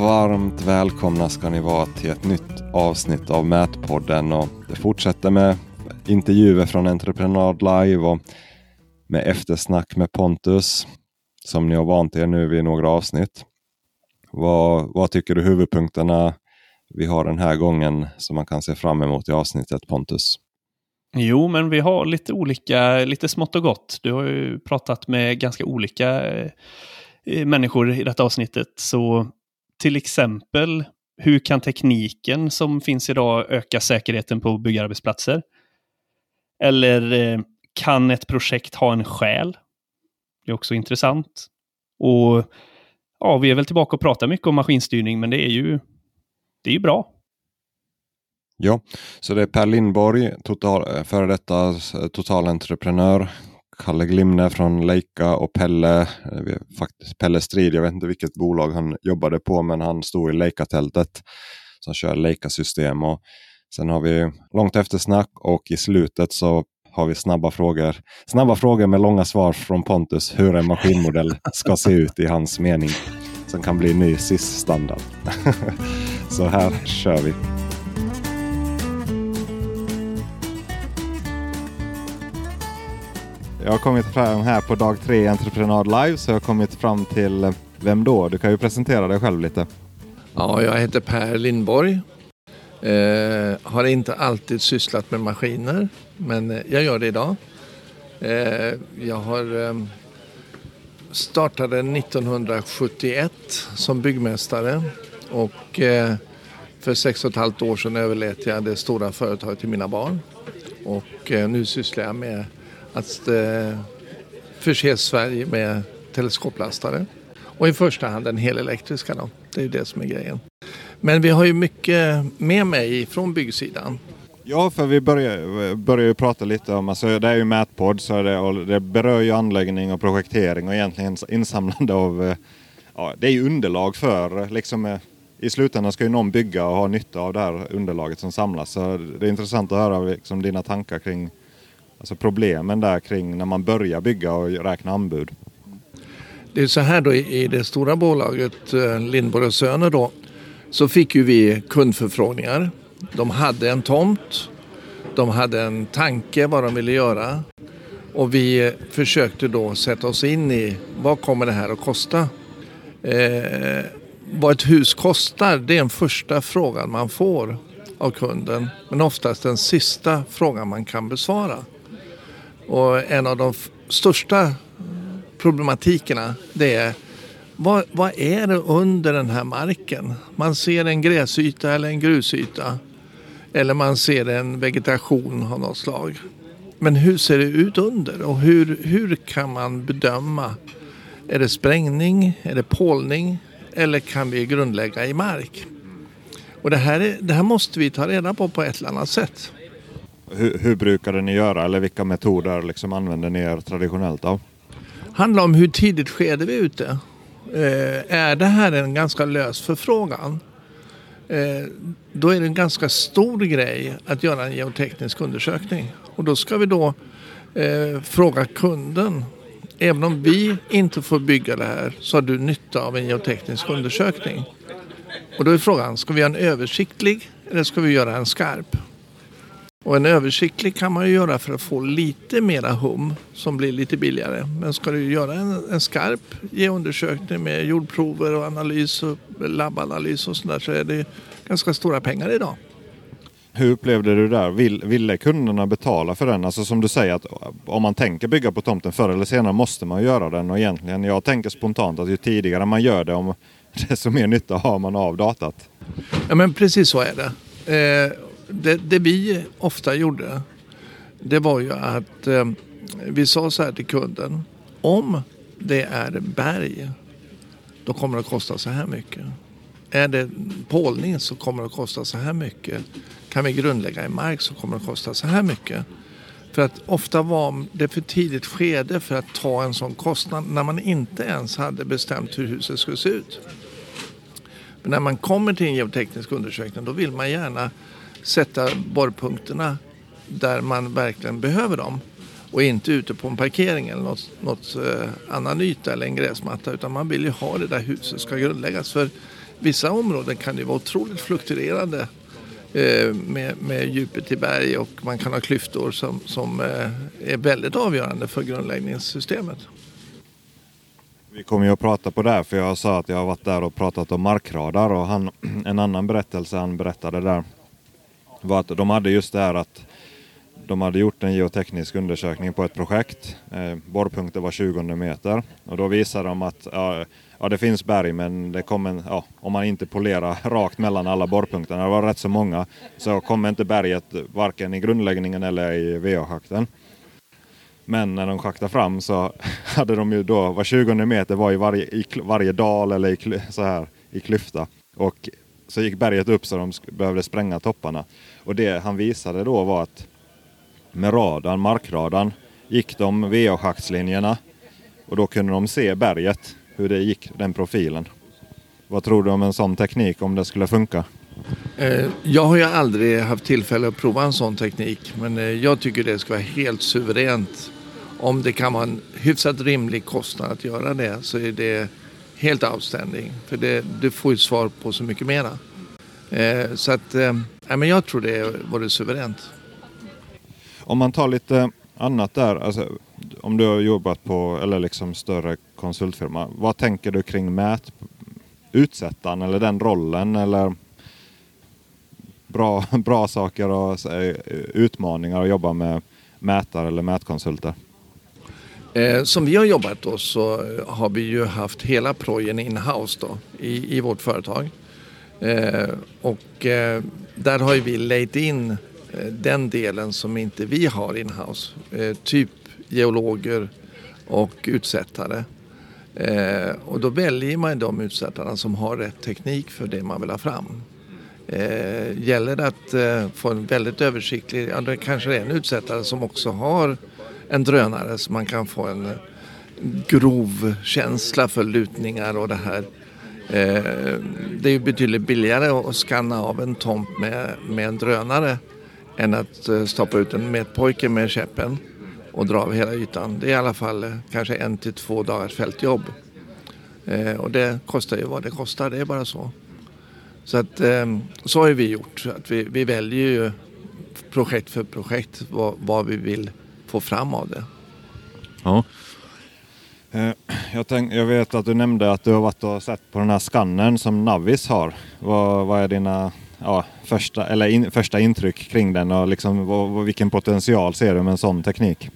varmt välkomna ska ni vara till ett nytt avsnitt av Mätpodden. Och det fortsätter med intervjuer från Entreprenad Live och med eftersnack med Pontus som ni har vant er nu vid några avsnitt. Vad, vad tycker du huvudpunkterna vi har den här gången som man kan se fram emot i avsnittet Pontus? Jo, men vi har lite olika, lite smått och gott. Du har ju pratat med ganska olika eh, människor i detta avsnittet. Så till exempel, hur kan tekniken som finns idag öka säkerheten på byggarbetsplatser? Eller eh, kan ett projekt ha en själ? Det är också intressant. Och ja, vi är väl tillbaka och pratar mycket om maskinstyrning, men det är ju, det är ju bra. Ja, så det är Per Lindborg, total, eh, före detta totalentreprenör. Kalle Glimne från Leica och Pelle, eh, faktiskt Pelle Strid, jag vet inte vilket bolag han jobbade på men han stod i Leica-tältet som kör Leica-system. Och sen har vi långt eftersnack och i slutet så har vi snabba frågor. Snabba frågor med långa svar från Pontus hur en maskinmodell ska se ut i hans mening. Som kan bli ny SIS-standard. så här kör vi. Jag har kommit fram här på dag tre i Entreprenad Live så jag har kommit fram till eh, vem då? Du kan ju presentera dig själv lite. Ja, jag heter Per Lindborg. Eh, har inte alltid sysslat med maskiner men eh, jag gör det idag. Eh, jag har eh, startade 1971 som byggmästare och eh, för sex och ett halvt år sedan överlät jag det stora företaget till mina barn. Och eh, nu sysslar jag med att eh, förse Sverige med teleskoplastare. Och i första hand den helelektriska då. Det är ju det som är grejen. Men vi har ju mycket med mig från byggsidan. Ja, för vi börjar, börjar ju prata lite om, alltså det är ju mätpodd så det, och det berör ju anläggning och projektering och egentligen insamlande av, eh, ja det är ju underlag för liksom eh, i slutändan ska ju någon bygga och ha nytta av det här underlaget som samlas. Så det är intressant att höra liksom dina tankar kring Alltså problemen där kring när man börjar bygga och räkna anbud. Det är så här då i det stora bolaget eh, Lindborg och Söner då så fick ju vi kundförfrågningar. De hade en tomt, de hade en tanke vad de ville göra och vi försökte då sätta oss in i vad kommer det här att kosta? Eh, vad ett hus kostar, det är den första frågan man får av kunden men oftast den sista frågan man kan besvara. Och en av de största problematikerna det är vad, vad, är det under den här marken? Man ser en gräsyta eller en grusyta. Eller man ser en vegetation av något slag. Men hur ser det ut under och hur, hur kan man bedöma? Är det sprängning? Är det pålning? Eller kan vi grundlägga i mark? Och det här, är, det här måste vi ta reda på på ett eller annat sätt. Hur, hur brukade ni göra eller vilka metoder liksom använder ni er traditionellt av? handlar om hur tidigt skede vi är ute. Eh, är det här en ganska lös förfrågan eh, då är det en ganska stor grej att göra en geoteknisk undersökning. Och då ska vi då eh, fråga kunden. Även om vi inte får bygga det här så har du nytta av en geoteknisk undersökning. Och då är frågan, ska vi göra en översiktlig eller ska vi göra en skarp? Och en översiktlig kan man ju göra för att få lite mera hum som blir lite billigare. Men ska du göra en, en skarp geoundersökning med jordprover och analys och labbanalys och sådär så är det ganska stora pengar idag. Hur upplevde du det där? Vill, ville kunderna betala för den? Alltså som du säger att om man tänker bygga på tomten förr eller senare måste man göra den och egentligen jag tänker spontant att ju tidigare man gör det om desto mer nytta har man av datat. Ja men precis så är det. Eh, det, det, vi ofta gjorde det var ju att eh, vi sa så här till kunden. Om det är berg då kommer det att kosta så här mycket. Är det pålning så kommer det att kosta så här mycket. Kan vi grundlägga i mark så kommer det att kosta så här mycket. För att ofta var det för tidigt skede för att ta en sån kostnad när man inte ens hade bestämt hur huset skulle se ut. Men när man kommer till en geoteknisk undersökning då vill man gärna sätta borrpunkterna där man verkligen behöver dem. Och inte ute på en parkering eller något, något eh, annan yta eller en gräsmatta. Utan man vill ju ha det där huset ska grundläggas. För vissa områden kan ju vara otroligt fluktuerande eh, med, med djupet i berg och man kan ha klyftor som, som eh, är väldigt avgörande för grundläggningssystemet. Vi kommer ju att prata på det, här, för jag sa att jag har varit där och pratat om markradar och han, en annan berättelse han berättade där var att de hade just det här att de hade gjort en geoteknisk undersökning på ett projekt. Eh, borrpunkten var 20 meter och då visade de att ja, ja, det finns berg men det kommer, ja, om man inte polerar rakt mellan alla borrpunkterna, det var rätt så många, så kommer inte berget varken i grundläggningen eller i VA-schakten. Men när de schaktade fram så hade de ju då, var 20 meter var i varje, i varje dal eller i, så här, i klyfta. Och så gick berget upp så de behövde spränga topparna. Och det han visade då var att med radarn, markradarn, gick de VA-schaktslinjerna och då kunde de se berget, hur det gick, den profilen. Vad tror du om en sån teknik, om det skulle funka? Eh, jag har ju aldrig haft tillfälle att prova en sån teknik men eh, jag tycker det ska vara helt suveränt. Om det kan vara en hyfsat rimlig kostnad att göra det så är det helt outstanding. För det, du får ju svar på så mycket mera. Eh, så att, eh, ja, men jag tror det vore suveränt. Om man tar lite annat där, alltså, om du har jobbat på eller liksom större konsultfirma, vad tänker du kring mät, utsättaren eller den rollen eller bra, bra saker och eh, utmaningar att jobba med mätare eller mätkonsulter? Eh, som vi har jobbat då så eh, har vi ju haft hela projen in-house då i, i vårt företag. Eh, och eh, där har ju vi lejt in Eh, den delen som inte vi har in-house. Eh, typ geologer och utsättare. Eh, och då väljer man de utsättarna som har rätt teknik för det man vill ha fram. Eh, gäller det att eh, få en väldigt översiktlig, ja det kanske är en utsättare som också har en drönare så man kan få en eh, grov känsla för lutningar och det här. Eh, det är betydligt billigare att skanna av en tomt med, med en drönare än att eh, stoppa ut en metpojke med käppen och dra av hela ytan. Det är i alla fall kanske en till två dagars fältjobb. Eh, och det kostar ju vad det kostar, det är bara så. Så att ehm, så har vi gjort. Att vi, vi väljer ju projekt för projekt vad, vad vi vill få fram av det. Ja. Jag, tänk, jag, vet att du nämnde att du har varit och sett på den här skannern som Navis har. Vad, vad är dina ja, första, eller in, första intryck kring den och liksom, vad, vilken potential ser du med en sån teknik?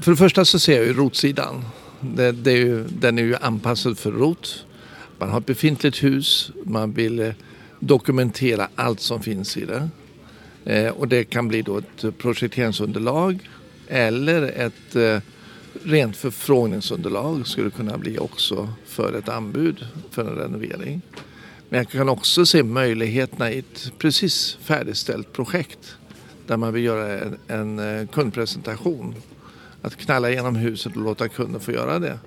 För det första så ser jag ju rotsidan. Det, det är ju, den är ju anpassad för rot. Man har ett befintligt hus, man vill eh, dokumentera allt som finns i det. Eh, och det kan bli då ett projekteringsunderlag eller ett eh, rent förfrågningsunderlag skulle kunna bli också för ett anbud för en renovering. Men jag kan också se möjligheterna i ett precis färdigställt projekt där man vill göra en, en eh, kundpresentation. Att knalla igenom huset och låta kunden få göra det.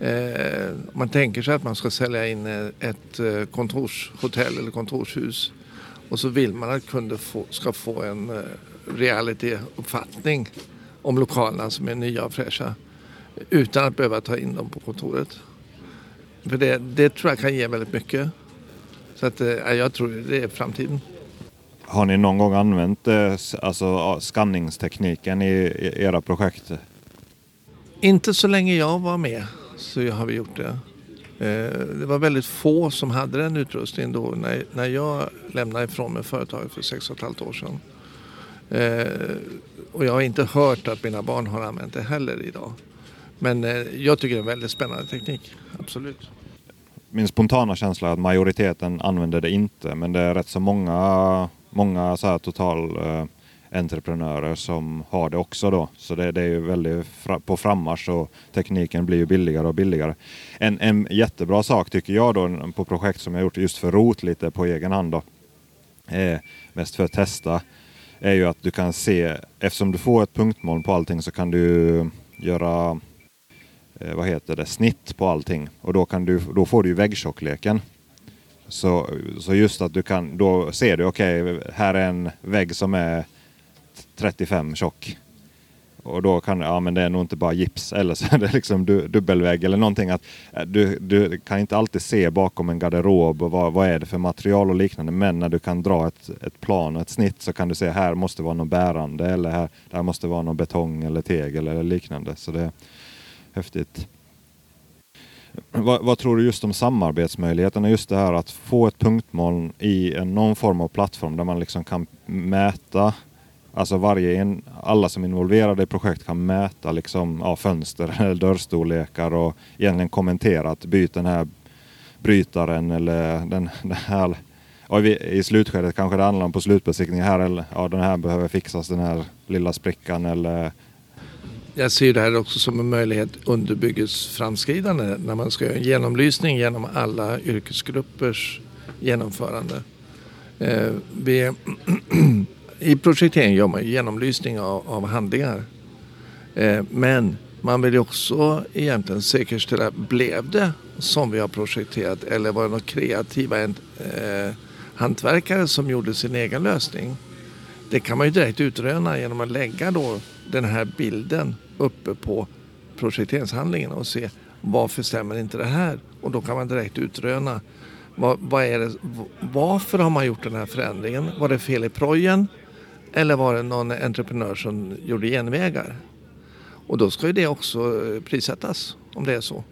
Eh, man tänker sig att man ska sälja in eh, ett eh, kontorshotell eller kontorshus och så vill man att kunden få, ska få en realityuppfattning om lokalerna som är nya och fräscha utan att behöva ta in dem på kontoret. För det, det tror jag kan ge väldigt mycket. Så att, eh, jag tror det är framtiden. Har ni någon gång använt eh, alltså, skanningstekniken i, era projekt? Inte så länge jag var med så har vi gjort det. Eh, det var väldigt få som hade den utrustningen då när, när jag lämnade ifrån mig företaget för sex och ett halvt år sedan. Eh, och jag har inte hört att mina barn har använt det heller idag. Men eh, jag tycker det är en väldigt spännande teknik, absolut min spontana känsla är att majoriteten använder det inte, men det är rätt så många, många så här total eh, entreprenörer som har det också då. Så det, det är ju väldigt fra, på frammarsch och tekniken blir ju billigare och billigare. En, en jättebra sak tycker jag då på projekt som jag gjort just för ROT lite på egen hand då, Eh, mest för att testa, är ju att du kan se, eftersom du får ett punktmoln på allting så kan du göra eh, vad heter det, snitt på allting och då, kan du, då får du ju väggtjockleken. Så, så just att du kan, då ser du okej, okay, här är en vägg som är 35 tjock. Och då kan ja men det är nog inte bara gips eller så är det liksom du, dubbelvägg eller någonting. Att eh, du, du kan inte alltid se bakom en garderob och vad, vad är det för material och liknande. Men när du kan dra ett, ett plan och ett snitt så kan du se här måste vara något bärande eller här, här måste vara någon betong eller tegel eller liknande. Så det är häftigt. Vad, vad, tror du just om samarbetsmöjligheterna? Just det här att få ett punktmoln i en, någon form av plattform där man liksom kan mäta Alltså varje en, alla som är involverade i projekt kan mäta liksom, ja, fönster eller dörrstorlekar och egentligen kommentera att byt den här brytaren eller den, den här och i slutskedet kanske det handlar om på slutbesiktningen här eller ja, den här behöver fixas den här lilla sprickan eller jag ser det här också som en möjlighet under byggesframskridande när man ska göra en genomlysning genom alla yrkesgruppers genomförande. Eh, vi, I projektering gör man genomlysning av, av handlingar. Eh, men man vill också egentligen säkerställa, blev det som vi har projekterat eller var det några kreativa eh, hantverkare som gjorde sin egen lösning? Det kan man ju direkt utröna genom att lägga då den här bilden uppe på projekteringshandlingen och se varför stämmer inte det här? Och då kan man direkt utröna vad, vad är det, varför har man gjort den här förändringen? Var det fel i projen? Eller var det någon entreprenör som gjorde genvägar? Och då ska ju det också eh, prissättas om det är så.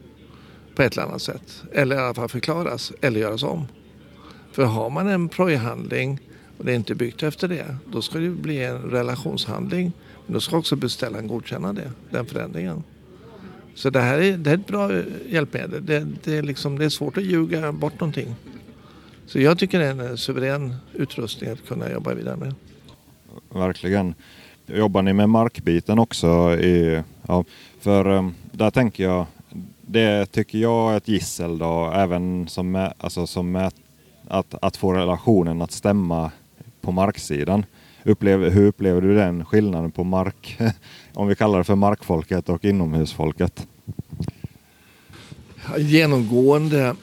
På ett eller annat sätt. Eller i alla fall förklaras eller göras om. För har man en projhandling och det är inte byggt efter det, då ska det bli en relationshandling. Men då ska också beställaren godkänna det, den förändringen. Så det här är, det är ett bra eh, hjälpmedel. Det, det, är liksom, det är svårt att ljuga bort någonting. Så jag tycker det är en eh, suverän utrustning att kunna jobba vidare med. Verkligen. Jobbar ni med markbiten också? I, ja, för ehm, där tänker jag, det tycker jag är ett gissel då, även som, alltså som att, att få relationen att stämma på marksidan. Upplever, hur upplever du den skillnaden på mark, om vi kallar det för markfolket och inomhusfolket? Genomgående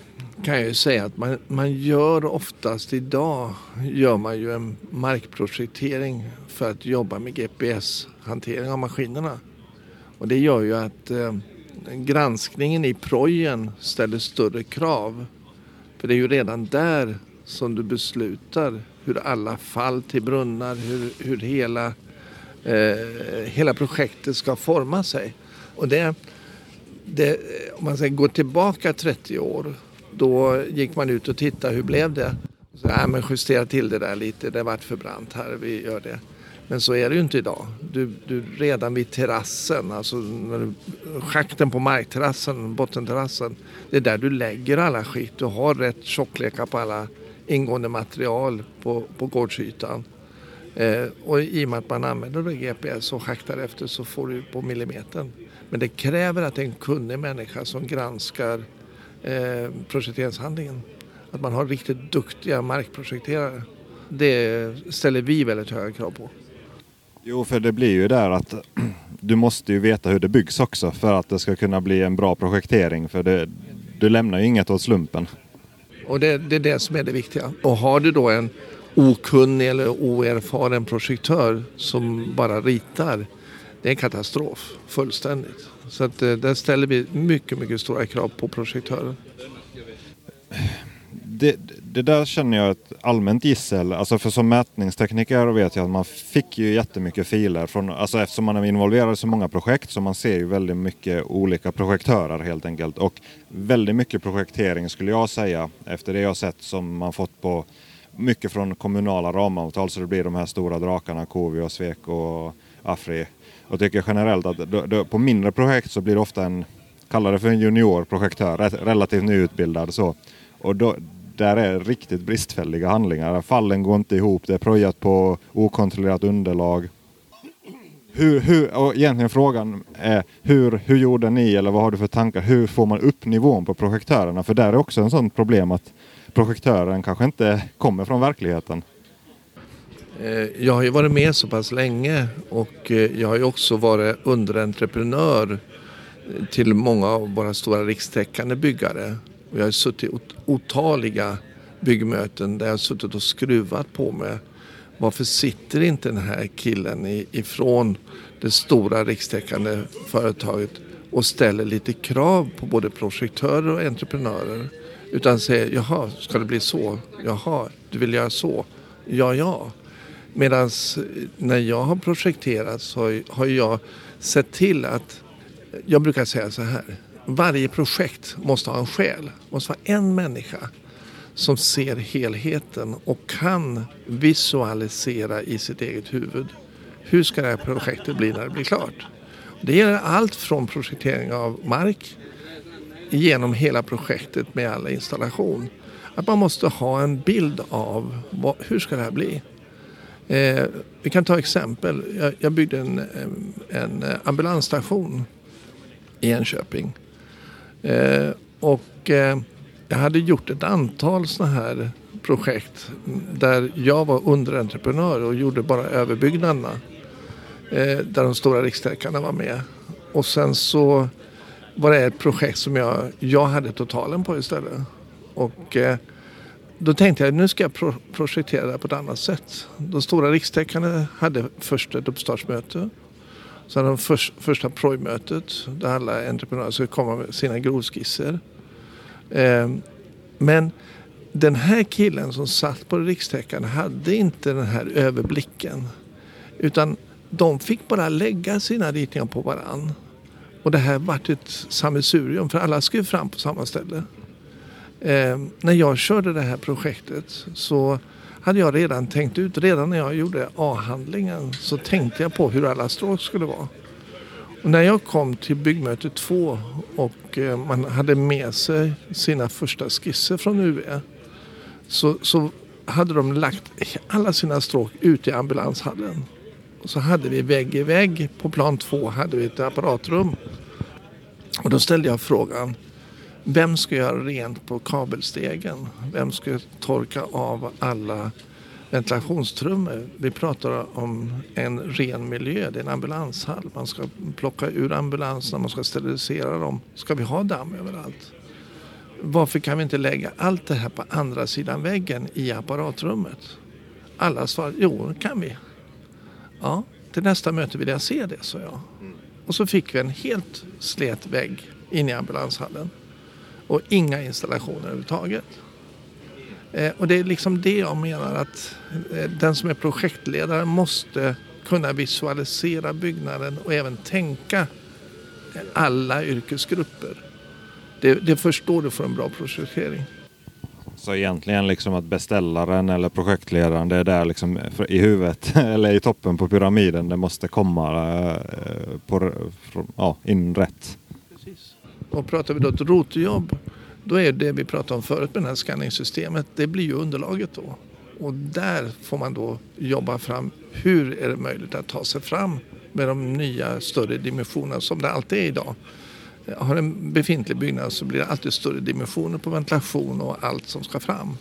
kan jag ju säga att man, man gör oftast idag gör man ju en markprojektering för att jobba med GPS-hantering av maskinerna. Och det gör ju att eh, granskningen i projen ställer större krav. För det är ju redan där som du beslutar hur alla fall till brunnar, hur, hur hela, eh, hela projektet ska forma sig. Och det, det, om man ska gå tillbaka 30 år, då gick man ut och tittade, hur blev det? Så, Nej, men justera till det där lite, det vart för brant här, vi gör det. Men så är det ju inte idag. Du, du redan vid terrassen, alltså när du, schakten på markterrassen, bottenterrassen. Det är där du lägger alla skit, Du har rätt tjocklekar på alla ingående material på, på gårdsytan. Eh, och i och med att man använder GPS och schaktar efter så får du på millimetern. Men det kräver att det är en kunnig människa som granskar eh, projekteringshandlingen. Att man har riktigt duktiga markprojekterare. Det ställer vi väldigt höga krav på. Jo, för det blir ju där att du måste ju veta hur det byggs också för att det ska kunna bli en bra projektering. För det, du lämnar ju inget åt slumpen. Och det, det är det som är det viktiga. Och har du då en okunnig eller oerfaren projektör som bara ritar. Det är en katastrof fullständigt. Så att, eh, där ställer vi mycket, mycket stora krav på projektören. Det, det, där känner jag ett allmänt gissel. Alltså för som mätningstekniker vet jag att man fick ju jättemycket filer. Från, alltså eftersom man är involverad i så många projekt så man ser ju väldigt mycket olika projektörer helt enkelt. Och väldigt mycket projektering skulle jag säga efter det jag sett som man fått på mycket från kommunala ramavtal så det blir de här stora drakarna, Covi och Sweco och Afri. Och tycker generellt att då, då, på mindre projekt så blir det ofta en, kalla det för en juniorprojektör, relativt nyutbildad så. Och då, där är riktigt bristfälliga handlingar. Fallen går inte ihop, det är projat på okontrollerat underlag. Hur, hur, och egentligen frågan är hur, hur gjorde ni eller vad har du för tankar? Hur får man upp nivån på projektörerna? För där är också en sån problem att projektören kanske inte kommer från verkligheten. Eh, jag har ju varit med så pass länge och eh, jag har ju också varit underentreprenör eh, till många av våra stora rikstäckande byggare. Och jag har suttit i otaliga byggmöten där jag har suttit och skruvat på mig Varför sitter inte den här killen ifrån det stora rikstäckande företaget och ställer lite krav på både projektörer och entreprenörer. Utan säger, jaha, ska det bli så? Jaha, du vill göra så? Ja, ja. Medan eh, när jag har projekterat så har jag sett till att, eh, jag brukar säga så här, varje projekt måste ha en själ. Det måste vara en människa som ser helheten och kan visualisera i sitt eget huvud. Hur ska det här projektet bli när det blir klart? Det gäller allt från projektering av mark genom hela projektet med alla installation. Att man måste ha en bild av vad, hur ska det här bli? Eh, vi kan ta exempel. Jag, jag byggde en, eh, en eh, ambulansstation i Enköping. Eh, och eh, jag hade gjort ett antal sådana här projekt där jag var underentreprenör och gjorde bara överbyggnaderna. Eh, där de stora rikstäckarna var med. Och sen så var det ett projekt som jag, jag hade totalen på istället. Och eh, då tänkte jag nu ska jag pro projektera det på ett annat sätt. De stora rikstäckarna hade först ett uppstartsmöte. sen hade de för, första projmötet där alla entreprenörer skulle komma med sina grovskisser. Eh, men den här killen som satt på rikstäckande hade inte den här överblicken. Utan de fick bara lägga sina ritningar på varann. Och det här vart ett sammelsurium för alla skulle fram på samma ställe. Eh, när jag körde det här projektet så hade jag redan tänkt ut, redan när jag gjorde A-handlingen så tänkte jag på hur alla stråk skulle vara. Och när jag kom till byggmöte 2 och eh, man hade med sig sina första skisser från UV så, så hade de lagt alla sina stråk ute i ambulanshallen. Och så hade vi vägg i vägg på plan 2 hade vi ett apparatrum. Och då ställde jag frågan vem ska göra rent på kabelstegen? Vem ska torka av alla ventilationstrummor? Vi pratar om en ren miljö, det är en ambulanshall. Man ska plocka ur ambulanserna, man ska sterilisera dem. Ska vi ha damm överallt? Varför kan vi inte lägga allt det här på andra sidan väggen i apparatrummet? Alla svarade, jo det kan vi. Ja, till nästa möte vill jag se det, sa jag. Och så fick vi en helt slät vägg in i ambulanshallen och inga installationer överhuvudtaget. Eh, och det är liksom det jag menar att eh, den som är projektledare måste kunna visualisera byggnaden och även tänka alla yrkesgrupper. Det, det förstår du för en bra projektering. Så egentligen liksom att beställaren eller projektledaren det är där liksom i huvudet eller i toppen på pyramiden det måste komma eh, på, ja, in rätt. Och pratar vi då ett rotjobb, då är det vi pratade om förut med det här skanningssystemet, det blir ju underlaget då. Och där får man då jobba fram hur är det möjligt att ta sig fram med de nya större dimensionerna som det alltid är idag. Har en befintlig byggnad så blir det alltid större dimensioner på ventilation och allt som ska fram.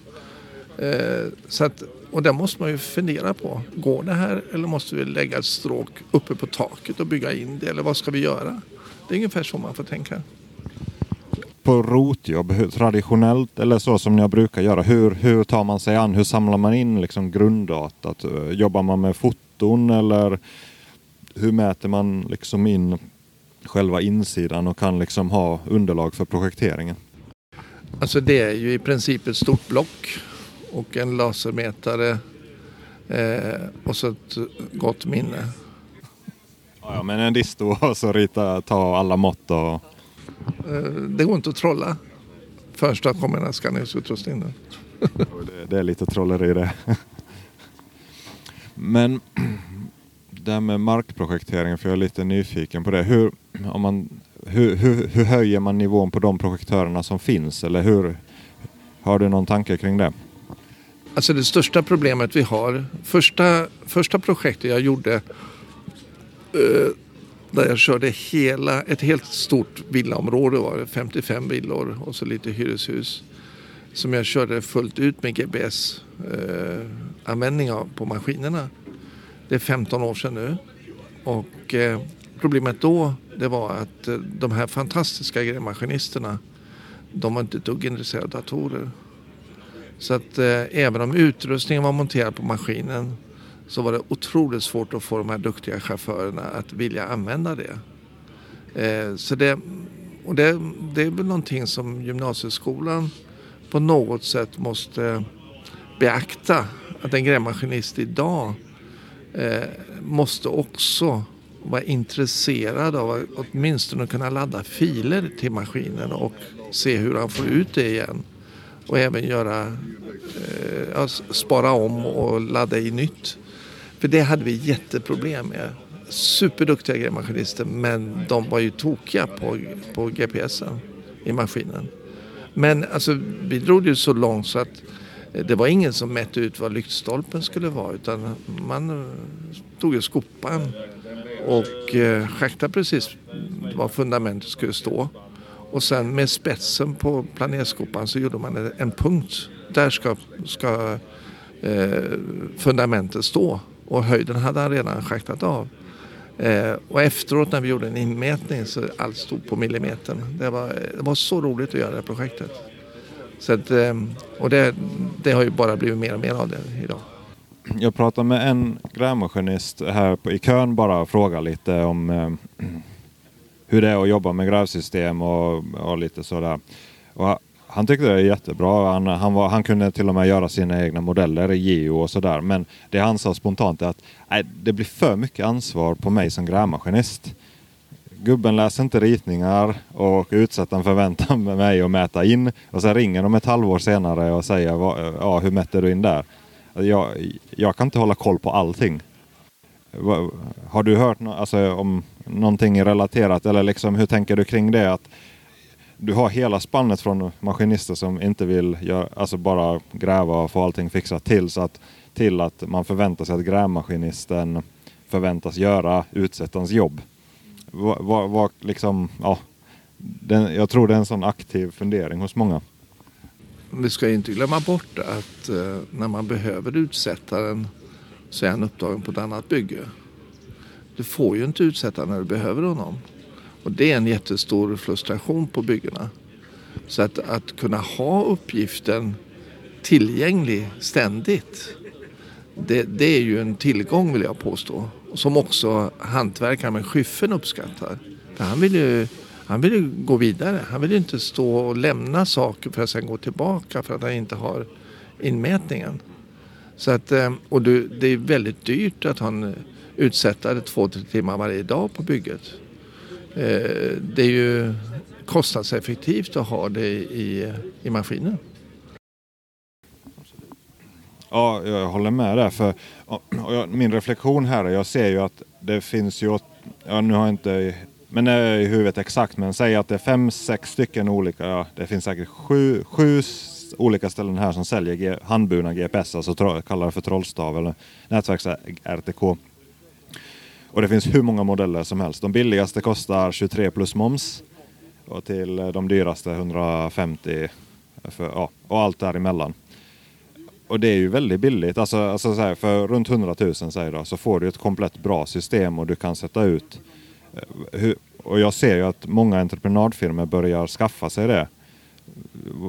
Eh, så att, och där måste man ju fundera på, går det här eller måste vi lägga ett stråk uppe på taket och bygga in det eller vad ska vi göra? Det är ungefär så man får tänka på rotjobb traditionellt eller så som jag brukar göra? Hur, hur tar man sig an? Hur samlar man in liksom grunddatat? Jobbar man med foton eller hur mäter man liksom in själva insidan och kan liksom ha underlag för projekteringen? Alltså det är ju i princip ett stort block och en lasermätare eh, och så ett gott minne. Ja, men en disto och så rita, ta alla mått och det går inte att trolla det kommer en skanningsutrustning. det, det är lite trolleri det. Men det här med markprojektering, för jag är lite nyfiken på det. Hur, om man, hur, hur, hur höjer man nivån på de projektörerna som finns? Eller hur, har du någon tanke kring det? Alltså det största problemet vi har, första, första projektet jag gjorde eh, där jag körde hela, ett helt stort villaområde var det, 55 villor och så lite hyreshus. Som jag körde fullt ut med GPS-användning eh, av på maskinerna. Det är 15 år sedan nu. Och eh, problemet då det var att eh, de här fantastiska grävmaskinisterna de var inte ett dugg intresserade av datorer. Så att eh, även om utrustningen var monterad på maskinen så var det otroligt svårt att få de här duktiga chaufförerna att vilja använda det. Eh, så det, och det, det är väl någonting som gymnasieskolan på något sätt måste beakta. Att en grävmaskinist idag eh, måste också vara intresserad av att åtminstone kunna ladda filer till maskinen och se hur han får ut det igen. Och även göra, eh, spara om och ladda i nytt. För det hade vi jätteproblem med. Superduktiga grävmaskinister men de var ju tokiga på, på GPSen i maskinen. Men alltså, vi drog det så långt så att eh, det var ingen som mätte ut vad lyktstolpen skulle vara utan man eh, tog ju skopan och eh, schaktade precis var fundamentet skulle stå. Och sen med spetsen på planerskopan så gjorde man en punkt. Där ska, ska eh, fundamentet stå och höjden hade han redan schaktat av. Eh, och efteråt när vi gjorde en inmätning så allt stod på millimetern. Det var, det var så roligt att göra det här projektet. Så att, eh, och det, det har ju bara blivit mer och mer av det idag. Jag pratade med en grävmaskinist här på, i kön bara och frågade lite om eh, hur det är att jobba med grävsystem och, och lite sådär. Och han tyckte det var jättebra. Han, han, var, han kunde till och med göra sina egna modeller i geo och sådär. Men det han sa spontant är att nej, det blir för mycket ansvar på mig som grävmaskinist. Gubben läser inte ritningar och utsättaren förväntar mig att mäta in. Och sen ringer de ett halvår senare och säger ja, hur mätte du in där? Jag, jag kan inte hålla koll på allting. Har du hört no alltså, om någonting relaterat eller liksom, hur tänker du kring det? Att du har hela spannet från maskinister som inte vill göra, alltså bara gräva och få allting fixat till, så att, till att man förväntar sig att grävmaskinisten förväntas göra utsättarens jobb. Vad, vad, vad liksom, ja, den, jag tror det är en sån aktiv fundering hos många. Vi ska inte glömma bort att eh, när man behöver utsättaren så är han upptagen på ett annat bygge. Du får ju inte utsätta när du behöver honom. Och det är en jättestor frustration på byggena. Så att, att kunna ha uppgiften tillgänglig ständigt. Det, det är ju en tillgång vill jag påstå. Som också hantverkaren med skyffen uppskattar. För han vill ju han vill ju gå vidare. Han vill ju inte stå och lämna saker för att sen gå tillbaka för att han inte har inmätningen. Så att, eh, och det är väldigt dyrt att ha en utsättare två, tre timmar varje dag på bygget. Eh, det är ju kostnadseffektivt att ha det i, i maskinen. Ja, jag håller med där. För, min reflektion här är, jag ser ju att det finns ju, ja, nu har jag inte men eh, i huvudet exakt, men säg att det är fem, sex stycken olika, ja, det finns säkert sju, sju olika ställen här som säljer handburna GPS, alltså kallar det för trollstav eller nätverks-RTK. Och det finns hur många modeller som helst. De billigaste kostar 23 plus moms och till eh, de dyraste 150 för, ja, och allt däremellan. Och det är ju väldigt billigt. Alltså, alltså här, för runt 100 000 säger jag, så får du ett komplett bra system och du kan sätta ut eh, och jag ser ju att många entreprenadfirmor börjar skaffa sig det.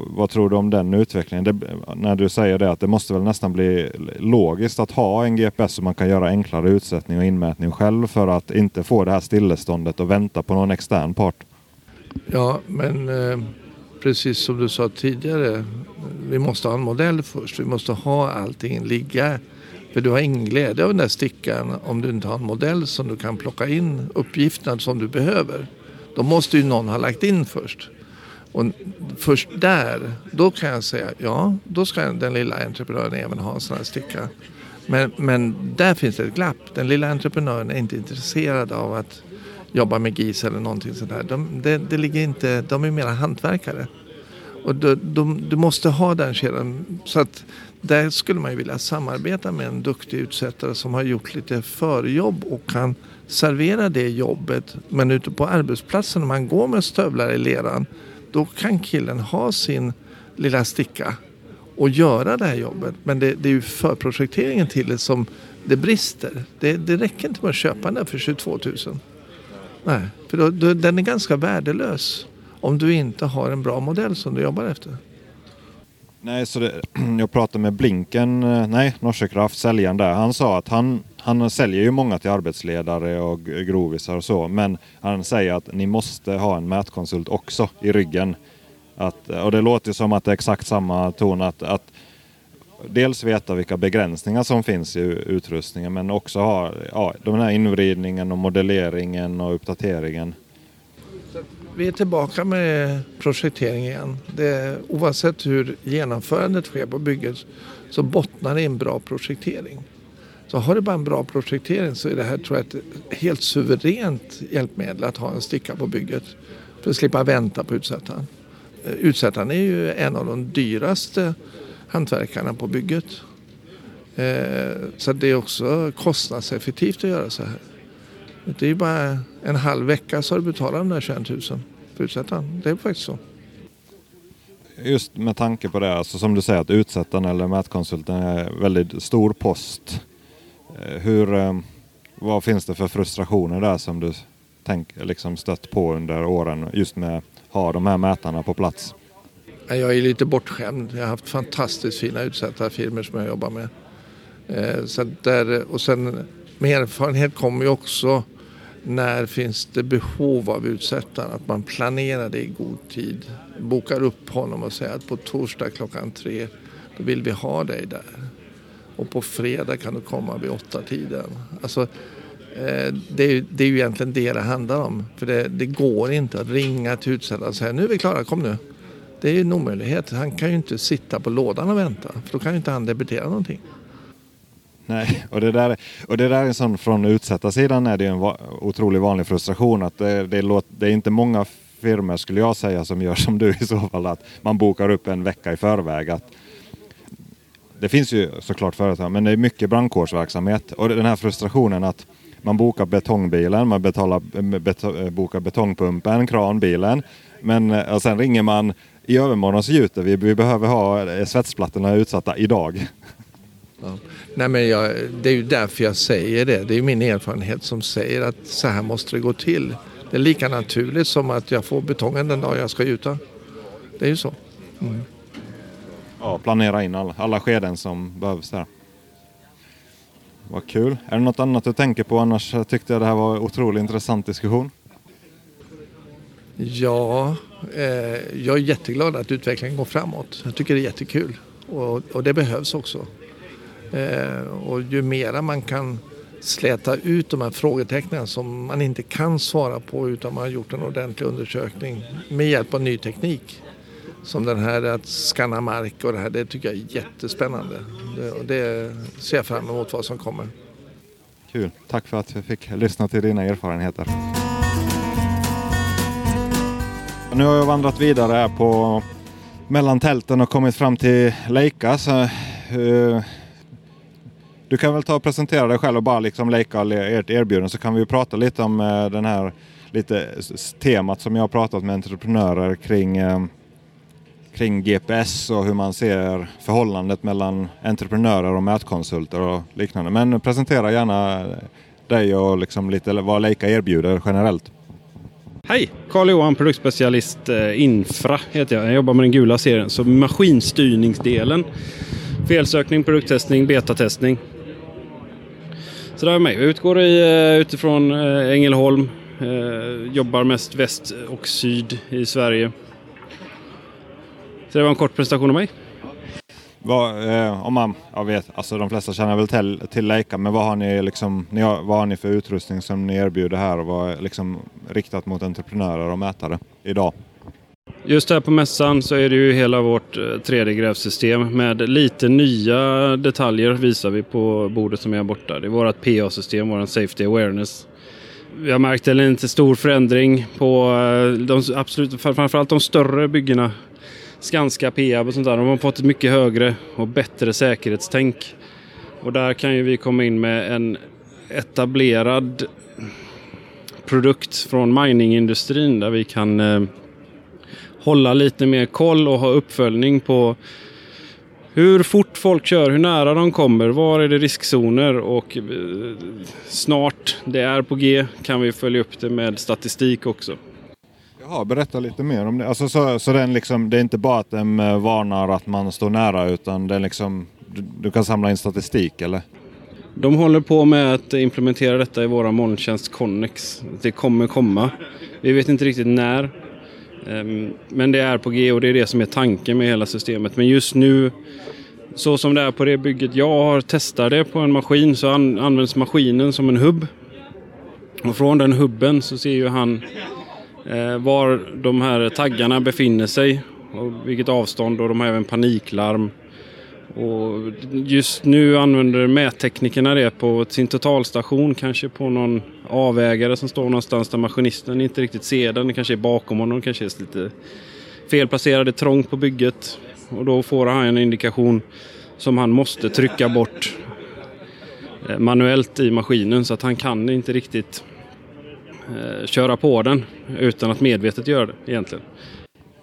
Vad tror du om den utvecklingen? Det, när du säger det att det måste väl nästan bli logiskt att ha en GPS så man kan göra enklare utsättning och inmätning själv för att inte få det här stilleståndet och vänta på någon extern part. Ja, men eh, precis som du sa tidigare. Vi måste ha en modell först. Vi måste ha allting ligga. För du har ingen glädje av den där stickan om du inte har en modell som du kan plocka in uppgifterna som du behöver. Då måste ju någon ha lagt in först. Och först där, då kan jag säga ja, då ska den lilla entreprenören även ha en sån här sticka. Men, men där finns det ett glapp. Den lilla entreprenören är inte intresserad av att jobba med GIS eller någonting sånt där. De, det, det ligger inte, de är mera hantverkare. Och du, du, du måste ha den kedjan. Så att där skulle man ju vilja samarbeta med en duktig utsättare som har gjort lite förjobb och kan servera det jobbet. Men ute på arbetsplatsen när man går med stövlar i leran då kan killen ha sin lilla sticka och göra det här jobbet. Men det, det är ju förprojekteringen till det som det brister. Det, det räcker inte med att köpa den för 22 000. Nej, för då, då, den är ganska värdelös om du inte har en bra modell som du jobbar efter. Nej, så det, jag pratade med Blinken, eh, nej, nej, Norsekraft, säljaren där. Han sa att han, han säljer ju många till arbetsledare och grovisar och så. Men han säger att ni måste ha en mätkonsult också i ryggen. Att, och det låter som att det är exakt samma ton. Att, att dels veta vilka begränsningar som finns i utrustningen men också ha ja, den här invridningen och modelleringen och uppdateringen. Vi är tillbaka med projektering igen. Det, oavsett hur genomförandet sker på bygget så bottnar det i en bra projektering. Så har du bara en bra projektering så är det här tror jag ett helt suveränt hjälpmedel att ha en sticka på bygget. För att slippa vänta på utsättaren. Eh, utsättaren är ju en av de dyraste hantverkarna på bygget. Eh, så det är också kostnadseffektivt att göra så här. Det är bara en halv vecka så har du betalat de där 21 000 för utsättaren. Det är faktiskt så. Just med tanke på det, alltså som du säger att utsättaren eller mätkonsulten är en väldigt stor post. Eh, hur, eh, vad finns det för frustrationer där som du tänk, liksom stött på under åren just med att ha de här mätarna på plats? Jag är lite bortskämd. Jag har haft fantastiskt fina utsättarfirmor som jag jobbar med. Eh, så där, och sen med erfarenhet kommer ju också när finns det behov av utsättaren? Att man planerar det i god tid. Bokar upp honom och säger att på torsdag klockan tre då vill vi ha dig där. Och på fredag kan du komma vid åtta tiden. Alltså, eh, det, är, det är ju egentligen det det handlar om. För det, det går inte att ringa till utsättaren och säga nu är vi klara, kom nu. Det är ju en omöjlighet. Han kan ju inte sitta på lådan och vänta. För då kan ju inte han debitera någonting. Nej, och det där, och det där är sån från utsättarsidan är det en va, otroligt vanlig frustration att det, det, låt, det är inte många firmor skulle jag säga som gör som du i så fall att man bokar upp en vecka i förväg. Att, det finns ju såklart företag men det är mycket brandkårsverksamhet och den här frustrationen att man bokar betongbilen, man betalar, eh, bet, eh, bokar betongpumpen, kranbilen men eh, och sen ringer man i övermorgon så gjuter vi, vi behöver ha svetsplattorna utsatta idag. Ja. Nej, men jag, det är ju därför jag säger det. Det är min erfarenhet som säger att så här måste det gå till. Det är lika naturligt som att jag får betongen den dag jag ska gjuta. Det är ju så. Mm. Ja, planera in alla, alla skeden som behövs där. Vad kul. Är det något annat du tänker på? Annars tyckte jag det här var en otroligt intressant diskussion. Ja, eh, jag är jätteglad att utvecklingen går framåt. Jag tycker det är jättekul och, och det behövs också. Eh, och ju mera man kan släta ut de här frågetecknen som man inte kan svara på utan man har gjort en ordentlig undersökning med hjälp av ny teknik. Som den här att skanna mark och det här, det tycker jag är jättespännande. Det, och det ser jag fram emot vad som kommer. Kul, tack för att jag fick lyssna till dina erfarenheter. Nu har jag vandrat vidare här på mellan tälten och kommit fram till Leica. Så, uh, du kan väl ta och presentera dig själv och bara liksom leka ert erbjudande så kan vi prata lite om uh, den här lite temat som jag har pratat med entreprenörer kring uh, kring GPS och hur man ser förhållandet mellan entreprenörer och mätkonsulter och liknande. Men presentera gärna dig och liksom lite vad Leica erbjuder generellt. Hej! Karl-Johan, produktspecialist eh, Infra heter jag. Jag jobbar med den gula serien, så maskinstyrningsdelen. Felsökning, produkttestning, betatestning. Så där är mig. Jag utgår i, eh, utifrån eh, Ängelholm. Jobbar mest väst och syd i Sverige. Så det var en kort presentation av mig. Vad, eh, om man, jag vet, alltså de flesta känner väl till, till Leica, men vad har, ni liksom, ni har, vad har ni för utrustning som ni erbjuder här och vad är liksom riktat mot entreprenörer och mätare idag? Just här på mässan så är det ju hela vårt 3D-grävsystem med lite nya detaljer visar vi på bordet som är här borta. Det är vårt PA-system, vår Safety Awareness. Vi har märkt en lite stor förändring på de absolut, framförallt de större byggena Skanska, Peab och sånt där. De har fått ett mycket högre och bättre säkerhetstänk. Och där kan ju vi komma in med en etablerad produkt från miningindustrin där vi kan eh, hålla lite mer koll och ha uppföljning på hur fort folk kör, hur nära de kommer, var är det riskzoner och eh, snart, det är på G, kan vi följa upp det med statistik också. Jaha, berätta lite mer om det. Alltså, så, så den liksom, det är inte bara att den eh, varnar att man står nära utan den liksom, du, du kan samla in statistik eller? De håller på med att implementera detta i våra molntjänst Connex. Det kommer komma. Vi vet inte riktigt när. Ehm, men det är på G och det är det som är tanken med hela systemet. Men just nu, så som det är på det bygget jag har testat det på en maskin så används maskinen som en hubb. Och från den hubben så ser ju han Eh, var de här taggarna befinner sig och vilket avstånd och de har även paniklarm. Och just nu använder mätteknikerna det på sin totalstation, kanske på någon avvägare som står någonstans där maskinisten inte riktigt ser den. Det kanske är bakom honom, kanske är lite felplacerad, trångt på bygget. Och då får han en indikation som han måste trycka bort eh, manuellt i maskinen så att han kan inte riktigt eh, köra på den utan att medvetet göra det egentligen.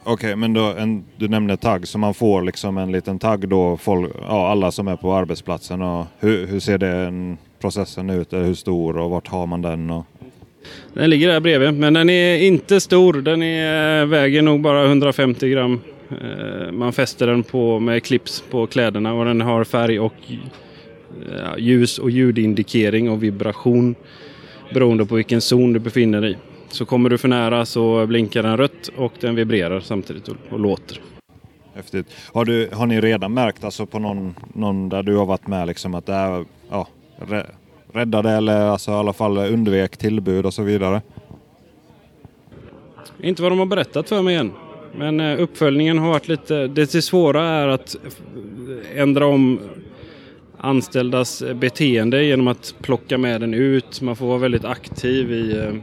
Okej, okay, men då, en, du nämnde tagg, så man får liksom en liten tagg då, folk, ja, alla som är på arbetsplatsen. Och hur, hur ser den processen ut? Hur stor och vart har man den? Och... Den ligger där bredvid, men den är inte stor. Den är, väger nog bara 150 gram. Eh, man fäster den på, med clips på kläderna och den har färg och ljus och ljudindikering och vibration beroende på vilken zon du befinner dig i. Så kommer du för nära så blinkar den rött och den vibrerar samtidigt och, och låter. Häftigt. Har, du, har ni redan märkt alltså på någon, någon där du har varit med liksom att det är ja, räddade eller alltså i alla fall undvek tillbud och så vidare? Inte vad de har berättat för mig än. Men eh, uppföljningen har varit lite... Det svåra är att ändra om anställdas beteende genom att plocka med den ut. Man får vara väldigt aktiv i eh,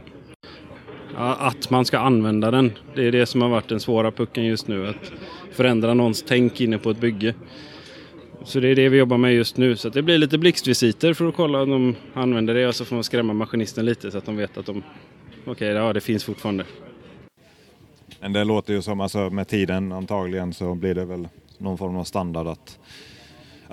att man ska använda den. Det är det som har varit den svåra pucken just nu. Att förändra någons tänk inne på ett bygge. Så det är det vi jobbar med just nu. Så det blir lite blixtvisiter för att kolla om de använder det och så får man skrämma maskinisten lite så att de vet att de... Okej, okay, ja det finns fortfarande. Men det låter ju som, alltså med tiden antagligen så blir det väl någon form av standard att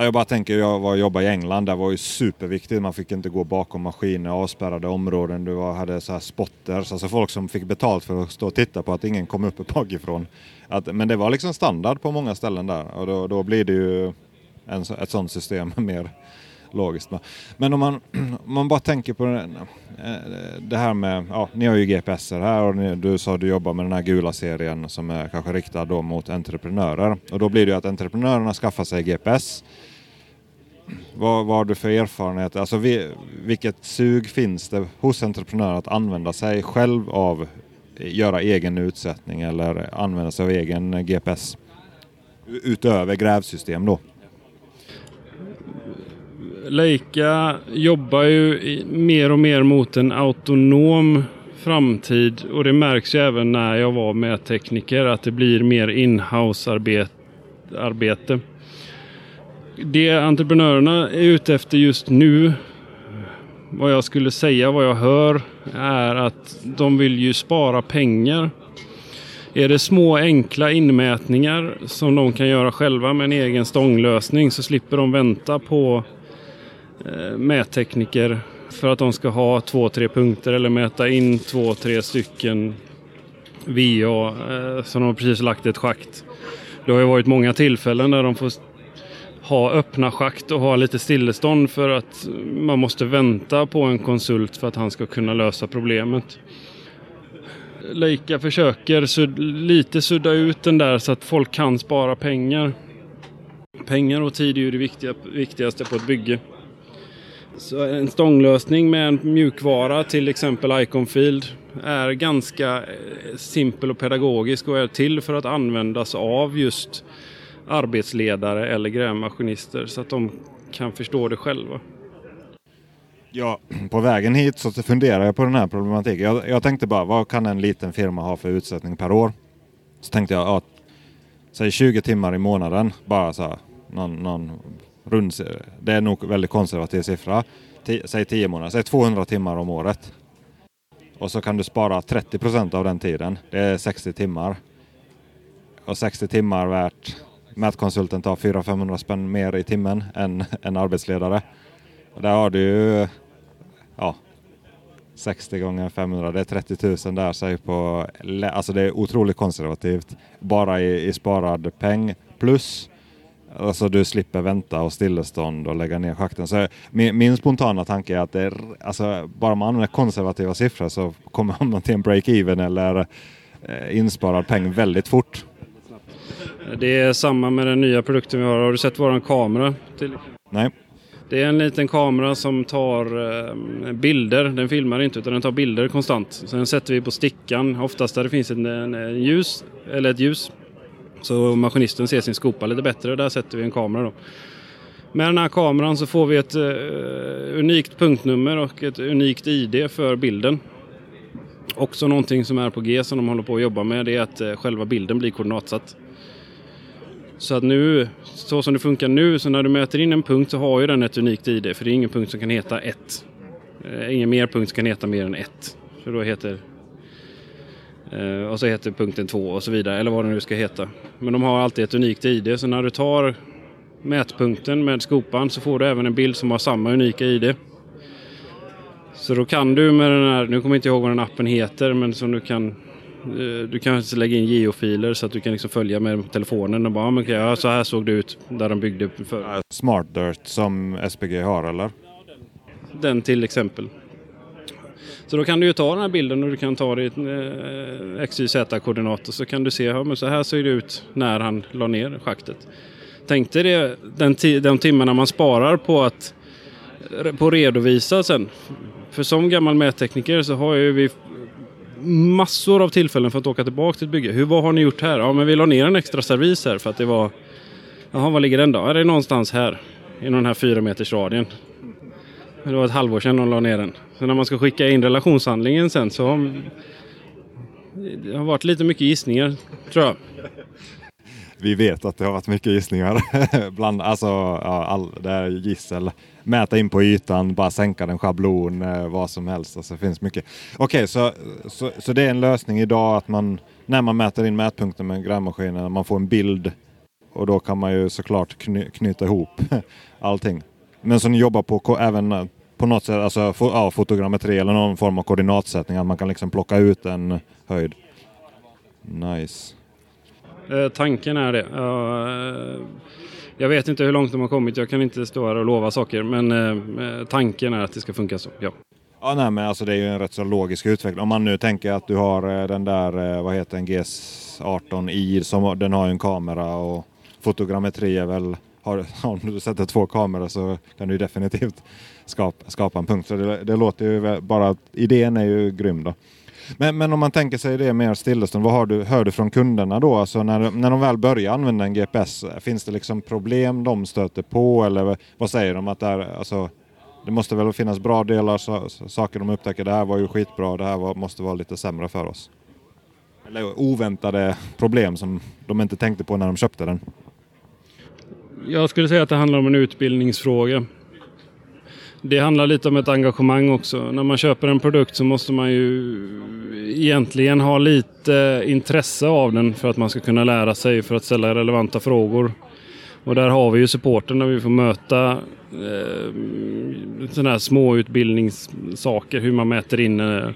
jag bara tänker, jag var jobbade i England, där var ju superviktigt. Man fick inte gå bakom maskiner, avspärrade områden. Du var, hade så här spotters, alltså folk som fick betalt för att stå och titta på att ingen kom upp bakifrån. Att, men det var liksom standard på många ställen där och då, då blir det ju en, ett sånt system mer logiskt. Men om man, om man bara tänker på eh, det, här med, ja, ni har ju GPSer här och ni, du sa att du jobbar med den här gula serien som är kanske riktad då mot entreprenörer. Och då blir det ju att entreprenörerna skaffar sig GPS. Vad, vad har du för erfarenhet? Alltså vi, vilket sug finns det hos entreprenörer att använda sig själv av, eh, göra egen utsättning eller använda sig av egen eh, GPS? Utöver grävsystem då? Leica jobbar ju mer och mer mot en autonom framtid och det märks ju även när jag var med tekniker att det blir mer inhouse arbete. Det entreprenörerna är ute efter just nu, vad jag skulle säga, vad jag hör, är att de vill ju spara pengar. Är det små enkla inmätningar som de kan göra själva med en egen stånglösning så slipper de vänta på Eh, mättekniker för att de ska ha två, tre punkter eller mäta in två, tre stycken VA eh, som de precis lagt ett schakt. Det har ju varit många tillfällen där de får ha öppna schakt och ha lite stillestånd för att man måste vänta på en konsult för att han ska kunna lösa problemet. Leica försöker sud lite sudda ut den där så att folk kan spara pengar. Pengar och tid är ju det viktiga, viktigaste på ett bygge. Så en stånglösning med en mjukvara, till exempel Iconfield, är ganska eh, simpel och pedagogisk och är till för att användas av just arbetsledare eller grävmaskinister så att de kan förstå det själva. Ja, på vägen hit så funderar jag på den här problematiken. Jag, jag, tänkte bara, vad kan en liten firma ha för utsättning per år? Så tänkte jag, ja, säg 20 timmar i månaden, bara så här, någon, någon rund, det är nog väldigt konservativ siffra. T säg 10 månader, säg 200 timmar om året. Och så kan du spara 30 procent av den tiden. Det är 60 timmar. Och 60 timmar värt, mätkonsulten tar 400-500 spänn mer i timmen än en arbetsledare. Och där har du ju, ja, 60 gånger 500, det är 30 000 där. Säg på, alltså det är otroligt konservativt. Bara i, i sparad peng plus Alltså du slipper vänta och stillestånd och lägga ner schakten. Så min, min spontana tanke är att det är, alltså, bara man använder konservativa siffror så kommer man till en break-even eller eh, insparad peng väldigt fort. Det är samma med den nya produkten vi har. Har du sett våran kamera? Till? Nej. Det är en liten kamera som tar eh, bilder. Den filmar inte utan den tar bilder konstant. Sen sätter vi på stickan, oftast där det finns en, en, en ljus, eller ett ljus. Så maskinisten ser sin skopa lite bättre. Där sätter vi en kamera då. Med den här kameran så får vi ett uh, unikt punktnummer och ett unikt ID för bilden. Också någonting som är på G som de håller på att jobba med det är att uh, själva bilden blir koordinatsatt. Så att nu, så som det funkar nu, så när du mäter in en punkt så har ju den ett unikt ID. För det är ingen punkt som kan heta 1. Eh, ingen mer punkt som kan heta mer än 1. För då heter eh, och så heter punkten 2 och så vidare, eller vad det nu ska heta. Men de har alltid ett unikt ID, så när du tar mätpunkten med skopan så får du även en bild som har samma unika ID. Så då kan du med den här, nu kommer jag inte ihåg vad den appen heter, men som du kan du kan lägga in geofiler så att du kan liksom följa med telefonen och bara, okay, ja, så här såg det ut där de byggde för. Smart Dirt som SPG har eller? Den till exempel. Så då kan du ju ta den här bilden och du kan ta ditt eh, XYZ-koordinat och så kan du se hur så här ser det ut när han la ner schaktet. Tänk dig det, den de timmarna man sparar på att på redovisa sen. För som gammal mättekniker så har ju vi massor av tillfällen för att åka tillbaka till ett bygge. Hur, vad har ni gjort här? Ja, men vi la ner en extra servis här för att det var... Jaha, var ligger den då? Ja, det är någonstans här. Inom den här fyra meters radien. Det var ett halvår sedan de la ner den. Så när man ska skicka in relationshandlingen sen så har det har varit lite mycket gissningar, tror jag. Vi vet att det har varit mycket gissningar. Bland, alltså, ja, all, det är gissel. Mäta in på ytan, bara sänka den, schablon, eh, vad som helst. Alltså, det finns mycket. Okej, okay, så, så, så det är en lösning idag att man när man mäter in mätpunkten med grävmaskinen, man får en bild och då kan man ju såklart kny, knyta ihop allting. Men så ni jobbar på även eh, på något sätt, alltså ja, fotogrammetri eller någon form av koordinatsättning, att man kan liksom plocka ut en höjd. Nice. Eh, tanken är det. Uh, jag vet inte hur långt de har kommit, jag kan inte stå här och lova saker, men eh, eh, tanken är att det ska funka så, ja. Ja, nej, men alltså det är ju en rätt så logisk utveckling. Om man nu tänker att du har eh, den där, vad heter en GS18i, som, den har ju en kamera och fotogrammetri är väl, har, om du sätter två kameror så kan du definitivt skapa, skapa en punkt. Så det, det låter ju bara, idén är ju grym då. Men, men om man tänker sig det mer stillestånd, vad har du, hör du från kunderna då? Alltså när, när de väl börjar använda en GPS, finns det liksom problem de stöter på eller vad säger de att det är, alltså, det måste väl finnas bra delar, så, saker de upptäcker, det här var ju skitbra, det här var, måste vara lite sämre för oss. Eller oväntade problem som de inte tänkte på när de köpte den. Jag skulle säga att det handlar om en utbildningsfråga. Det handlar lite om ett engagemang också. När man köper en produkt så måste man ju egentligen ha lite intresse av den för att man ska kunna lära sig för att ställa relevanta frågor. Och där har vi ju supporten där vi får möta eh, sådana här små utbildningssaker, hur man mäter in eh,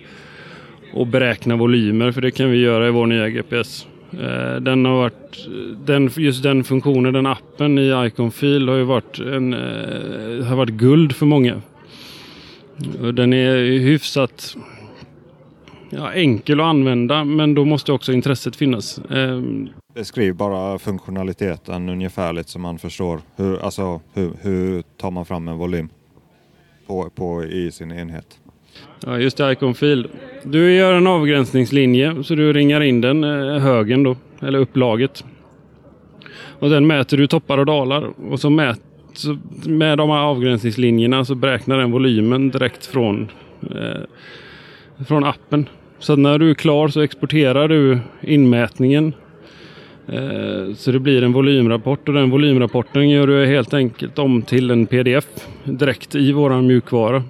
och beräknar volymer, för det kan vi göra i vår nya GPS. Eh, den har varit, den, just den funktionen, den appen i Iconfil har ju varit, en, eh, har varit guld för många. Den är hyfsat ja, enkel att använda men då måste också intresset finnas. Ehm, Beskriv bara funktionaliteten ungefärligt så man förstår. Hur, alltså, hur, hur tar man fram en volym på, på, i sin enhet? Ja, just det, Icon Field. Du gör en avgränsningslinje så du ringar in den eh, högen då, eller upplaget. Och den mäter du toppar och dalar och så, mät, så med de här avgränsningslinjerna så beräknar den volymen direkt från, eh, från appen. Så när du är klar så exporterar du inmätningen eh, så det blir en volymrapport och den volymrapporten gör du helt enkelt om till en pdf direkt i våran mjukvara.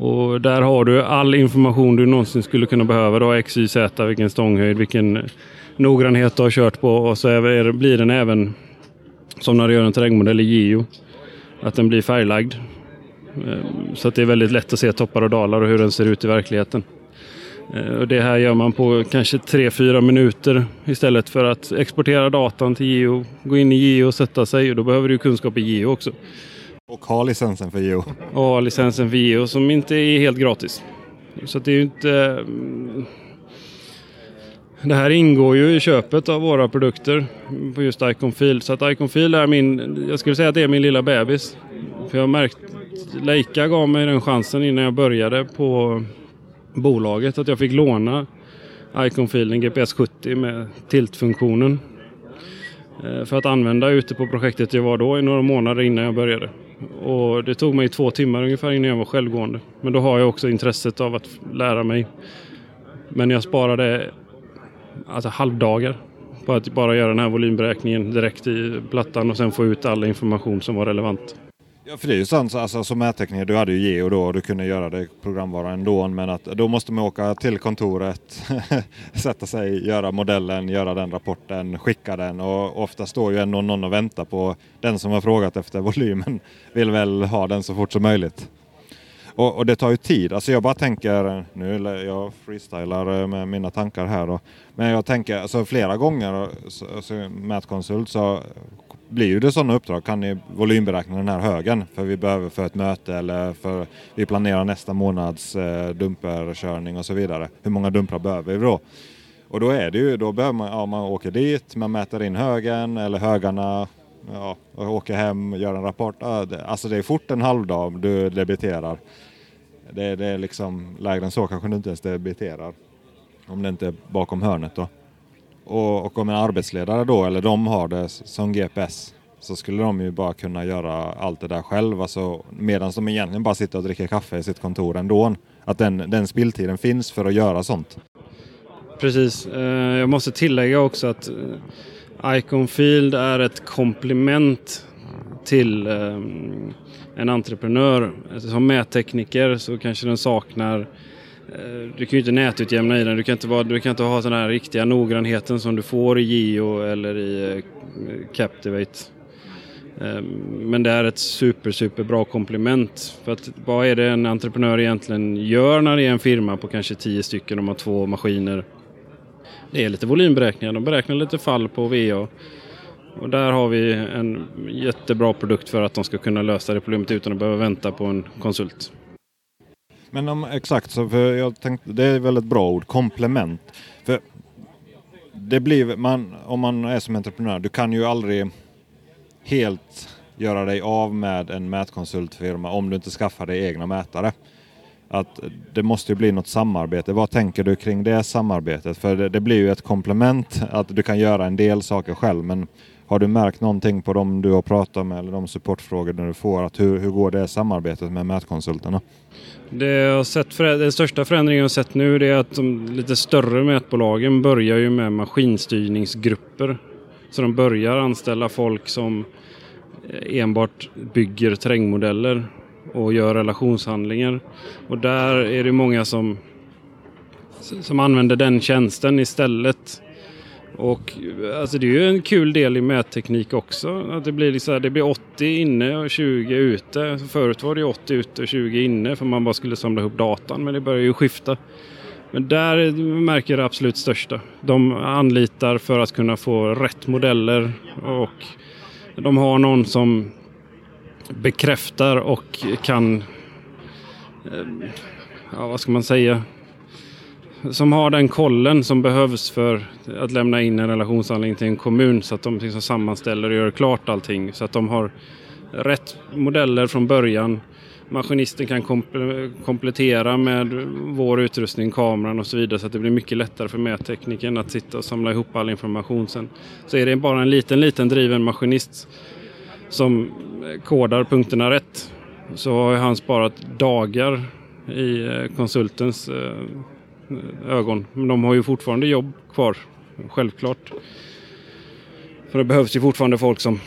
Och där har du all information du någonsin skulle kunna behöva. Då, X, Y, Z, vilken stånghöjd, vilken noggrannhet du har kört på och så är, blir den även som när du gör en terrängmodell i Geo. Att den blir färglagd. Ehm, så att det är väldigt lätt att se toppar och dalar och hur den ser ut i verkligheten. Ehm, och det här gör man på kanske 3-4 minuter istället för att exportera datan till Geo, gå in i Geo och sätta sig. Och då behöver du kunskap i Geo också. Och ha licensen för Geo. Och ha licensen för Geo som inte är helt gratis. Så det är ju inte... Mm. Det här ingår ju i köpet av våra produkter på just Iconfil. Så att Iconfil är min, jag skulle säga att det är min lilla bebis. För jag har märkt, Leica gav mig den chansen innan jag började på bolaget att jag fick låna Iconfilen GPS 70 med tiltfunktionen. Eh, för att använda ute på projektet jag var då i några månader innan jag började. Och det tog mig två timmar ungefär innan jag var självgående. Men då har jag också intresset av att lära mig. Men jag sparade alltså halvdagar på att bara göra den här volymberäkningen direkt i plattan och sen få ut all information som var relevant. Ja, för det är ju sant. Alltså, som mättekniker, du hade ju Geo då och du kunde göra det programvara ändå. Men att, då måste man åka till kontoret, sätta sig, göra modellen, göra den rapporten, skicka den. Och ofta står ju ändå någon och väntar på den som har frågat efter volymen. Vill väl ha den så fort som möjligt. Och, och, det tar ju tid. Alltså jag bara tänker, nu jag freestylar eh, med mina tankar här då. Men jag tänker, alltså flera gånger alltså, mätkonsult så blir det sådana uppdrag. Kan ni volymberäkna den här högen? För vi behöver för ett möte eller för vi planerar nästa månads eh, dumperkörning och så vidare. Hur många dumprar behöver vi då? Och då är det ju, då behöver man, ja, man åker dit, man mäter in högen eller högarna, ja, och åker hem, gör en rapport. Alltså det är fort en halvdag du debiterar. Det, det är liksom lägre än så kanske du inte ens debiterar. Om det inte är bakom hörnet då. Och, och om en arbetsledare då, eller de har det som GPS, så skulle de ju bara kunna göra allt det där själv. Alltså, medan de egentligen bara sitter och dricker kaffe i sitt kontor ändå. Att den, den spilltiden finns för att göra sånt. Precis. Eh, jag måste tillägga också att eh, Icon Field är ett komplement till eh, en entreprenör. Som mättekniker så kanske den saknar Eh, Eh, du kan ju inte nätutjämna i den. Du kan inte, vara, du kan inte ha den här riktiga noggrannheten som du får i Geo eller i eh, Captivate. Ehm, men det är ett super, super bra komplement. För att vad är det en entreprenör egentligen gör när det är en firma på kanske tio stycken och har två maskiner? Det är lite volymberäkningar. De beräknar lite fall på VA. Och där har vi en jättebra produkt för att de ska kunna lösa det problemet utan att behöva vänta på en konsult. Men om, exakt, så för jag tänkte, det är väl ett bra ord, komplement. För det blir, man, om man är som entreprenör, du kan ju aldrig helt göra dig av med en mätkonsultfirma om du inte skaffar dig egna mätare. Att det måste ju bli något samarbete. Vad tänker du kring det samarbetet? För det, det blir ju ett komplement att du kan göra en del saker själv men har du märkt någonting på de du har pratat med eller de supportfrågorna du får? Att hur, hur går det samarbetet med mätkonsulterna? Det jag har sett, den största förändringen jag har sett nu är att de lite större mätbolagen börjar ju med maskinstyrningsgrupper. Så de börjar anställa folk som enbart bygger terrängmodeller och gör relationshandlingar. Och där är det många som, som använder den tjänsten istället och alltså det är ju en kul del i mätteknik också. Att det, blir liksom, det blir 80 inne och 20 ute. Förut var det 80 ute och 20 inne för man bara skulle samla ihop datan. Men det börjar ju skifta. Men där märker det absolut största. De anlitar för att kunna få rätt modeller och de har någon som bekräftar och kan, eh, ja vad ska man säga, som har den kollen som behövs för att lämna in en relationshandling till en kommun så att de liksom sammanställer och gör klart allting så att de har rätt modeller från början. Maskinisten kan komplettera med vår utrustning, kameran och så vidare så att det blir mycket lättare för mätteknikern att sitta och samla ihop all information sen. Så är det bara en liten, liten driven maskinist som kodar punkterna rätt så har han sparat dagar i eh, konsultens eh, ögon. Men de har ju fortfarande jobb kvar, självklart. För det behövs ju fortfarande folk som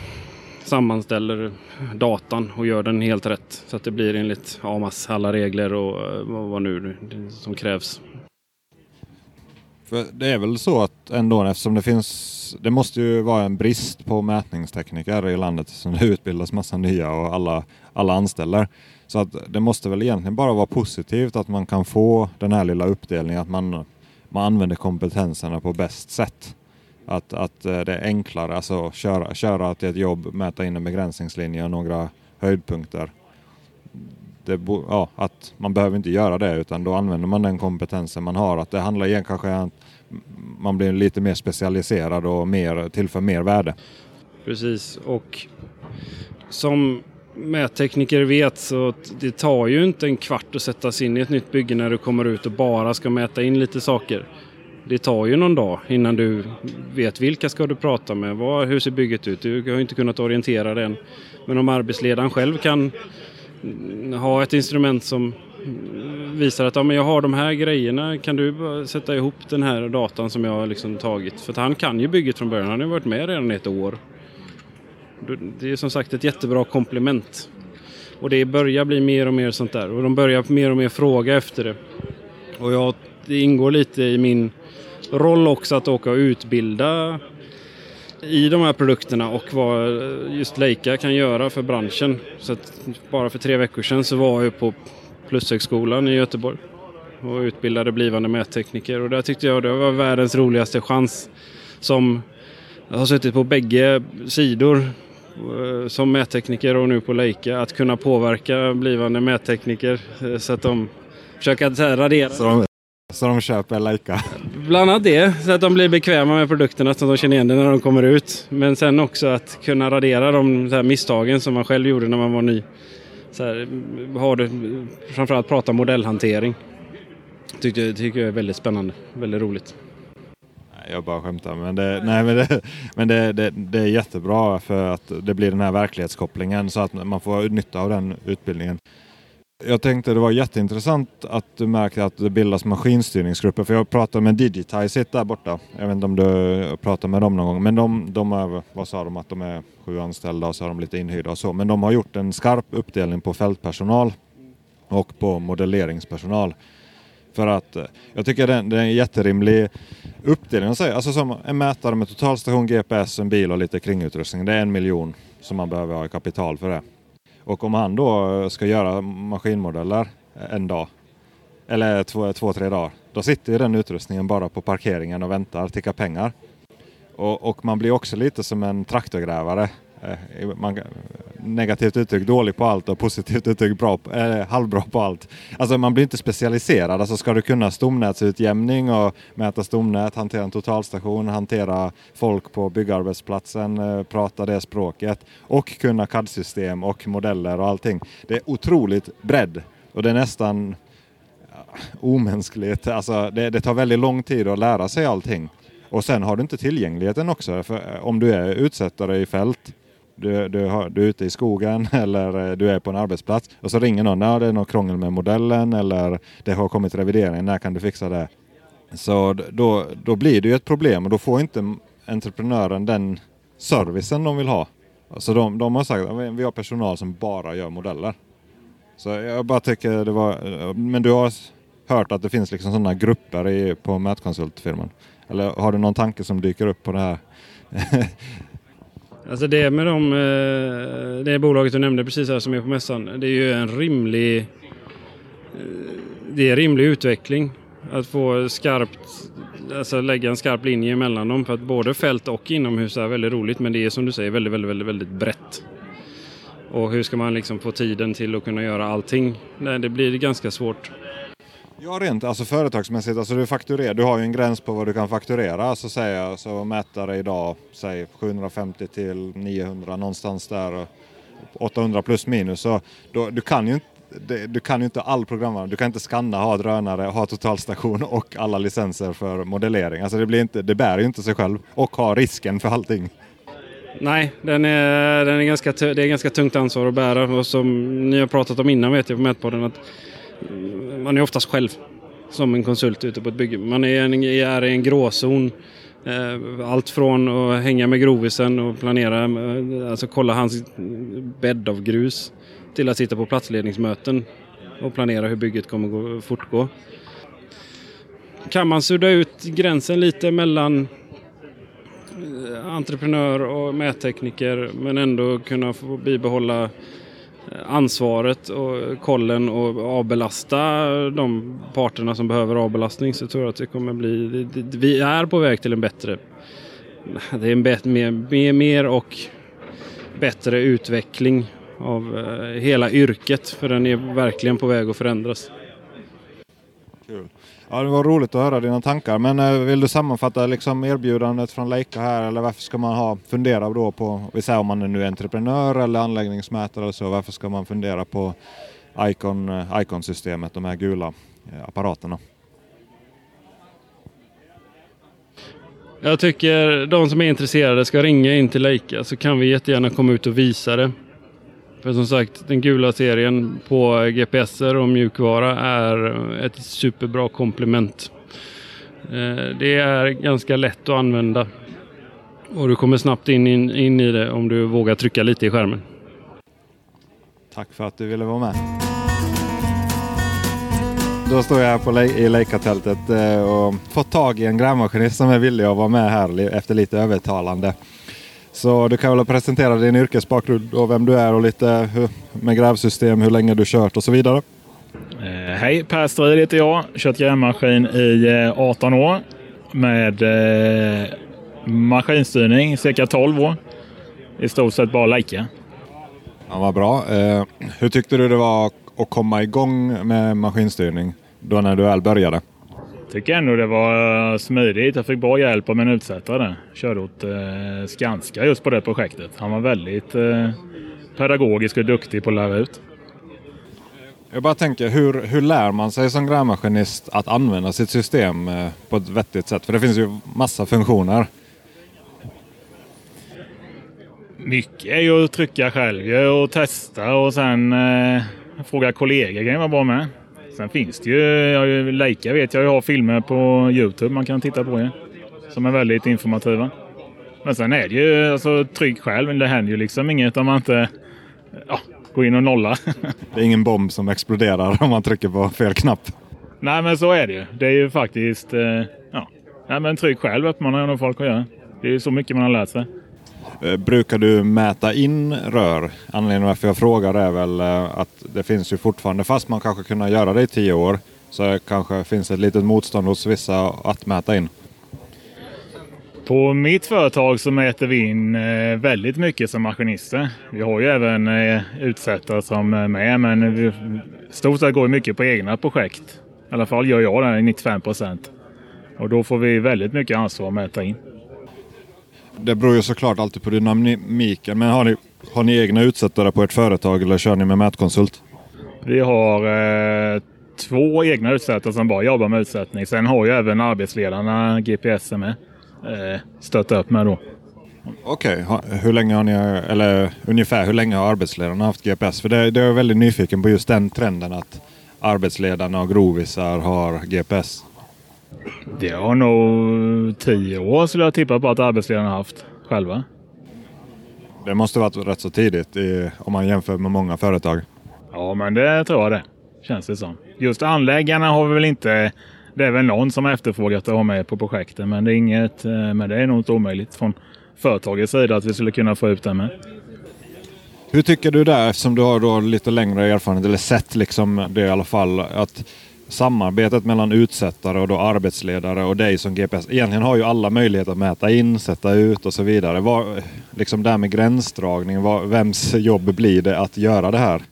sammanställer datan och gör den helt rätt. Så att det blir enligt AMAS alla regler och eh, vad nu som krävs. För det är väl så att ändå eftersom det finns, det måste ju vara en brist på mätningstekniker i landet som det utbildas massa nya och alla, alla anställer. Så att det måste väl egentligen bara vara positivt att man kan få den här lilla uppdelningen, att man, man använder kompetenserna på bäst sätt. Att, att eh, det är enklare, alltså köra, köra till ett jobb, mäta in en begränsningslinje och några höjdpunkter. Det, ja, att man behöver inte göra det utan då använder man den kompetensen man har. Att det handlar igen kanske om att man blir lite mer specialiserad och mer, tillför mer värde. Precis och som mättekniker vet så det tar ju inte en kvart att sätta sig in i ett nytt bygge när du kommer ut och bara ska mäta in lite saker. Det tar ju någon dag innan du vet vilka ska du prata med, vad, hur ser bygget ut? Du har ju inte kunnat orientera dig än. Men om arbetsledaren själv kan ha ett instrument som visar att ja, men jag har de här grejerna, kan du sätta ihop den här datan som jag har liksom tagit? För att han kan ju bygget från början, han har ju varit med redan ett år. Det är som sagt ett jättebra komplement. Och det börjar bli mer och mer sånt där och de börjar mer och mer fråga efter det. Och jag, det ingår lite i min roll också att åka och utbilda i de här produkterna och vad just Leica kan göra för branschen. Så att bara för tre veckor sedan så var jag på Plushögskolan i Göteborg och utbildade blivande mättekniker och där tyckte jag det var världens roligaste chans som jag har suttit på bägge sidor som mättekniker och nu på Leica att kunna påverka blivande mättekniker eh, så att de försöker att radera. Så de, så de köper Leica? Bland annat det, så att de blir bekväma med produkterna så att de känner igen det när de kommer ut. Men sen också att kunna radera de här misstagen som man själv gjorde när man var ny. Så här, har du, framförallt prata modellhantering. Tycker, tycker jag är väldigt spännande, väldigt roligt. Jag bara skämtar, men, det, nej, men, det, men det, det, det, är jättebra för att det blir den här verklighetskopplingen så att man får nytta av den utbildningen. Jag tänkte det var jätteintressant att du märkte att det bildas maskinstyrningsgrupper. För jag pratade med Digitize där borta. Jag vet inte om du pratade med dem någon gång. Men de, de är, vad sa de, att de är sju anställda och så har de lite inhyrda och så. Men de har gjort en skarp uppdelning på fältpersonal och på modelleringspersonal. För att jag tycker det är en jätterimlig Uppdelningen, Alltså som en mätare med totalstation, GPS, en bil och lite kringutrustning. Det är en miljon som man behöver ha i kapital för det. Och om han då ska göra maskinmodeller en dag, eller två, två tre dagar, då sitter ju den utrustningen bara på parkeringen och väntar, tickar pengar. Och, och man blir också lite som en traktorgrävare. Eh, man, negativt uttryck dålig på allt och positivt uttryck bra, eh, halvbra på allt. Alltså man blir inte specialiserad. Alltså ska du kunna stomnätsutjämning och mäta stomnät, hantera en totalstation, hantera folk på byggarbetsplatsen, eh, prata det språket och kunna CAD-system och modeller och allting. Det är otroligt bredd och det är nästan omänskligt. Alltså det, det tar väldigt lång tid att lära sig allting. Och sen har du inte tillgängligheten också. För eh, om du är utsättare i fält du, du, har, du är ute i skogen eller eh, du är på en arbetsplats och så ringer någon. Ja, det är något krångel med modellen eller det har kommit revidering. När kan du fixa det? Så då, då blir det ju ett problem och då får inte entreprenören den servicen de vill ha. Så de, de har sagt att vi har personal som bara gör modeller. Så jag bara tycker det var... Eh, men du har hört att det finns liksom sådana grupper i, på mätkonsultfirman? Eller har du någon tanke som dyker upp på det här? Alltså det med de, eh, det bolaget du nämnde precis här som är på mässan, det är ju en rimlig, eh, det är rimlig utveckling. Att få skarpt, alltså lägga en skarp linje mellan dem. För att både fält och inomhus är väldigt roligt men det är som du säger väldigt, väldigt, väldigt, väldigt brett. Och hur ska man liksom få tiden till att kunna göra allting? Nej, det blir ganska svårt. Ja, rent alltså företagsmässigt. Alltså du, fakturerar, du har ju en gräns på vad du kan fakturera. Alltså säga, så alltså mätare idag, säg 750 till 900 någonstans där. 800 plus minus. Så då, du kan ju inte du kan ju inte all programvara. Du kan inte skanna, ha drönare, ha totalstation och alla licenser för modellering. Alltså det, blir inte, det bär ju inte sig själv och ha risken för allting. Nej, den är, den är ganska, det är ganska tungt ansvar att bära. Och som ni har pratat om innan vet jag på Mätpodden att man är oftast själv som en konsult ute på ett bygge. Man är, en, är i en gråzon. Eh, allt från att hänga med grovisen och planera, eh, alltså kolla hans bädd av grus till att sitta på platsledningsmöten och planera hur bygget kommer att fortgå. kan man sudda ut gränsen lite mellan eh, entreprenör och mättekniker men ändå kunna få bibehålla eh, ansvaret och kollen och avbelasta de parterna som behöver avbelastning så tror jag att det kommer bli... Vi är på väg till en bättre... Det är en bet, mer, mer och bättre utveckling av eh, hela yrket för den är verkligen på väg att förändras. Ja, det var roligt att höra dina tankar. Men eh, vill du sammanfatta liksom erbjudandet från Leica här? Eller varför ska man ha, fundera då på, vi säger om man är nu är entreprenör eller anläggningsmätare eller så, varför ska man fundera på Icon, eh, Icon-systemet, de här gula eh, apparaterna? Jag tycker de som är intresserade ska ringa in till Leica så kan vi jättegärna komma ut och visa det. För som sagt, den gula serien på GPSer och mjukvara är ett superbra komplement. Eh, det är ganska lätt att använda och du kommer snabbt in, in, in i det om du vågar trycka lite i skärmen. Tack för att du ville vara med. Då står jag på i Leica-tältet eh, och fått tag i en grävmaskinist som är villig att vara med här efter lite övertalande. Så du kan väl presentera din yrkesbakgrund och vem du är och lite med grävsystem, hur länge du kört och så vidare. Eh, hej, Per Strid heter jag. Kört grävmaskin i 18 eh, år med eh, maskinstyrning cirka 12 år. I stort sett bara Leica. Ja, vad bra. Eh, hur tyckte du det var att komma igång med maskinstyrning då när du väl började? Tycker ändå det var eh, smidigt. Jag fick bra hjälp av min utsättare. Körde åt eh, Skanska just på det projektet. Han var väldigt eh, pedagogisk och duktig på att lära ut. Jag bara tänker, hur, hur lär man sig som grävmaskinist att använda sitt system eh, på ett vettigt sätt? För det finns ju massa funktioner. Mycket är ju att trycka själv och testa och sen eh, fråga kollegor kan ju vara bra med. Sen finns det ju, jag, Leica vet jag, jag har filmer på Youtube man kan titta på. Ja, som är väldigt informativa. Men sen är det ju alltså, tryck själv. Det händer ju liksom inget om man inte ja, går in och nollar. det är ingen bomb som exploderar om man trycker på fel knapp. Nej men så är det ju. Det är ju faktiskt, eh, ja. Nej, men tryck själv uppmanar jag nog folk att göra. Det är ju så mycket man har lärt sig. Eh, brukar du mäta in rör? Anledningen till varför jag frågar är väl eh, att det finns ju fortfarande, fast man kanske kunnat göra det i tio år, så kanske finns ett litet motstånd hos vissa att mäta in. På mitt företag så mäter vi in eh, väldigt mycket som maskinister. Vi har ju även utsättare som är med, men vi, stort sett går mycket på egna projekt. I alla fall gör jag det, 95 procent. Och då får vi väldigt mycket ansvar att mäta in. Det beror ju såklart alltid på dynamiken. Men har ni, har ni egna utsättare på ert företag eller kör ni med mätkonsult? Vi har eh, två egna utsättare som bara jobbar med utsättning. Sen har ju även arbetsledarna GPS med. Eh, stöttat upp med då. Okej, okay. hur länge har ni, eller ungefär hur länge har arbetsledarna haft GPS? För det, det är jag väldigt nyfiken på just den trenden att arbetsledarna och grovisar har GPS. Det har nog tio år skulle jag tippa på att arbetsledarna haft själva. Det måste varit rätt så tidigt i, om man jämför med många företag. Ja, men det tror jag det. Känns det som. Just anläggarna har vi väl inte... Det är väl någon som har efterfrågat att ha med på projekten, men det är inget... Eh, men det är nog inte omöjligt från företagets sida att vi skulle kunna få ut det med. Hur tycker du där, eftersom du har då lite längre erfarenhet, eller sett liksom det i alla fall, att samarbetet mellan utsättare och då arbetsledare och dig som GPS. Egentligen har ju alla möjlighet att mäta in, sätta ut och så vidare. Var, liksom det här med gränsdragning, var, vems jobb blir det att göra det här?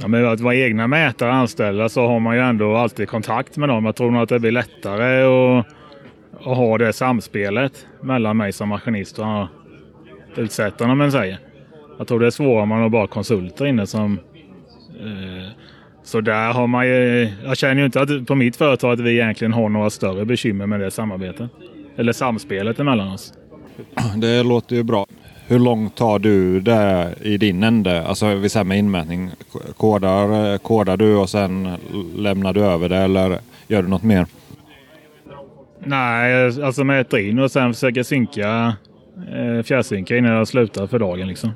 Ja, men att vara egna mätare anställda så har man ju ändå alltid kontakt med dem. Jag tror nog att det blir lättare att, att ha det samspelet mellan mig som maskinist och utsättarna om man säger. Jag tror det är svårare om man har bara konsulter inne som eh, så där har man ju, jag känner ju inte att, på mitt företag att vi egentligen har några större bekymmer med det samarbetet. Eller samspelet emellan oss. Det låter ju bra. Hur långt tar du det i din ände? Alltså vi säger med inmätning. Kodar, kodar du och sen lämnar du över det eller gör du något mer? Nej, alltså mäter in och sen försöker synka, eh, fjärrsynka innan jag slutar för dagen liksom.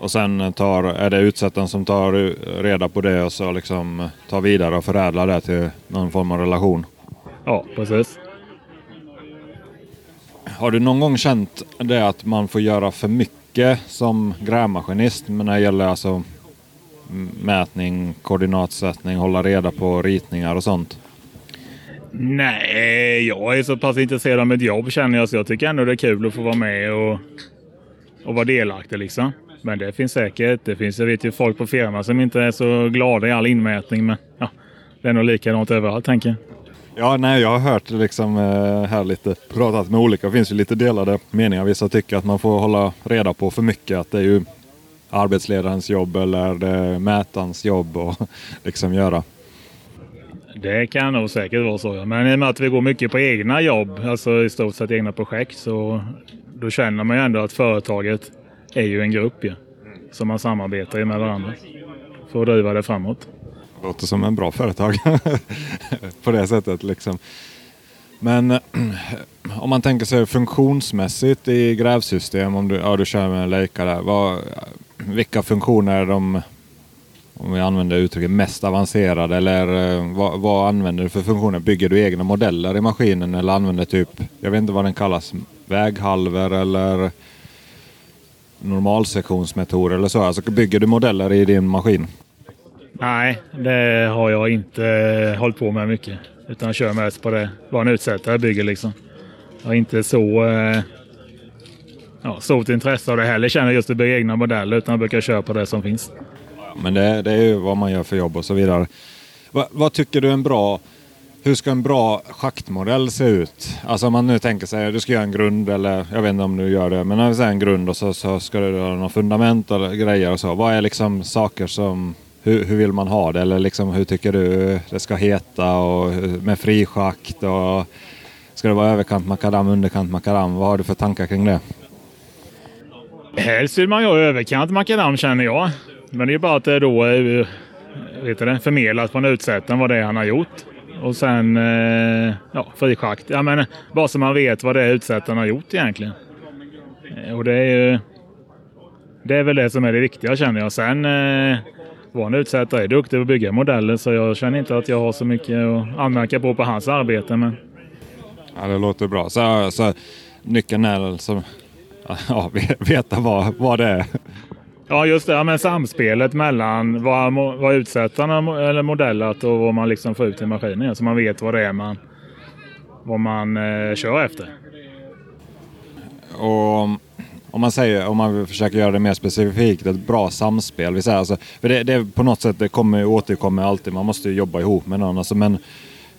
Och sen tar, är det utsättaren som tar reda på det och så liksom tar vidare och förädlar det till någon form av relation. Ja, precis. Har du någon gång känt det att man får göra för mycket som grävmaskinist men när det gäller alltså mätning, koordinatsättning, hålla reda på ritningar och sånt? Nej, jag är så pass intresserad av mitt jobb känner jag så jag tycker ändå det är kul att få vara med och, och vara delaktig liksom. Men det finns säkert, det finns, jag vet ju folk på firman som inte är så glada i all inmätning men ja, det är nog likadant överallt tänker jag. Ja, nej, jag har hört liksom eh, här lite pratat med olika. Det finns ju lite delade meningar. Vissa tycker att man får hålla reda på för mycket. Att det är ju arbetsledarens jobb eller det mätarens jobb att liksom göra. Det kan nog säkert vara så. Ja. Men i och med att vi går mycket på egna jobb, alltså i stort sett egna projekt, så då känner man ju ändå att företaget är ju en grupp ju. som man samarbetar med varandra för att driva det framåt. Låter som en bra företag på det sättet. Liksom. Men eh, om man tänker sig funktionsmässigt i grävsystem, om du, ja, du kör med en Leica där. Vad, vilka funktioner är de, om vi använder uttrycket, mest avancerade? Eller eh, vad, vad, använder du för funktioner? Bygger du egna modeller i maskinen eller använder typ, jag vet inte vad den kallas, väghalvor eller normalsektionsmetoder eller så? Alltså bygger du modeller i din maskin? Nej, det har jag inte hållit på med mycket. Utan jag kör mest på det vad en utsättare bygger liksom. Jag har inte så eh, ja, stort intresse av det heller känner just att bygga egna modeller utan jag brukar köra på det som finns. Men det, det är ju vad man gör för jobb och så vidare. Va, vad tycker du är en bra hur ska en bra schaktmodell se ut? Alltså om man nu tänker sig att du ska göra en grund eller jag vet inte om du gör det. Men om vi säger en grund och så, så ska du ha något fundament eller grejer och så. Vad är liksom saker som hur, hur, vill man ha det? Eller liksom, hur tycker du det ska heta? Och med frischakt och ska det vara överkant makadam, underkant makadam? Vad har du för tankar kring det? Helst vill man ju ha överkant makadam känner jag. Men det är bara att det då är vet du, förmedlat från utsättaren vad det är han har gjort. Och sen eh, ja, frischakt. Ja, men bara så man vet vad det är utsättaren har gjort egentligen. Eh, och det är ju det är väl det som är det viktiga känner jag. Sen eh, vår utsättare är duktig på att bygga modeller så jag känner inte att jag har så mycket att anmärka på på hans arbete. Men... Ja, det låter bra. Så, så nyckeln är alltså ja, veta vad, vad det är. Ja, just det. Ja, men samspelet mellan vad, vad utsättarna eller modellat och vad man liksom får ut i maskinen. Så man vet vad det är man, vad man eh, kör efter. Och om man säger, om man försöker göra det mer specifikt, ett bra samspel. Vi säger alltså, för det, det på något sätt det kommer, återkommer alltid, man måste jobba ihop med någon. Alltså, men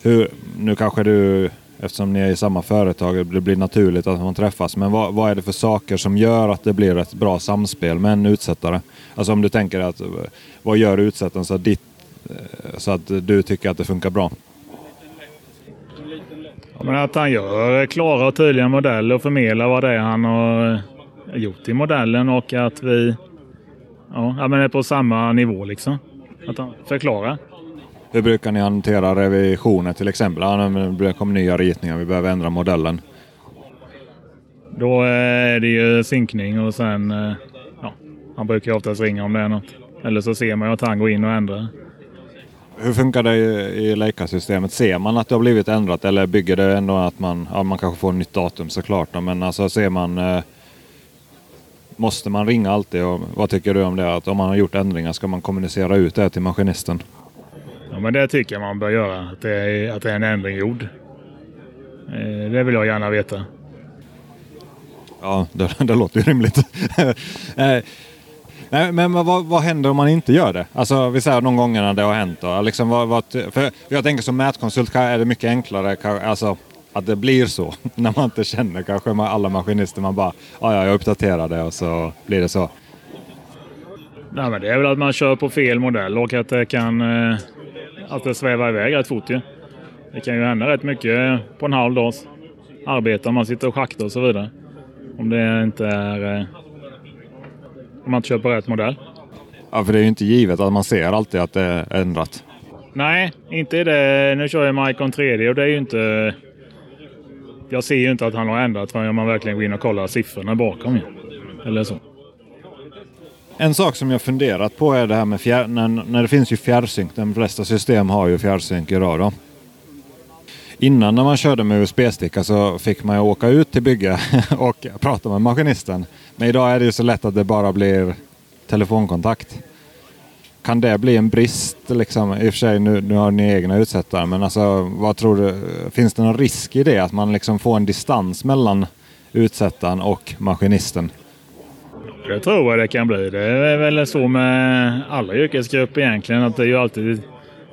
hur, nu kanske du, eftersom ni är i samma företag, det blir naturligt att man träffas. Men vad, vad är det för saker som gör att det blir ett bra samspel med en utsättare? Alltså om du tänker att, vad gör utsättaren så att, ditt, eh, så att du tycker att det funkar bra? men att han gör klara och tydliga modeller och förmedlar vad det är han har eh, gjort i modellen och att vi ja, men är på samma nivå liksom. Att förklara. Hur brukar ni hantera revisioner till exempel? Ja, det kommer nya ritningar, vi behöver ändra modellen. Då är det ju sinkning och sen, eh, ja, han brukar oftast ringa om det är något. Eller så ser man ju att han går in och ändrar. Hur funkar det i Leica-systemet? Ser man att det har blivit ändrat eller bygger det ändå att man, ja, man kanske får nytt datum såklart. Men alltså ser man eh, Måste man ringa alltid? Och vad tycker du om det? Att om man har gjort ändringar, ska man kommunicera ut det till maskinisten? Ja, men det tycker jag man bör göra. Att det är, att det är en ändring gjord. Eh, det vill jag gärna veta. Ja, det, det låter ju rimligt. Eh, nej, men vad, vad, händer om man inte gör det? Alltså, vi säger de gångerna det har hänt. Då. Liksom, vad, vad, för jag tänker som mätkonsult är det mycket enklare. Alltså, att det blir så. När man inte känner kanske alla maskinister. Man bara, ja, ja jag uppdaterar det och så blir det så. Nej, men det är väl att man kör på fel modell och att det kan eh, att det svävar iväg rätt fort ju. Det kan ju hända rätt mycket på en halv dags arbete om man sitter och schaktar och så vidare. Om det inte är... Eh, om man inte på rätt modell. Ja, för det är ju inte givet att man ser alltid att det är ändrat. Nej, inte det. Nu kör jag med Icon 3D och det är ju inte jag ser ju inte att han har ändrat förrän man verkligen går in och kollar siffrorna bakom. Eller så. En sak som jag funderat på är det här med fjär, när, när det finns ju fjärrsynk. De flesta system har ju fjärrsynk idag då. Innan när man körde med USB-sticka så fick man ju åka ut till bygge och prata med maskinisten. Men idag är det ju så lätt att det bara blir telefonkontakt. Kan det bli en brist? Liksom? I och för sig nu, nu har ni egna utsättare, men alltså, vad tror du? Finns det någon risk i det? Att man liksom får en distans mellan utsättaren och maskinisten? Det tror jag det kan bli. Det är väl så med alla yrkesgrupper egentligen. Att det är ju alltid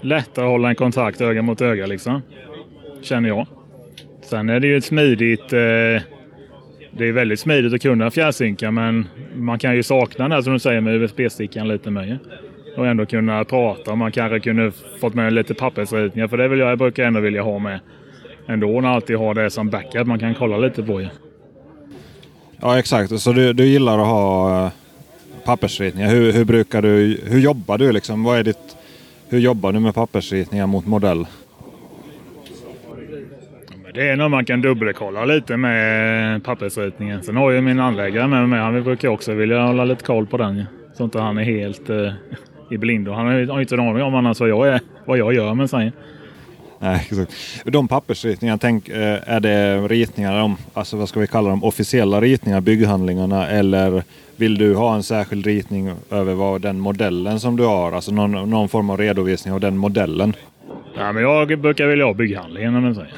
lättare att hålla en kontakt öga mot öga liksom. Känner jag. Sen är det ju ett smidigt... Eh, det är väldigt smidigt att kunna fjärrsynka men man kan ju sakna det som du säger med USB-stickan lite mer. Och ändå kunna prata. Man kanske kunde fått med lite pappersritningar för det vill jag, jag brukar ändå vilja ha med. Ändå och alltid ha det som backup man kan kolla lite på ju. Ja Ja exakt, så du, du gillar att ha eh, pappersritningar. Hur, hur, brukar du, hur jobbar du liksom? Vad är ditt, hur jobbar du med pappersritningar mot modell? Det är nog man kan dubbelkolla lite med pappersritningen. Sen har ju min anläggare med mig. Han brukar också vilja hålla lite koll på den. Så inte han är helt eh, i blindo. Han har ju inte en aning om annars vad jag, är, vad jag gör med sig. Nej, exakt. De pappersritningarna, tänk, eh, är det ritningar, om, alltså vad ska vi kalla dem, officiella ritningar, bygghandlingarna eller vill du ha en särskild ritning över vad den modellen som du har, alltså någon, någon form av redovisning av den modellen? Ja, men jag brukar vilja ha bygghandlingen om man säger.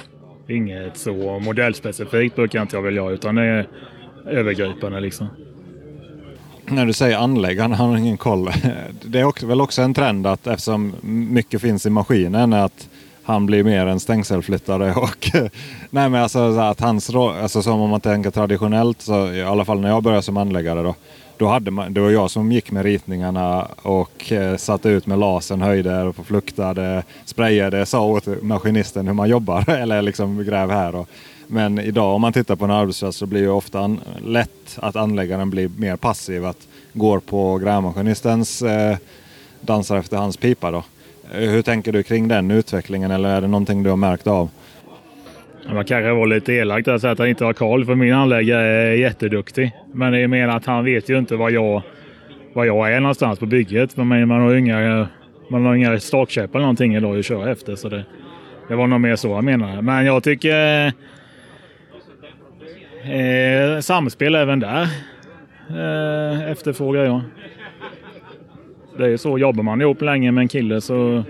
Inget så modellspecifikt brukar inte jag vilja ha utan det är övergripande liksom. När du säger anläggaren, han har ingen koll. Det är också, väl också en trend att eftersom mycket finns i maskinen att han blir mer en stängselflyttare. Och, nej men alltså att hans alltså som om man tänker traditionellt, så i alla fall när jag började som anläggare då. Då hade man, det var jag som gick med ritningarna och eh, satte ut med lasern, höjde och fluktade, sprayade, sa åt maskinisten hur man jobbar eller liksom gräv här. Och, men idag om man tittar på en arbetsplats så blir det ofta an, lätt att anläggaren blir mer passiv. Att går på grävmaskinistens eh, dansar efter hans pipa då. Eh, hur tänker du kring den utvecklingen eller är det någonting du har märkt av? Man kanske var lite elakt att säga att han inte har koll för min anläggare är jätteduktig. Men det är mer att han vet ju inte vad jag, vad jag är någonstans på bygget. Men man, man har ju inga, man har inga stakkäppar eller någonting idag att köra efter. Så det, det var nog mer så jag menade. Men jag tycker eh, eh, samspel även där eh, efterfrågar jag. Det är ju så, jobbar man ihop länge med en kille så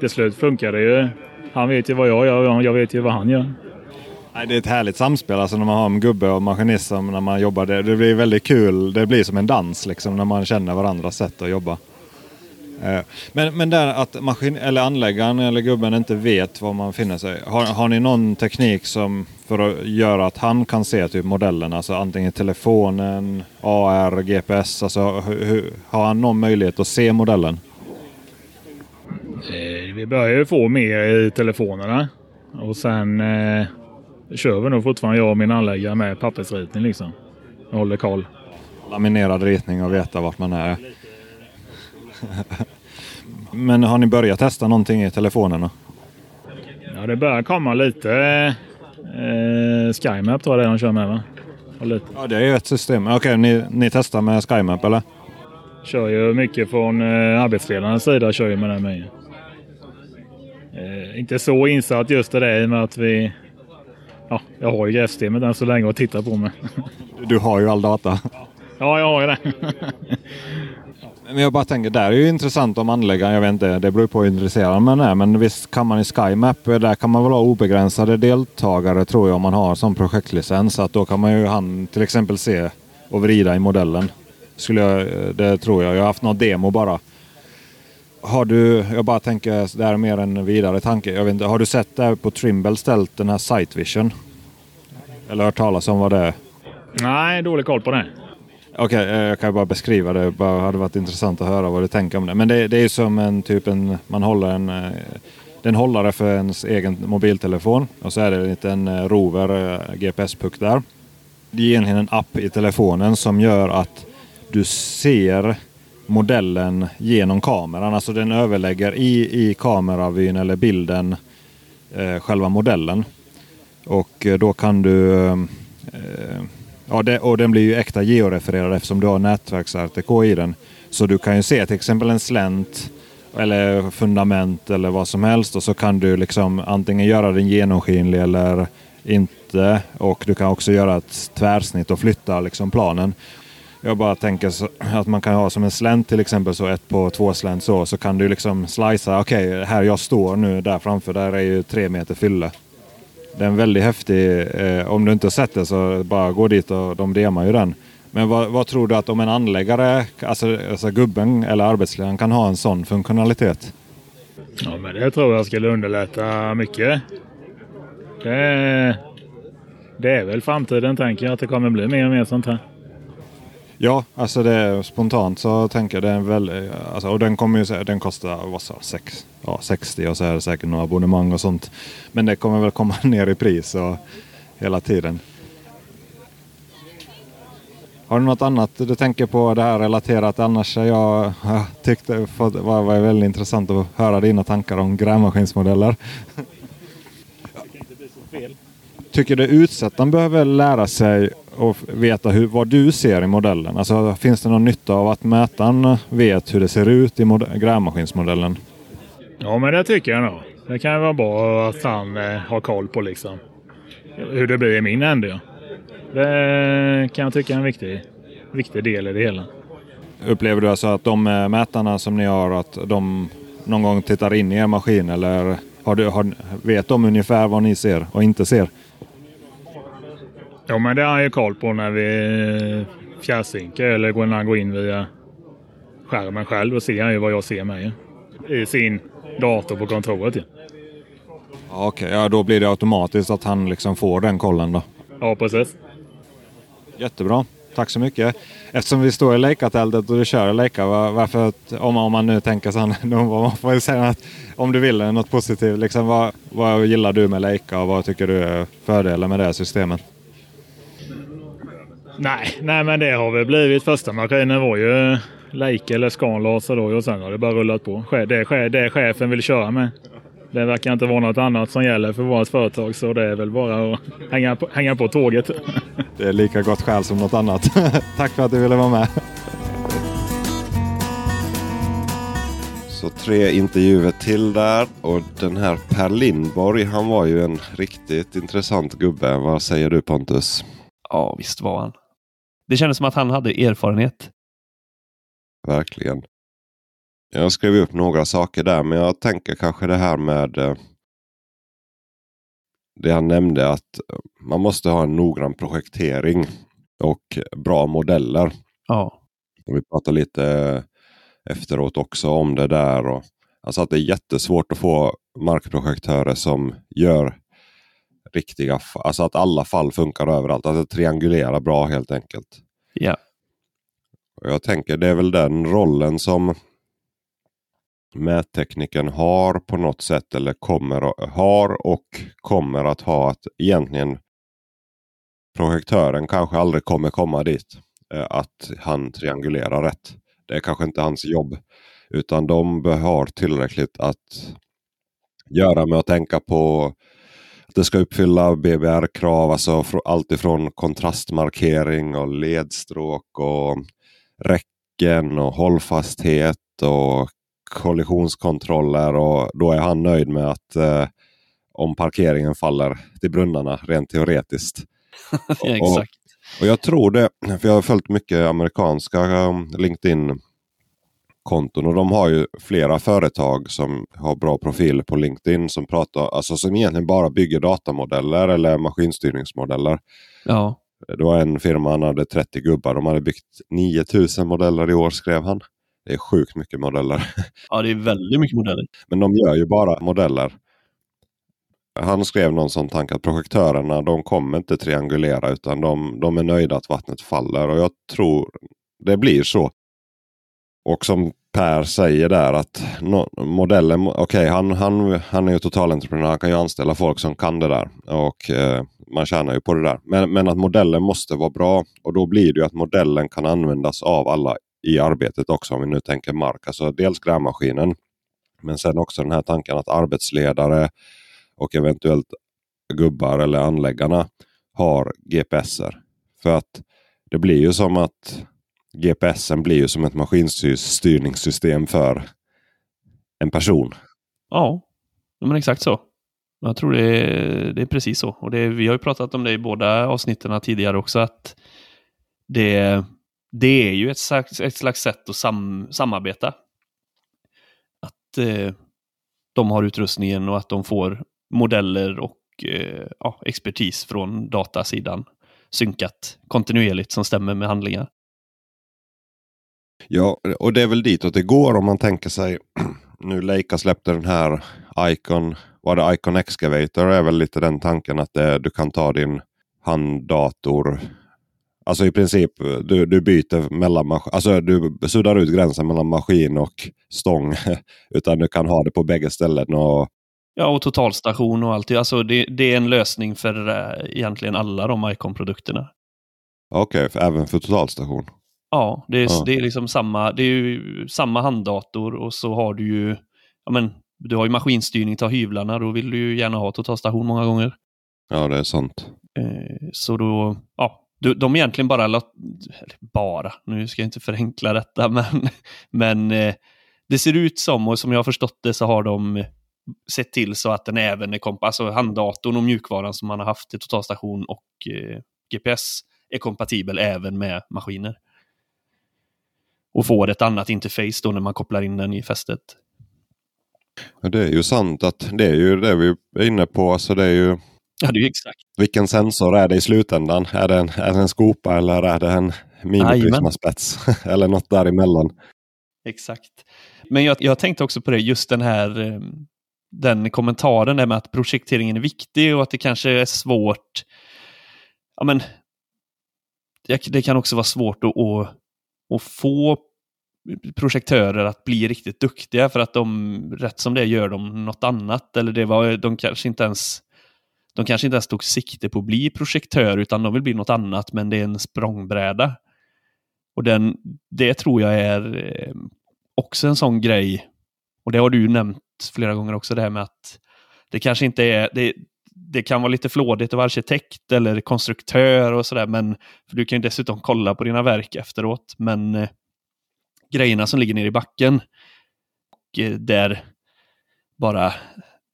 till slut funkar det ju. Han vet ju vad jag gör och jag vet ju vad han gör. Nej, det är ett härligt samspel alltså när man har en gubbe och maskinist som när man jobbar. Det, det blir väldigt kul. Det blir som en dans liksom när man känner varandras sätt att jobba. Eh, men, men där att maskin, eller anläggaren eller gubben inte vet var man finner sig. Har, har ni någon teknik som för att göra att han kan se typ modellen? Alltså antingen telefonen, AR, GPS. Alltså, hur, har han någon möjlighet att se modellen? Eh, vi börjar ju få mer i telefonerna. Och sen eh, kör vi nog fortfarande jag och min anläggare med pappersritning liksom. Jag håller koll. Laminerad ritning och veta vart man är. Men har ni börjat testa någonting i telefonerna? Ja, det börjar komma lite. Eh, SkyMap tror jag det de kör med va? Ja, det är ju ett system. Okej, okay, ni, ni testar med SkyMap eller? Kör ju mycket från eh, arbetsledarnas sida. Kör ju med den med. Eh, inte så insatt just det i och med att vi... Ja, jag har ju grävsystemet än så länge att titta på mig. Du har ju all data. Ja, jag har ju det. Men jag bara tänker, där är ju intressant om anläggaren, jag vet inte, det beror på hur intresserad man är. Men visst kan man i SkyMap, eh, där kan man väl ha obegränsade deltagare tror jag om man har som projektlicens. Att då kan man ju han till exempel se och vrida i modellen. Skulle jag, eh, det tror jag. Jag har haft någon demo bara. Har du, jag bara tänker, det här är mer en vidare tanke. Jag vet inte, har du sett där på Trimble ställt den här Sight Vision? Eller hört talas om vad det är? Nej, dålig koll på det. Okej, okay, jag kan bara beskriva det. Det hade varit intressant att höra vad du tänker om det. Men det, det är som en typ en, man håller en, eh, den en hållare för ens egen mobiltelefon. Och så är det en liten eh, rover, GPS-puck där. Det är egentligen en app i telefonen som gör att du ser modellen genom kameran. Alltså den överlägger i, i kameravyn eller bilden eh, själva modellen. Och då kan du eh, Ja, det, och den blir ju äkta georefererad eftersom du har nätverks-RTK i den. Så du kan ju se till exempel en slänt eller fundament eller vad som helst och så kan du liksom antingen göra den genomskinlig eller inte. Och du kan också göra ett tvärsnitt och flytta liksom planen. Jag bara tänker så, att man kan ha som en slänt till exempel, så ett på två slänt så, så kan du liksom slicea. Okej, okay, här jag står nu där framför, där är ju tre meter fylle. Det är en väldigt häftig, eh, om du inte har sett det så bara gå dit och de demar ju den. Men vad, vad, tror du att om en anläggare, alltså, alltså gubben eller arbetsledaren kan ha en sån funktionalitet? Ja, men det tror jag skulle underlätta mycket. Det, det är väl framtiden tänker jag att det kommer bli mer och mer sånt här. Ja, alltså det är spontant så tänker jag det är en väldigt, alltså, och den kommer ju den kostar vad sa, 6, ja, 60 och så är det säkert några abonnemang och sånt. Men det kommer väl komma ner i pris och hela tiden. Har du något annat du tänker på det här relaterat? Annars jag, jag tyckte det var, var väldigt intressant att höra dina tankar om grävmaskinsmodeller. Tycker du utsättaren behöver lära sig och veta hur, vad du ser i modellen? Alltså, finns det någon nytta av att mätaren vet hur det ser ut i grävmaskinsmodellen? Ja, men det tycker jag nog. Det kan vara bra att han eh, har koll på liksom hur det blir i min ände. Ja. Det kan jag tycka är en viktig, viktig del i det hela. Upplever du alltså att de eh, mätarna som ni har, att de någon gång tittar in i er maskin eller har du, har, vet de ungefär vad ni ser och inte ser? Ja, men det har han ju koll på när vi fjärrsynkar eller när han går in via skärmen själv och ser han ju vad jag ser med i sin dator på kontoret. Ja. Okej, okay, ja, då blir det automatiskt att han liksom får den kollen då? Ja, precis. Jättebra. Tack så mycket. Eftersom vi står i Leica-tältet och du kör i Leica, varför, om, om man nu tänker så här, man får säga att om du vill något positivt, liksom, vad, vad gillar du med Leica och vad tycker du är fördelen med det systemet? Nej, nej men det har väl blivit. Första maskinen var ju Leica eller Scanlaser då och sen har det bara rullat på. Det är det chefen vill köra med. Det verkar inte vara något annat som gäller för vårt företag så det är väl bara att hänga på, hänga på tåget. Det är lika gott skäl som något annat. Tack för att du ville vara med. Så tre intervjuer till där och den här Per Lindborg han var ju en riktigt intressant gubbe. Vad säger du Pontus? Ja visst var han. Det kändes som att han hade erfarenhet. Verkligen. Jag skrev upp några saker där men jag tänker kanske det här med eh, det han nämnde att man måste ha en noggrann projektering och bra modeller. Ja. Och vi pratade lite efteråt också om det där. Och, alltså att det är jättesvårt att få markprojektörer som gör riktiga, alltså att alla fall funkar överallt. Att det triangulerar bra helt enkelt. Ja. Och jag tänker det är väl den rollen som mättekniken har på något sätt eller kommer har och kommer att ha att egentligen projektören kanske aldrig kommer komma dit. Eh, att han triangulerar rätt. Det är kanske inte hans jobb. Utan de har tillräckligt att göra med att tänka på att det ska uppfylla BBR-krav. Alltså allt ifrån kontrastmarkering och ledstråk och räcken och hållfasthet och kollisionskontroller och då är han nöjd med att eh, om parkeringen faller till brunnarna rent teoretiskt. ja, exakt. Och, och, jag tror det, för jag har följt mycket amerikanska um, LinkedIn konton och de har ju flera företag som har bra profiler på LinkedIn som pratar, alltså som egentligen bara bygger datamodeller eller maskinstyrningsmodeller. Ja. Det var en firma, han hade 30 gubbar, de hade byggt 9000 modeller i år skrev han. Det är sjukt mycket modeller. Ja, det är väldigt mycket modeller. Men de gör ju bara modeller. Han skrev någon sån tanke att projektörerna de kommer inte triangulera utan de, de är nöjda att vattnet faller. Och jag tror det blir så. Och som Per säger där att no, modellen, okej okay, han, han, han är ju totalentreprenör, han kan ju anställa folk som kan det där. Och eh, man tjänar ju på det där. Men, men att modellen måste vara bra och då blir det ju att modellen kan användas av alla i arbetet också om vi nu tänker mark. Alltså dels grävmaskinen men sen också den här tanken att arbetsledare och eventuellt gubbar eller anläggarna har GPSer. För att det blir ju som att GPSen blir ju som ett maskinstyrningssystem för en person. Ja, men exakt så. Jag tror det är, det är precis så. Och det, vi har ju pratat om det i båda avsnitten tidigare också. att det, det är ju ett slags, ett slags sätt att sam, samarbeta. Att eh, de har utrustningen och att de får modeller och eh, ja, expertis från datasidan synkat kontinuerligt som stämmer med handlingar. Ja, och det är väl ditåt det går om man tänker sig nu Leica släppte den här Icon, var det Icon Excavator är väl lite den tanken att det, du kan ta din handdator Alltså i princip, du, du byter mellan alltså du suddar ut gränsen mellan maskin och stång. Utan du kan ha det på bägge ställen. Och... Ja, och totalstation och allt. Alltså det, det är en lösning för äh, egentligen alla de Icon-produkterna. Okej, okay, även för totalstation? Ja, det är, ja. det är liksom samma, det är ju samma handdator och så har du ju, ja men, du har ju maskinstyrning till hyvlarna, då vill du ju gärna ha totalstation många gånger. Ja, det är sant. Eh, så då, ja, de egentligen bara, bara, nu ska jag inte förenkla detta, men, men eh, det ser ut som, och som jag har förstått det, så har de sett till så att den även är komp alltså handdatorn och mjukvaran som man har haft i totalstation och eh, GPS är kompatibel även med maskiner. Och får ett annat interface då när man kopplar in den i fästet. Det är ju sant att det är ju det vi är inne på. Alltså det är ju Ja, det är exakt. Vilken sensor är det i slutändan? Är det en, är det en skopa eller är det en miniprismaspets? eller något däremellan? Exakt. Men jag, jag tänkte också på det, just den här eh, den kommentaren där med att projekteringen är viktig och att det kanske är svårt. Ja, men det kan också vara svårt att, att, och få projektörer att bli riktigt duktiga för att de rätt som det gör de något annat eller det var de kanske inte ens de kanske inte ens tog sikte på att bli projektör utan de vill bli något annat men det är en språngbräda. Och den, det tror jag är eh, också en sån grej, och det har du nämnt flera gånger också, det här med att det kanske inte är, det, det kan vara lite flådigt att vara arkitekt eller konstruktör och sådär, men för du kan ju dessutom kolla på dina verk efteråt, men eh, grejerna som ligger nere i backen, och eh, där bara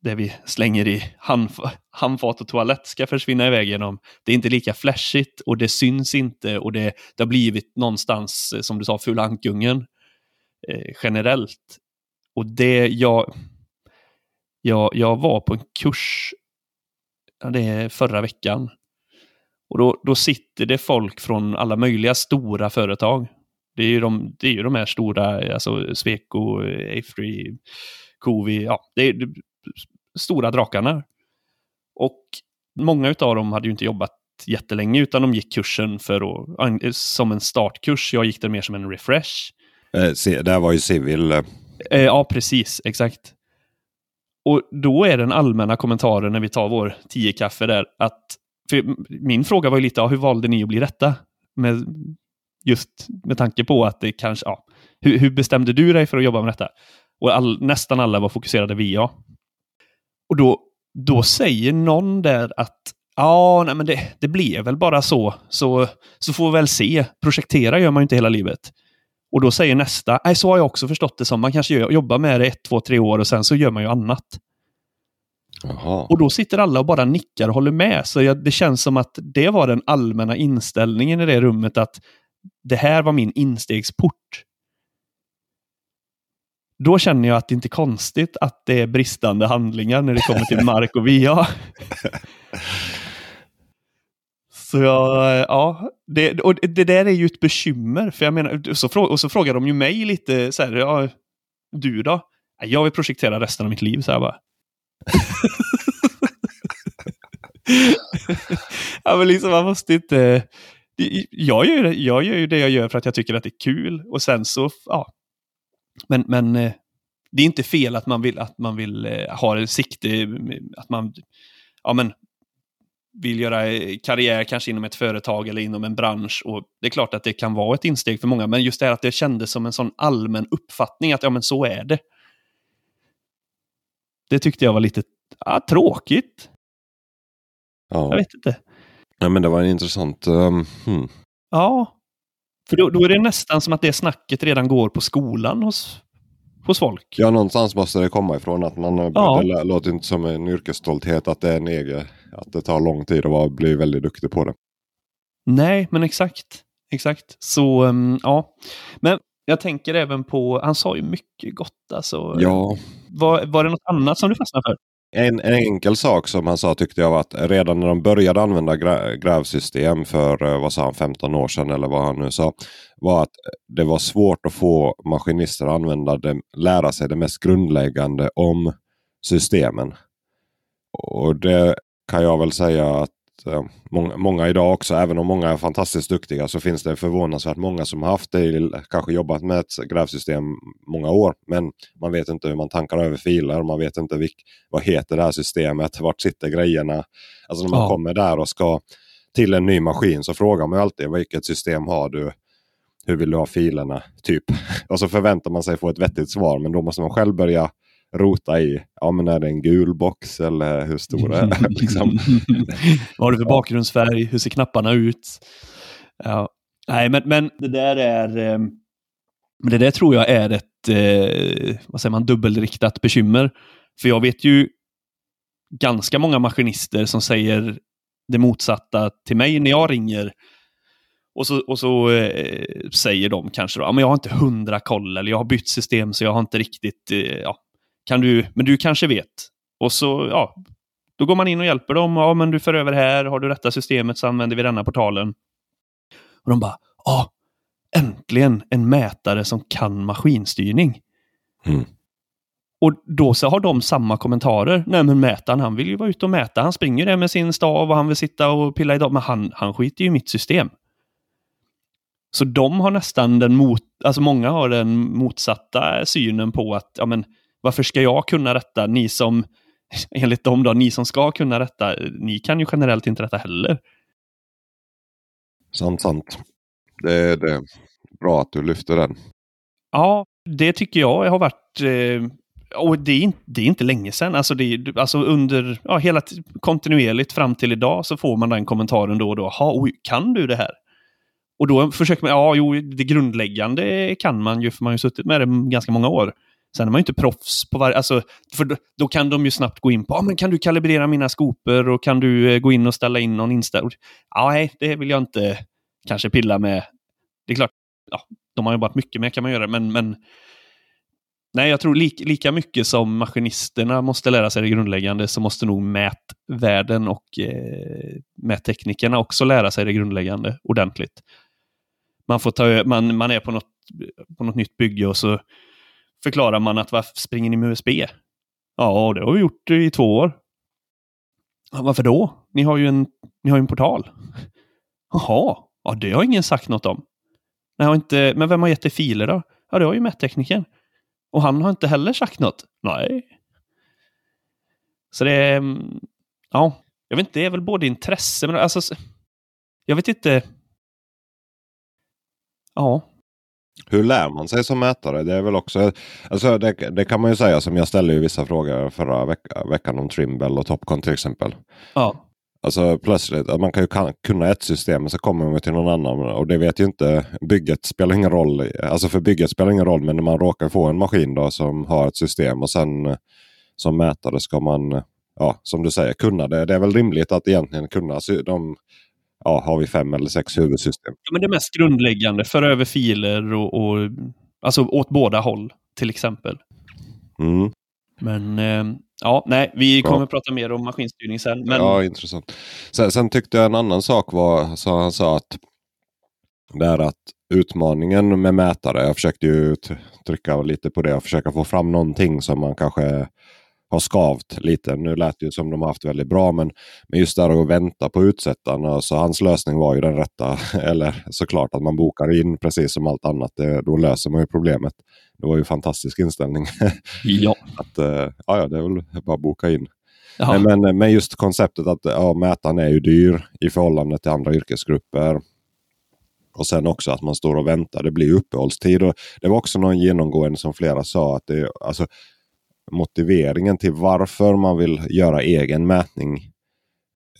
det vi slänger i handf handfat och toalett ska försvinna iväg genom. Det är inte lika flashigt och det syns inte och det, det har blivit någonstans, eh, som du sa, fulankungen eh, generellt. Och det, jag, jag, jag var på en kurs, det är förra veckan, och då, då sitter det folk från alla möjliga stora företag. Det är ju de, det är ju de här stora, alltså Sweco, Afree, Covi, ja, det är stora drakarna. Och många av dem hade ju inte jobbat jättelänge utan de gick kursen för att, som en startkurs. Jag gick den mer som en refresh. Eh, det här var ju civil. Eh. eh, ja, precis. Exakt. Och då är den allmänna kommentaren när vi tar vår tio kaffe där att min fråga var ju lite, ja, hur valde ni att bli detta? Med, just med tanke på att det kanske, ja, hur, hur bestämde du dig för att jobba med detta? Och all, nästan alla var fokuserade via. Och då, då säger någon där att ja, nej, men det, det blir väl bara så. så. Så får vi väl se. Projektera gör man ju inte hela livet. Och då säger nästa, nej så har jag också förstått det som. Man kanske jobbar med det ett, två, tre år och sen så gör man ju annat. Aha. Och då sitter alla och bara nickar och håller med. Så jag, det känns som att det var den allmänna inställningen i det rummet att det här var min instegsport då känner jag att det inte är konstigt att det är bristande handlingar när det kommer till mark och VA. Så jag, ja, det, och det där är ju ett bekymmer. För jag menar, så, frå, och så frågar de ju mig lite så här, ja, du då? Jag vill projektera resten av mitt liv, så här bara. ja, men liksom man måste inte... Jag gör, det, jag gör ju det jag gör för att jag tycker att det är kul och sen så, ja, men, men eh, det är inte fel att man vill, att man vill eh, ha en sikte, att man ja, men, vill göra eh, karriär kanske inom ett företag eller inom en bransch. Och Det är klart att det kan vara ett insteg för många, men just det här att det kändes som en sån allmän uppfattning att ja, men så är det. Det tyckte jag var lite ja, tråkigt. Ja. Jag vet inte. Ja, men det var en intressant... Um, hmm. Ja, för då, då, är det nästan som att det snacket redan går på skolan hos, hos folk. Ja, någonstans måste det komma ifrån. att man ja. Det låter inte som en yrkesstolthet att det är en egen, att det tar lång tid att bli väldigt duktig på det. Nej, men exakt. Exakt. Så, um, ja. Men jag tänker även på, han sa ju mycket gott alltså. Ja. Var, var det något annat som du fastnade för? En, en, enkel sak som han sa tyckte jag var att redan när de började använda grävsystem för eh, vad sa han, 15 år sedan eller vad han nu sa. Var att det var svårt att få maskinister att använda det, lära sig det mest grundläggande om systemen. Och det kan jag väl säga att Eh, många, många, idag också, även om många är fantastiskt duktiga, så finns det förvånansvärt många som har haft det, kanske jobbat med ett grävsystem många år. Men man vet inte hur man tankar över filer, man vet inte vilk, vad heter det här systemet, vart sitter grejerna? Alltså när man ja. kommer där och ska till en ny maskin så frågar man alltid vilket system har du? Hur vill du ha filerna? Typ. Och så förväntar man sig få ett vettigt svar, men då måste man själv börja rota i. Ja, men är det en gul box eller hur stor är den? liksom. Vad har du för bakgrundsfärg? Hur ser knapparna ut? Ja. Nej, men, men det där är... Eh, det där tror jag är ett eh, vad säger man, dubbelriktat bekymmer. För jag vet ju ganska många maskinister som säger det motsatta till mig när jag ringer. Och så, och så eh, säger de kanske då, ja, men jag har inte hundra koll eller jag har bytt system så jag har inte riktigt, eh, ja, kan du, men du kanske vet. Och så, ja, då går man in och hjälper dem. Ja, men du för över här. Har du rätta systemet så använder vi denna portalen. Och de bara, ja, äntligen en mätare som kan maskinstyrning. Mm. Och då så har de samma kommentarer. Nej men mätaren, han vill ju vara ute och mäta. Han springer där med sin stav och han vill sitta och pilla i dem. Men han, han skiter ju i mitt system. Så de har nästan den mot, alltså många har den motsatta synen på att, ja men varför ska jag kunna detta? Ni som, enligt dem då, ni som ska kunna detta, ni kan ju generellt inte detta heller. Sant, sant. Det är det. bra att du lyfter den. Ja, det tycker jag har varit eh, och det är, inte, det är inte länge sedan. Alltså, det alltså under, ja, hela kontinuerligt fram till idag så får man den kommentaren då och då. Ha, oj, kan du det här? Och då försöker man, ja, jo, det grundläggande kan man ju, för man har ju suttit med det ganska många år. Sen är man ju inte proffs på varje... Alltså, för då, då, kan de ju snabbt gå in på, ah, men kan du kalibrera mina skopor och kan du eh, gå in och ställa in någon inställning? Ja, nej, det vill jag inte kanske pilla med. Det är klart, ja, de har jobbat mycket med kan man göra, men, men nej, jag tror li, lika mycket som maskinisterna måste lära sig det grundläggande så måste nog mätvärlden och eh, mätteknikerna också lära sig det grundläggande ordentligt. Man, får ta, man, man är på något, på något nytt bygge och så förklarar man att varför springer ni med USB? Ja, det har vi gjort i två år. Ja, varför då? Ni har ju en, ni har en portal. Jaha, ja, det har ingen sagt något om. Nej, har inte, men vem har gett dig filer då? Ja, det har ju mätteknikern. Och han har inte heller sagt något. Nej. Så det är, ja, jag vet inte, det är väl både intresse, men alltså, jag vet inte. Ja, hur lär man sig som mätare? Det är väl också, alltså det, det kan man ju säga som jag ställde ju vissa frågor förra vecka, veckan om Trimble och Topcon till exempel. Ja. Alltså plötsligt, man kan ju kunna ett system men så kommer man till någon annan och det vet ju inte, bygget spelar ingen roll. Alltså för bygget spelar ingen roll men när man råkar få en maskin då som har ett system och sen som mätare ska man, ja som du säger, kunna det. Det är väl rimligt att egentligen kunna de ja, har vi fem eller sex huvudsystem. Ja, men det mest grundläggande, föra över filer och, och alltså åt båda håll till exempel. Mm. Men eh, ja, nej, vi kommer ja. prata mer om maskinstyrning sen. Men... Ja, intressant. Sen, sen, tyckte jag en annan sak var, så han sa att det är att utmaningen med mätare, jag försökte ju trycka lite på det och försöka få fram någonting som man kanske har skavt lite. Nu lät det ju som de har haft väldigt bra, men, men just där att vänta på utsättarna. Så hans lösning var ju den rätta. Eller såklart att man bokar in precis som allt annat. Det, då löser man ju problemet. Det var ju en fantastisk inställning. Ja. att, uh, ja, det är väl bara att boka in. Men, men, men, just konceptet att ja, mätaren är ju dyr i förhållande till andra yrkesgrupper. Och sen också att man står och väntar. Det blir uppehållstid. Och det var också någon genomgående som flera sa att det, alltså, motiveringen till varför man vill göra egen mätning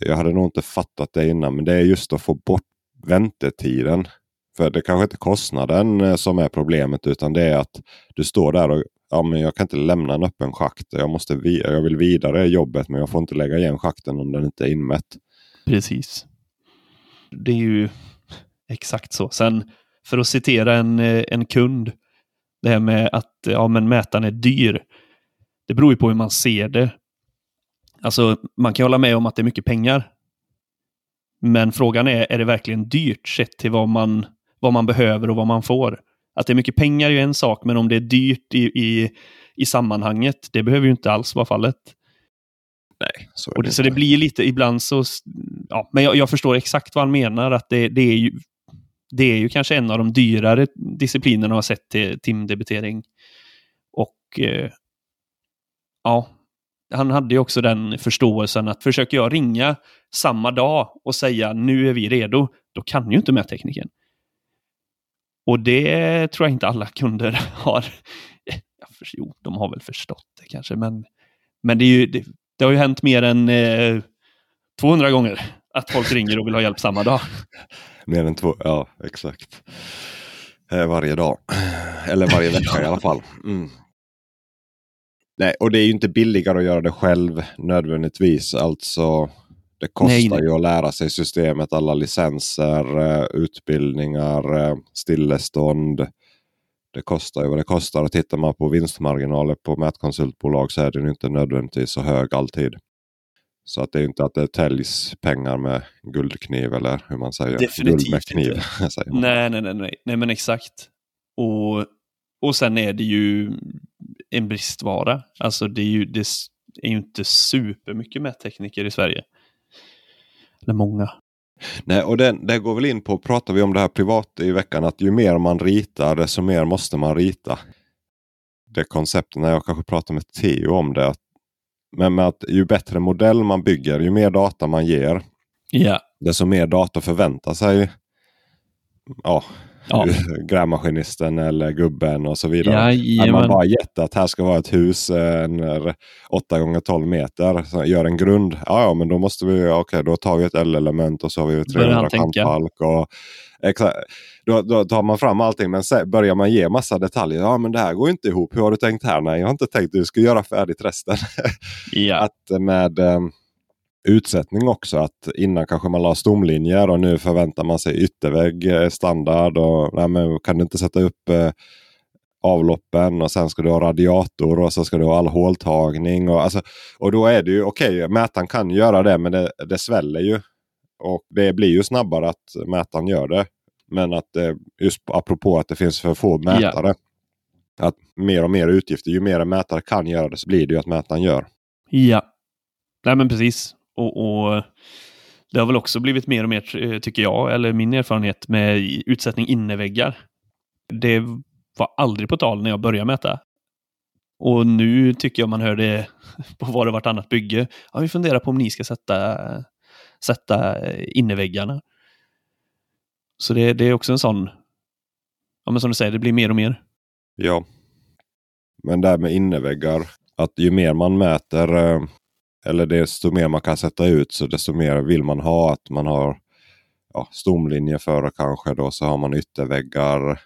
jag hade nog inte fattat det innan, men det är just att få bort väntetiden. För det kanske inte är kostnaden eh, som är problemet utan det är att du står där och ja, men jag kan inte lämna en öppen schakt. Jag, måste, jag vill vidare i jobbet men jag får inte lägga igen schakten om den inte är inmätt. Precis. Det är ju exakt så. Sen för att citera en, eh, en kund, det här med att ja, men mätaren är dyr. Det beror ju på hur man ser det. Alltså, man kan hålla med om att det är mycket pengar. Men frågan är, är det verkligen dyrt sett till vad man, vad man behöver och vad man får? Att det är mycket pengar är ju en sak, men om det är dyrt i, i, i sammanhanget, det behöver ju inte alls vara fallet. Nej, så, och det, så det blir lite ibland så... Ja, men jag, jag, förstår exakt vad han menar, att det, det, är ju, det är ju kanske en av de dyrare disciplinerna har sett till timdebitering. Och eh, ja, han hade ju också den förståelsen att försöker jag ringa samma dag och säga nu är vi redo, då kan ju inte mättekniken. Och det tror jag inte alla kunder har. Jo, de har väl förstått det kanske, men, men det, är ju, det, det har ju hänt mer än eh, 200 gånger att folk ringer och vill ha hjälp samma dag. Mer än två, ja exakt. Eh, varje dag. Eller varje vecka i alla fall. Mm. Nej, och det är ju inte billigare att göra det själv nödvändigtvis. Alltså, det kostar nej, nej. ju att lära sig systemet, alla licenser, eh, utbildningar, eh, stillestånd. Det kostar ju vad det kostar. Och tittar man på vinstmarginaler på mätkonsultbolag så är den inte nödvändigtvis så hög alltid. Så att det är inte att det täljs pengar med guldkniv eller hur man säger. Definitivt Guld med kniv. nej, nej, nej, nej, nej, men exakt. Och, och sen är det ju en bristvara. Alltså det är ju, det är ju inte supermycket mättekniker i Sverige. Eller många. Nej, och det, det går väl in på, pratar vi om det här privat i veckan, att ju mer man ritar desto mer måste man rita. Det konceptet, när jag kanske pratar med Theo om det. Att, men med att ju bättre modell man bygger, ju mer data man ger. Ja. Desto mer data förväntar sig ja, ja. grävmaskinisten eller gubben och så vidare. Ja, Hade man bara gett att här ska vara ett hus en, 8 gånger 12 meter, så gör en grund. Ja, ja, men då måste vi, okej, okay, då tar vi ett L-element och så har vi 300 kantbalk. Och, exakt, då, då, tar man fram allting, men sen börjar man ge massa detaljer. Ja, men det här går inte ihop. Hur har du tänkt här? Nej, jag har inte tänkt. Du ska göra färdigt resten. Ja. att med ehm, utsättning också. Att innan kanske man la stomlinjer och nu förväntar man sig yttervägg eh, standard. Och, nej, men kan du inte sätta upp eh, avloppen och sen ska du ha radiator och så ska du ha all håltagning. Och, alltså, och då är det ju okej, okay, mätaren kan göra det men det, det sväller ju. Och det blir ju snabbare att mätaren gör det. Men att eh, just apropå att det finns för få mätare. Yeah. Att mer och mer utgifter, ju mer en mätare kan göra det så blir det ju att mätaren gör. Ja, nej men precis. Och, och, Det har väl också blivit mer och mer, eh, tycker jag, eller min erfarenhet med utsättning inneväggar. Det var aldrig på tal när jag började mäta. Och nu tycker jag man hör det på var och vartannat bygge. Ja, vi funderar på om ni ska sätta, sätta eh, inneväggarna. Så det, det är också en sån, ja men som du säger, det blir mer och mer. Ja. Men det här med inneväggar, att ju mer man mäter eh, eller desto mer man kan sätta ut så desto mer vill man ha att man har ja, stomlinje för kanske då så har man ytterväggar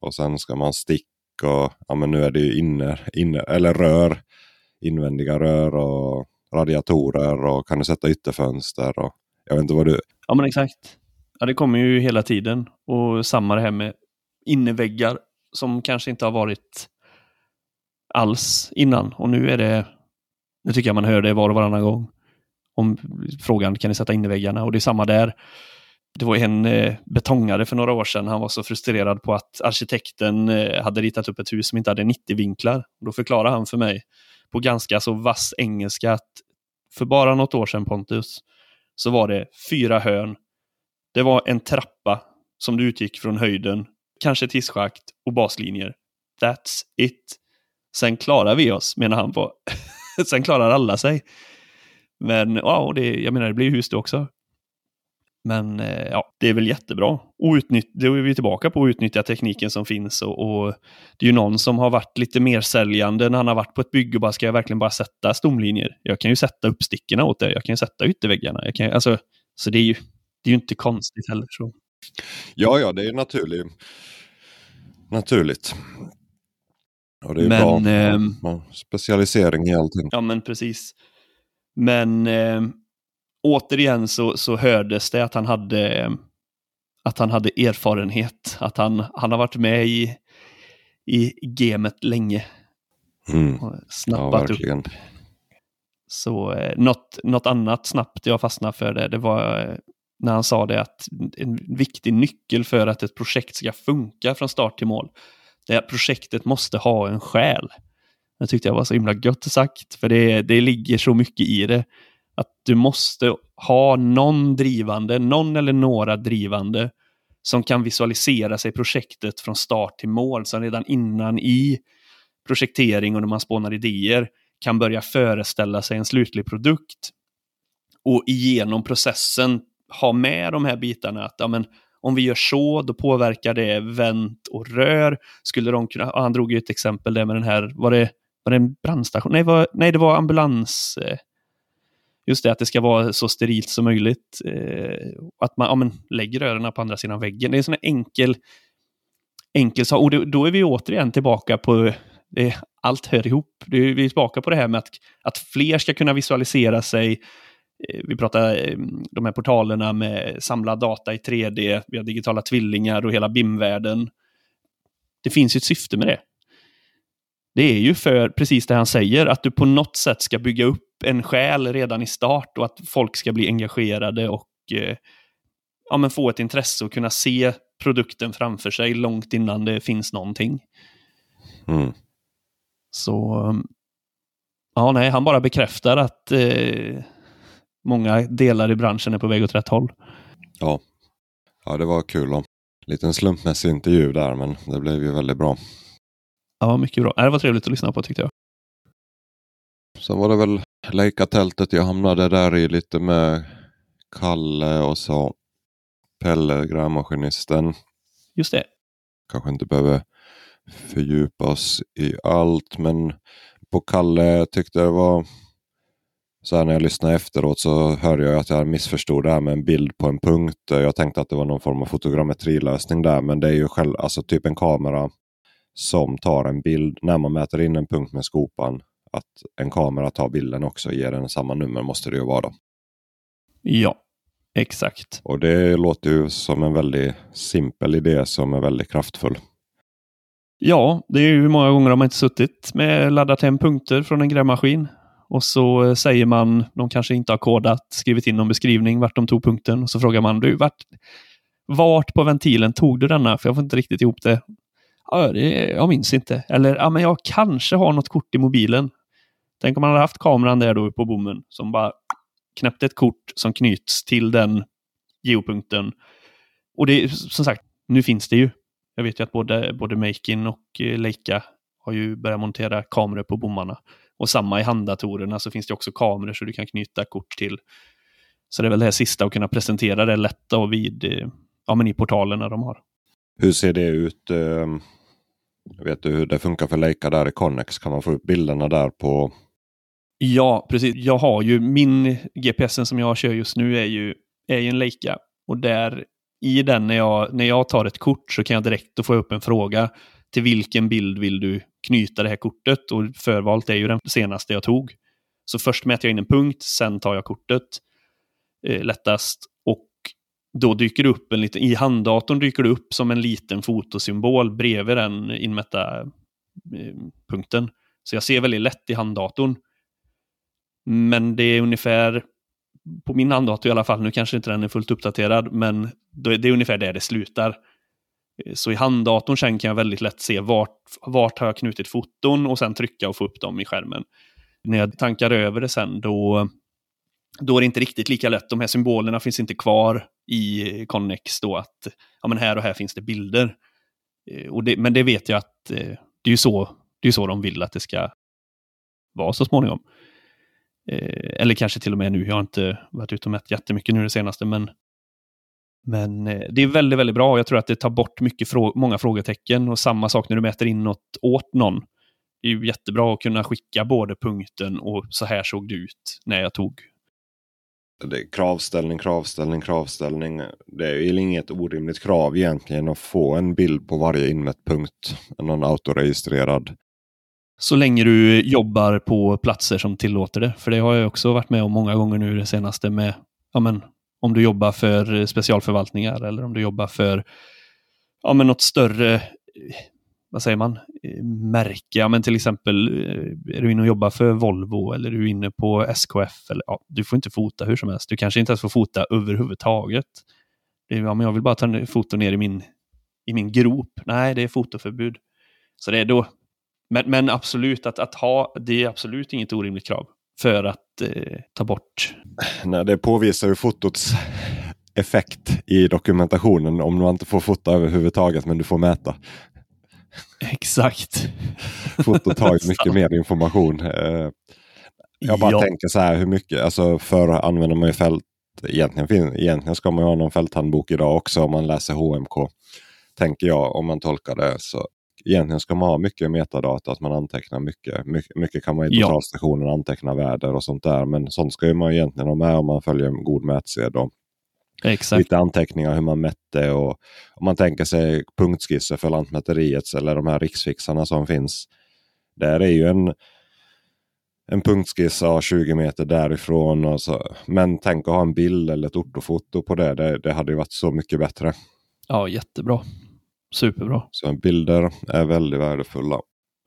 och sen ska man stick och ja men nu är det ju inne, inne eller rör. Invändiga rör och radiatorer och kan du sätta ytterfönster och jag vet inte vad du... Ja men exakt. Ja det kommer ju hela tiden och samma det här med inneväggar som kanske inte har varit alls innan och nu är det nu tycker jag man hör det var och varannan gång. Om frågan kan ni sätta in i väggarna och det är samma där. Det var en eh, betongare för några år sedan. Han var så frustrerad på att arkitekten eh, hade ritat upp ett hus som inte hade 90-vinklar. Då förklarade han för mig på ganska så vass engelska att för bara något år sedan Pontus så var det fyra hörn. Det var en trappa som du utgick från höjden, kanske ett hisschakt och baslinjer. That's it. Sen klarar vi oss, menar han på. Sen klarar alla sig. Men wow, det, jag menar, det blir hus det också. Men eh, ja, det är väl jättebra. Outnytt, då är vi tillbaka på att utnyttja tekniken som finns och, och, det är ju någon som har varit lite mer säljande när han har varit på ett bygge och bara ska jag verkligen bara sätta stomlinjer. Jag kan ju sätta uppstickorna åt det, jag kan ju sätta ytterväggarna. Jag kan, alltså, så det är ju det är ju inte konstigt heller. Så. Ja, ja, det är naturligt. naturligt. Och det är men, bra. Eh, ja, specialisering i allting. Ja, men precis. Men eh, återigen så, så hördes det att han hade att han hade erfarenhet, att han, han har varit med i, i gamet länge. Mm. Snappat ja, upp. Så eh, något, något annat snabbt jag fastnade för det, det var eh, när han sa det att en viktig nyckel för att ett projekt ska funka från start till mål, det är att projektet måste ha en själ. Det tyckte jag var så himla gött sagt, för det, det ligger så mycket i det. Att du måste ha någon drivande, någon eller några drivande som kan visualisera sig projektet från start till mål, som redan innan i projektering och när man spånar idéer kan börja föreställa sig en slutlig produkt och igenom processen ha med de här bitarna. Att ja, men, om vi gör så, då påverkar det vänt och rör. Skulle de kunna, han drog ju ett exempel där med den här, var det, var det en brandstation? Nej, var, nej, det var ambulans. Eh, just det, att det ska vara så sterilt som möjligt. Eh, att man ja, men, lägger rören på andra sidan väggen. Det är en sån här enkel, enkel sak. Och då är vi återigen tillbaka på allt hör ihop. Vi är tillbaka på det här med att, att fler ska kunna visualisera sig vi pratar eh, de här portalerna med samlad data i 3D, vi har digitala tvillingar och hela BIM-världen. Det finns ju ett syfte med det. Det är ju för precis det han säger, att du på något sätt ska bygga upp en själ redan i start och att folk ska bli engagerade och eh, ja, men få ett intresse och kunna se produkten framför sig långt innan det finns någonting. Mm. Så, ja nej, han bara bekräftar att eh, många delar i branschen är på väg åt rätt håll. Ja, ja det var kul. En liten slumpmässig intervju där, men det blev ju väldigt bra. Ja, mycket bra. Det var trevligt att lyssna på tyckte jag. Sen var det väl Leica-tältet jag hamnade där i lite med Kalle och så Pelle, grävmaskinisten. Just det. Kanske inte behöver fördjupa oss i allt, men på Kalle tyckte jag det var så här när jag lyssnade efteråt så hörde jag att jag missförstod det här med en bild på en punkt. Jag tänkte att det var någon form av fotogrammetrilösning där, men det är ju själv, alltså typ en kamera som tar en bild när man mäter in en punkt med skopan. Att en kamera tar bilden också och ger den samma nummer måste det ju vara. Då. Ja, exakt. Och det låter ju som en väldigt simpel idé som är väldigt kraftfull. Ja, det är ju hur många gånger har man inte suttit med laddat hem punkter från en grävmaskin och så eh, säger man, de kanske inte har kodat, skrivit in någon beskrivning vart de tog punkten. Och så frågar man, du, vart, vart på ventilen tog du denna? För jag får inte riktigt ihop det. Ja, det, jag minns inte. Eller, ja, men jag kanske har något kort i mobilen. Tänk om man hade haft kameran där då på bommen som bara knäppte ett kort som knyts till den geopunkten. Och det är som sagt, nu finns det ju. Jag vet ju att både, både Makin och eh, Leica har ju börjat montera kameror på bommarna. Och samma i handdatorerna så finns det också kameror så du kan knyta kort till. Så det är väl det här sista att kunna presentera det lätt och vid, eh, ja, men i portalerna de har. Hur ser det ut? Ehm, vet du hur det funkar för Leica där i Connex? Kan man få upp bilderna där på? Ja, precis. Jag har ju min GPSen som jag kör just nu är ju, är ju en Leica. Och där i den när jag, när jag tar ett kort så kan jag direkt få upp en fråga till vilken bild vill du knyta det här kortet? Och förvalt är ju den senaste jag tog. Så först mäter jag in en punkt, sen tar jag kortet eh, lättast. Och då dyker det upp en liten, i handdatorn dyker det upp som en liten fotosymbol bredvid den inmätta eh, punkten. Så jag ser väldigt lätt i handdatorn. Men det är ungefär, på min handdator i alla fall, nu kanske inte den är fullt uppdaterad, men det är ungefär där det slutar. Så i handdatorn sen kan jag väldigt lätt se vart, vart har jag knutit foton och sen trycka och få upp dem i skärmen. När jag tankar över det sen då, då är det inte riktigt lika lätt. De här symbolerna finns inte kvar i Connex då att ja, men här och här finns det bilder. Eh, och det, men det vet jag att eh, det är ju så, det är så de vill att det ska vara så småningom. Eh, eller kanske till och med nu, jag har inte varit ute och mätt jättemycket nu det senaste, men men eh, det är väldigt, väldigt bra. Jag tror att det tar bort mycket frå många frågetecken. Och samma sak när du mäter in något åt någon. Det är ju jättebra att kunna skicka både punkten och så här såg det ut när jag tog. Det kravställning, kravställning, kravställning. Det är ju inget orimligt krav egentligen att få en bild på varje inmätt punkt. Någon autoregistrerad. Så länge du jobbar på platser som tillåter det. För det har jag också varit med om många gånger nu det senaste med ja, men, om du jobbar för eh, specialförvaltningar eller om du jobbar för ja, men något större eh, vad säger man, eh, märke. Ja, men till exempel är du inne och jobbar för Volvo eller är du inne på SKF. Eller, ja, du får inte fota hur som helst. Du kanske inte ens får fota överhuvudtaget. Ja, men jag vill bara ta foto ner i min, i min grop. Nej, det är fotoförbud. Så det är då. Men, men absolut, att, att ha, det är absolut inget orimligt krav för att eh, ta bort. Nej, det påvisar ju fotots effekt i dokumentationen om man inte får fota överhuvudtaget men du får mäta. Exakt. Fotot har ju mycket mer information. Eh, jag bara ja. tänker så här hur mycket, alltså förr använder man ju fält. Egentligen, egentligen ska man ju ha någon fälthandbok idag också om man läser HMK. Tänker jag om man tolkar det. Så egentligen ska man ha mycket metadata, att man antecknar mycket. Mycket, mycket kan man i totalstationen ja. anteckna väder och sånt där. Men sånt ska man egentligen ha med om man följer en god mätsed. Exakt. Lite anteckningar hur man mätte och om man tänker sig punktskisser för Lantmäteriets eller de här riksfixarna som finns. Där är ju en, en punktskiss av 20 meter därifrån. Och så. Men tänk att ha en bild eller ett ortofoto på det. det. Det hade ju varit så mycket bättre. Ja, jättebra. Superbra. Så bilder är väldigt värdefulla.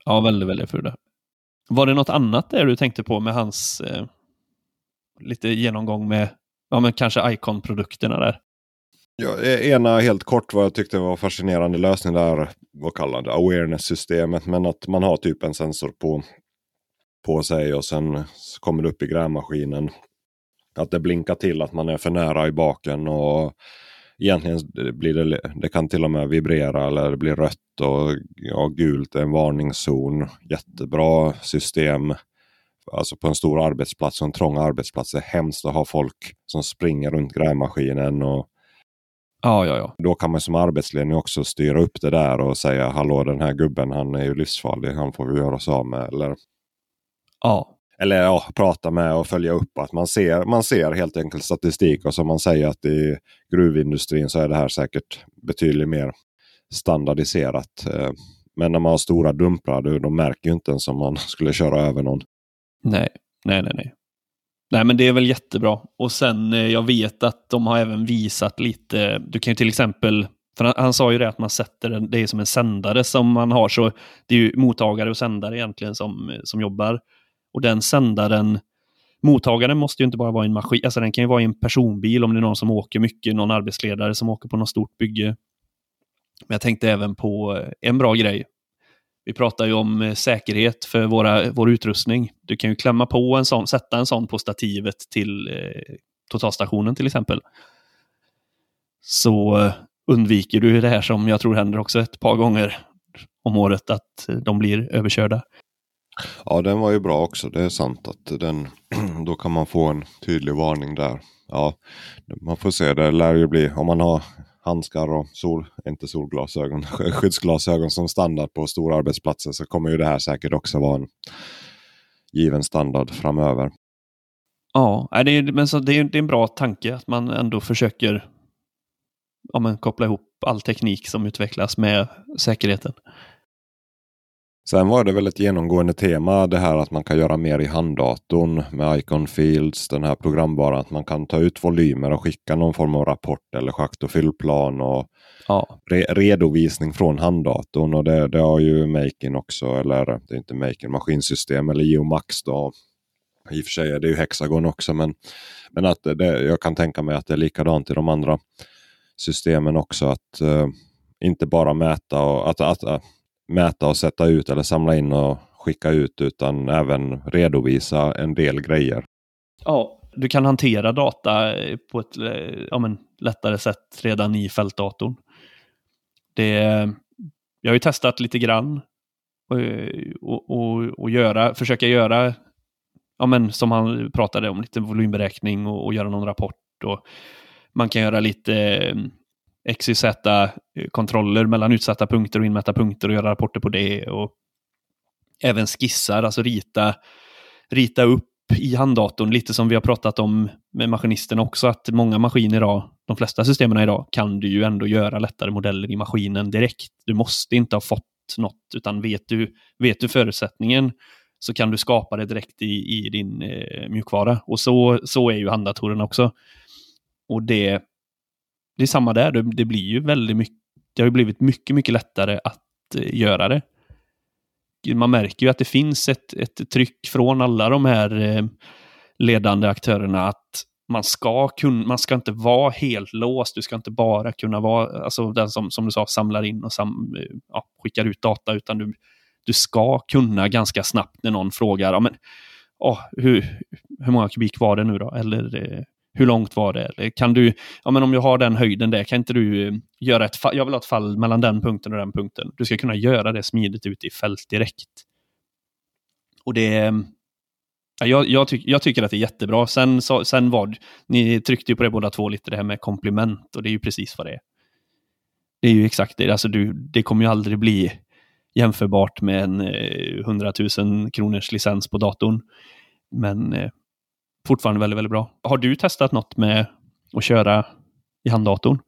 Ja, väldigt, väldigt värdefulla. Var det något annat där du tänkte på med hans eh, lite genomgång med ja, men kanske Icon-produkterna där. Ja, e- ena helt kort vad jag tyckte var fascinerande lösning där, vad kallar det, awareness-systemet. Men att man har typ en sensor på, på sig och sen kommer det upp i grävmaskinen. Att det blinkar till att man är för nära i baken och egentligen blir det, det kan till och med vibrera eller det blir rött och ja, gult är en varningszon. Jättebra system alltså på en stor arbetsplats och en trång arbetsplats. Det är hemskt att ha folk som springer runt grävmaskinen. Och ja, ja, ja. Då kan man som arbetsledning också styra upp det där och säga hallå den här gubben han är ju livsfarlig. Han får vi göra oss av med. Eller, ja eller ja, prata med och följa upp. att Man ser, man ser helt enkelt statistik och som man säger att i gruvindustrin så är det här säkert betydligt mer standardiserat. Eh, men när man har stora dumprar, då, de märker ju inte ens om man skulle köra över någon. Nej, nej, nej, nej. Nej, men det är väl jättebra. Och sen, eh, jag vet att de har även visat lite, du kan ju till exempel, för han, han sa ju det att man sätter en, det är som en sändare som man har, så det är ju mottagare och sändare egentligen som, som jobbar. Och den sändaren, mottagaren måste ju inte bara vara en maskin, alltså den kan ju vara i en personbil om det är någon som åker mycket, någon arbetsledare som åker på något stort bygge. Men jag tänkte även på eh, en bra grej vi pratar ju om eh, säkerhet för våra, vår utrustning. Du kan ju klämma på en sån, sätta en sån på stativet till eh, totalstationen till exempel. Så eh, undviker du det här som jag tror händer också ett par gånger om året, att de blir överkörda. Ja, den var ju bra också. Det är sant att den, då kan man få en tydlig varning där. Ja, man får se. Det lär ju bli, om man har handskar och sol, inte solglasögon, skyddsglasögon som standard på stora arbetsplatser så kommer ju det här säkert också vara en given standard framöver. Ja, det är, men så det, är, det är en bra tanke att man ändå försöker ja, men, koppla ihop all teknik som utvecklas med säkerheten. Sen var det väl ett genomgående tema det här att man kan göra mer i handdatorn med Icon Fields, den här programvaran. Att man kan ta ut volymer och skicka någon form av rapport eller schakt och fyllplan och ja. re redovisning från handdatorn. Och det, det har ju Makin också, eller det är inte Makin, maskinsystem eller Geomax då. I och för sig är det ju Hexagon också, men, men att det, jag kan tänka mig att det är likadant i de andra systemen också. Att uh, inte bara mäta och att, att, mäta och sätta ut eller samla in och skicka ut utan även redovisa en del grejer. Ja, du kan hantera data eh, på ett eh, ja, men, lättare sätt redan i fältdatorn. Det, jag har ju testat lite grann och, och, och, och göra, försöka göra, ja, men, som han pratade om, lite volymberäkning och, och göra någon rapport. Och, Man kan göra lite eh, XYZ-kontroller mellan utsatta punkter och inmätta punkter och göra rapporter på det. Och även skissar, alltså rita, rita upp i handdatorn, lite som vi har pratat om med maskinisterna också, att många maskiner idag, de flesta systemen idag, kan du ju ändå göra lättare modeller i maskinen direkt. Du måste inte ha fått något, utan vet du, vet du förutsättningen så kan du skapa det direkt i, i din eh, mjukvara. Och så, så är ju handdatorerna också. Och det, det är samma där, det, det blir ju väldigt mycket, det har ju blivit mycket, mycket lättare att eh, göra det man märker ju att det finns ett, ett tryck från alla de här eh, ledande aktörerna att man ska, kun, man ska inte vara helt låst. Du ska inte bara kunna vara alltså den som, som du sa, samlar in och sam, eh, ja, skickar ut data, utan du, du ska kunna ganska snabbt när någon frågar, ja, men, oh, hur, hur många kubik var det nu då? Eller eh, hur långt var det? Kan du, ja men om jag har den höjden där, kan inte du eh, göra ett fall, jag vill ha ett fall mellan den punkten och den punkten. Du ska kunna göra det smidigt ute i fält direkt. Och det, ja, jag, jag, tyck, jag tycker att det är jättebra. Sen, så, sen var ni tryckte ju på det båda två lite, det här med komplement och det är ju precis vad det är. Det är ju exakt det, alltså du, det kommer ju aldrig bli jämförbart med en eh, 100 000 kronors licens på datorn. Men eh, fortfarande väldigt, väldigt bra. Har du testat något med att köra i handdatorn?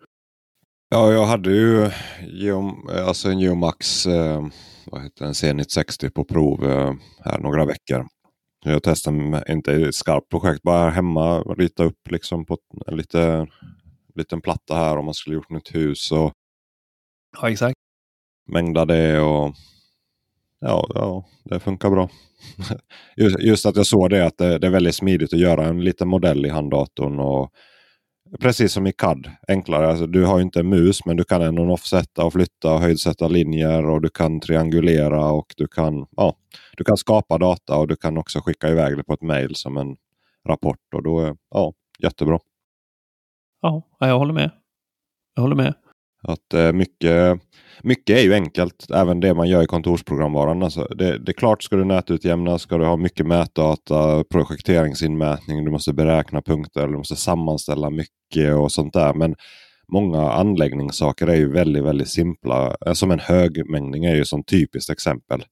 Ja, jag hade ju Geom, alltså en Geomax eh, vad heter den, Zenit 60 på prov eh, här några veckor. Jag testade, inte ett skarpt projekt, bara hemma rita upp liksom på en lite, liten platta här om man skulle gjort nytt hus. Och ja, exakt. Mängda det och ja, ja, det funkar bra. just, just, att jag såg det att det, det, är väldigt smidigt att göra en liten modell i handdatorn. Och, precis som i CAD, enklare. Alltså, du har inte en mus men du kan ändå offsetta och flytta och höjdsätta linjer och du kan triangulera och du kan, ja, du kan skapa data och du kan också skicka iväg det på ett mejl som en rapport. och då är ja, Jättebra. Ja, jag håller med. Jag håller med. Att eh, mycket, mycket är ju enkelt, även det man gör i kontorsprogramvaran. Alltså det, det är klart, ska du nätutjämna, ska du ha mycket mätdata, projekteringsinmätning, du måste beräkna punkter, du måste sammanställa mycket och sånt där. Men många anläggningssaker är ju väldigt, väldigt simpla. Eh, som en högmängning är ju som typiskt exempel.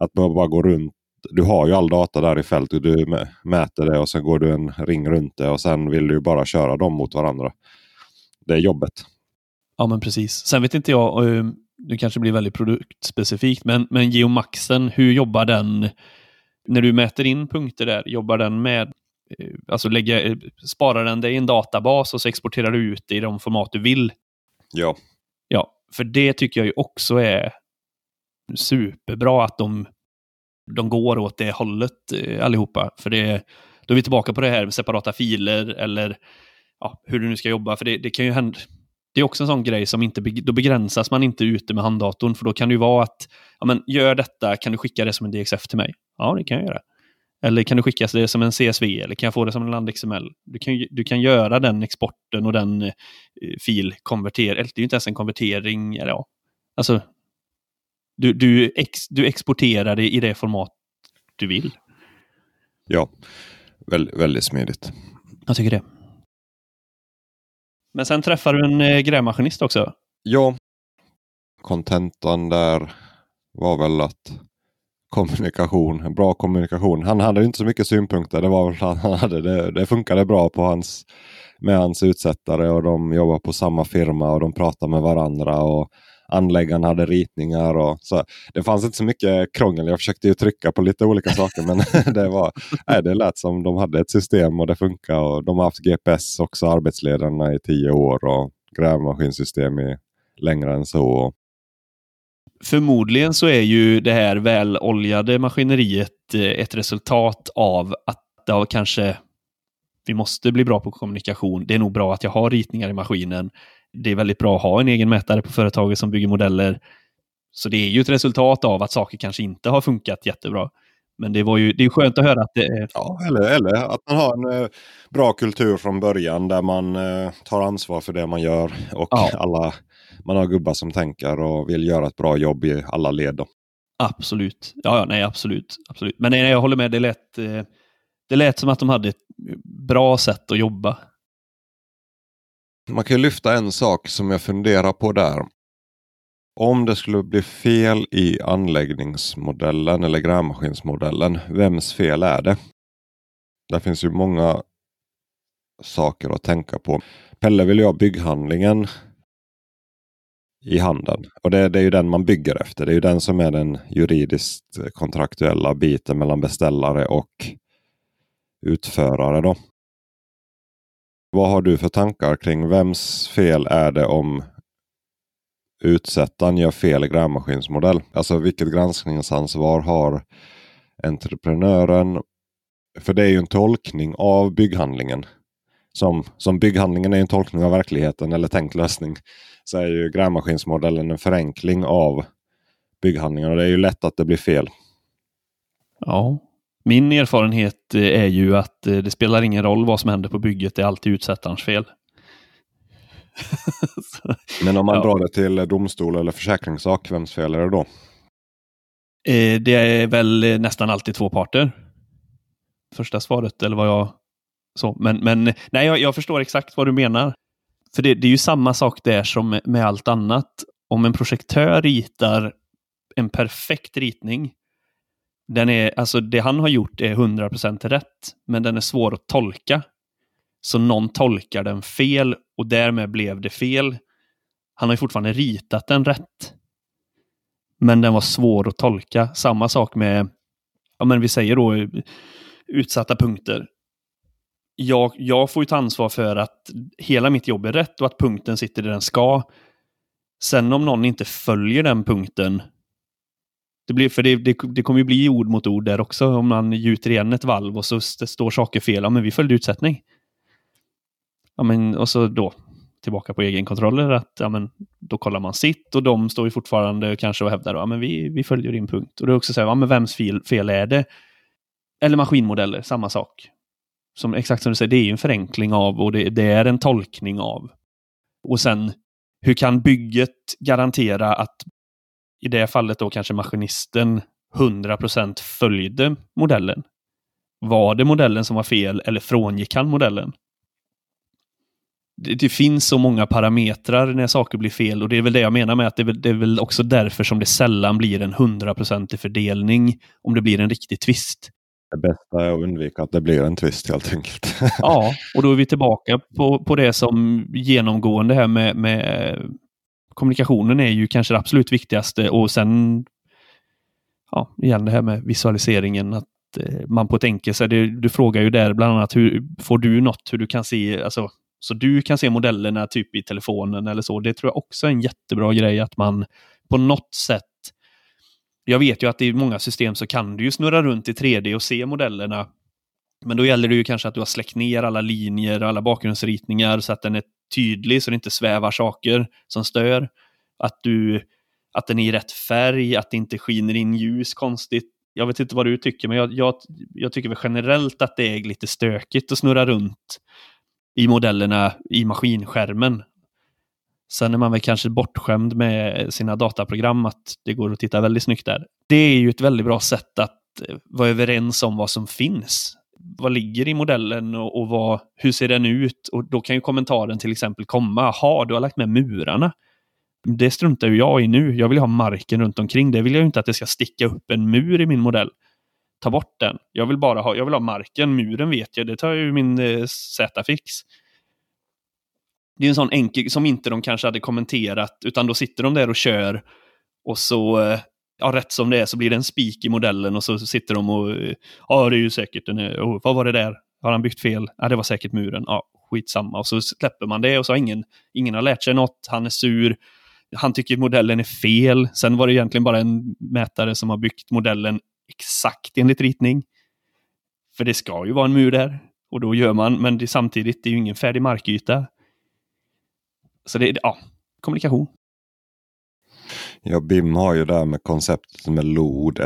Att bara gå runt du har ju all data där i fält och Du mäter det och sen går du en ring runt det och sen vill du bara köra dem mot varandra. Det är jobbet. Ja, men precis. Sen vet inte jag, nu kanske blir väldigt produktspecifikt, men, men Geomaxen, hur jobbar den när du mäter in punkter där? Jobbar den med, eh, alltså lägga, eh, sparar den det i en databas och så exporterar du ut det i de format du vill? Ja. Ja, för det tycker jag ju också är superbra att de, de går åt det hållet eh, allihopa. För det, då är vi tillbaka på det här med separata filer eller ja, hur du nu ska jobba. För det, det kan ju hända, det är också en sån grej som inte, då begränsas man inte ute med handdatorn, för då kan det ju vara att, ja men gör detta, kan du skicka det som en DXF till mig? Ja, det kan jag göra. Eller kan du skicka det som en CSV eller kan jag få det som en land XML? Du kan, du kan göra den exporten och den eh, fil konverter, eller det är ju inte ens en konvertering, eller ja. Alltså, du, du, ex, du exporterar det i det format du vill. Ja, väldigt, väldigt smidigt. Jag tycker det. Men sen träffar du en eh, grävmaskinist också? Ja. Kontentan där var väl att kommunikation, bra kommunikation. Han hade inte så mycket synpunkter. Det var väl han hade. Det, det funkade bra på hans, med hans utsättare och de jobbar på samma firma och de pratar med varandra. och anläggaren hade ritningar. Och, så det fanns inte så mycket krångel. Jag försökte ju trycka på lite olika saker men det, var, nej, det lät som de hade ett system och det funkar. Och de har haft GPS också, arbetsledarna i tio år och grävmaskinsystem i längre än så. Förmodligen så är ju det här väloljade maskineriet eh, ett resultat av att det har kanske vi måste bli bra på kommunikation. Det är nog bra att jag har ritningar i maskinen det är väldigt bra att ha en egen mätare på företaget som bygger modeller. Så det är ju ett resultat av att saker kanske inte har funkat jättebra. Men det, var ju, det är skönt att höra att det är... Ja, eller, eller att man har en eh, bra kultur från början där man eh, tar ansvar för det man gör. Och ja. alla, man har gubbar som tänker och vill göra ett bra jobb i alla led. Då. Absolut. Ja, ja, nej, absolut. absolut. Men nej, jag håller med, det lät, eh, det lät som att de hade ett bra sätt att jobba. Man kan lyfta en sak som jag funderar på där. Om det skulle bli fel i anläggningsmodellen eller grävmaskinsmodellen, vems fel är det? Där finns ju många saker att tänka på. Pelle vill ju ha bygghandlingen i handen. Och det, det, är ju den man bygger efter. Det är ju den som är den juridiskt kontraktuella biten mellan beställare och utförare. Då. Vad har du för tankar kring vems fel är det om utsättaren gör fel grävmaskinsmodell? Alltså vilket granskningsansvar har entreprenören? För det är ju en tolkning av bygghandlingen. Som, som bygghandlingen är en tolkning av verkligheten eller tänkt lösning. Så är ju grävmaskinsmodellen en förenkling av bygghandlingen. Och det är ju lätt att det blir fel. Ja, min erfarenhet är ju att det spelar ingen roll vad som händer på bygget. Det är alltid utsättarens fel. Men om man ja. drar det till domstol eller försäkringssak, vems fel är det då? Eh, det är väl nästan alltid två parter. Första svaret, eller vad jag... Så, men, men nej, jag, jag förstår exakt vad du menar. För det, det, är ju samma sak där som med allt annat. Om en projektör ritar en perfekt ritning, den är, alltså det han har gjort är 100% rätt, men den är svår att tolka. Så någon tolkar den fel och därmed blev det fel. Han har ju fortfarande ritat den rätt. Men den var svår att tolka. Samma sak med, ja men vi säger då utsatta punkter. Jag, jag får ju ta ansvar för att hela mitt jobb är rätt och att punkten sitter där den ska. Sen om någon inte följer den punkten, det, blir, för det, det, det kommer ju bli ord mot ord där också om man gjuter igen ett valv och så står saker fel. Ja, men vi följde utsättning ja, men, och så då tillbaka på egenkontroller, att ja, men, då kollar man sitt och de står ju fortfarande kanske och hävdar att ja, men vi, vi följer din punkt. Och det är också så här, ja, men vems fel, fel är det? Eller maskinmodeller, samma sak. Som, exakt som du säger, det är en förenkling av och det, det är en tolkning av. Och sen, hur kan bygget garantera att i det fallet då kanske maskinisten 100% följde modellen? Var det modellen som var fel eller frångick han modellen? det, det, finns så många parametrar när saker blir fel och det är väl det jag menar med att det är, väl, det är väl också därför som det sällan blir en hundraprocentig fördelning om det blir en riktig twist. Det bästa är att undvika att det blir en twist helt enkelt. ja, och då är vi tillbaka på, på det som genomgående här med, med kommunikationen är ju kanske det absolut viktigaste och sen ja, igen det här med visualiseringen. att eh, man på ett enkelt sätt, du frågar ju där bland annat hur får du något, hur du kan se, alltså så du kan se modellerna typ i telefonen eller så. Det tror jag också är en jättebra grej att man på något sätt jag vet ju att i många system så kan du ju snurra runt i 3D och se modellerna. Men då gäller det ju kanske att du har släckt ner alla linjer och alla bakgrundsritningar så att den är tydlig så det inte svävar saker som stör. Att, du, att den är i rätt färg, att det inte skiner in ljus konstigt. Jag vet inte vad du tycker, men jag, jag, jag tycker väl generellt att det är lite stökigt att snurra runt i modellerna i maskinskärmen. Sen är man väl kanske bortskämd med sina dataprogram att det går att titta väldigt snyggt där. Det är ju ett väldigt bra sätt att eh, vara överens om vad som finns. Vad ligger i modellen och, och vad, hur ser den ut? Och då kan ju kommentaren till exempel komma. Jaha, du har lagt med murarna. Det struntar ju jag i nu. Jag vill ha marken runt omkring. Det vill jag inte att det ska sticka upp en mur i min modell ta bort den. Jag vill bara ha, jag vill ha marken, muren vet jag, det tar ju min eh, Z-fix. Det är en sån enkel, som inte de kanske hade kommenterat, utan då sitter de där och kör och så, eh, ja rätt som det är så blir det en spik i modellen och så sitter de och, ja det är ju säkert, en, eh, oh, vad var det där? Har han byggt fel? Ja, det var säkert muren. Ja, skitsamma. Och så släpper man det och så har ingen, ingen har lärt sig något, han är sur, han tycker modellen är fel. Sen var det egentligen bara en mätare som har byggt modellen exakt enligt ritning. För det ska ju vara en mur där. Och då gör man, men det, samtidigt, det är ju ingen färdig markyta. Så det är, ja, kommunikation. Ja, BIM har ju det här med konceptet med LOD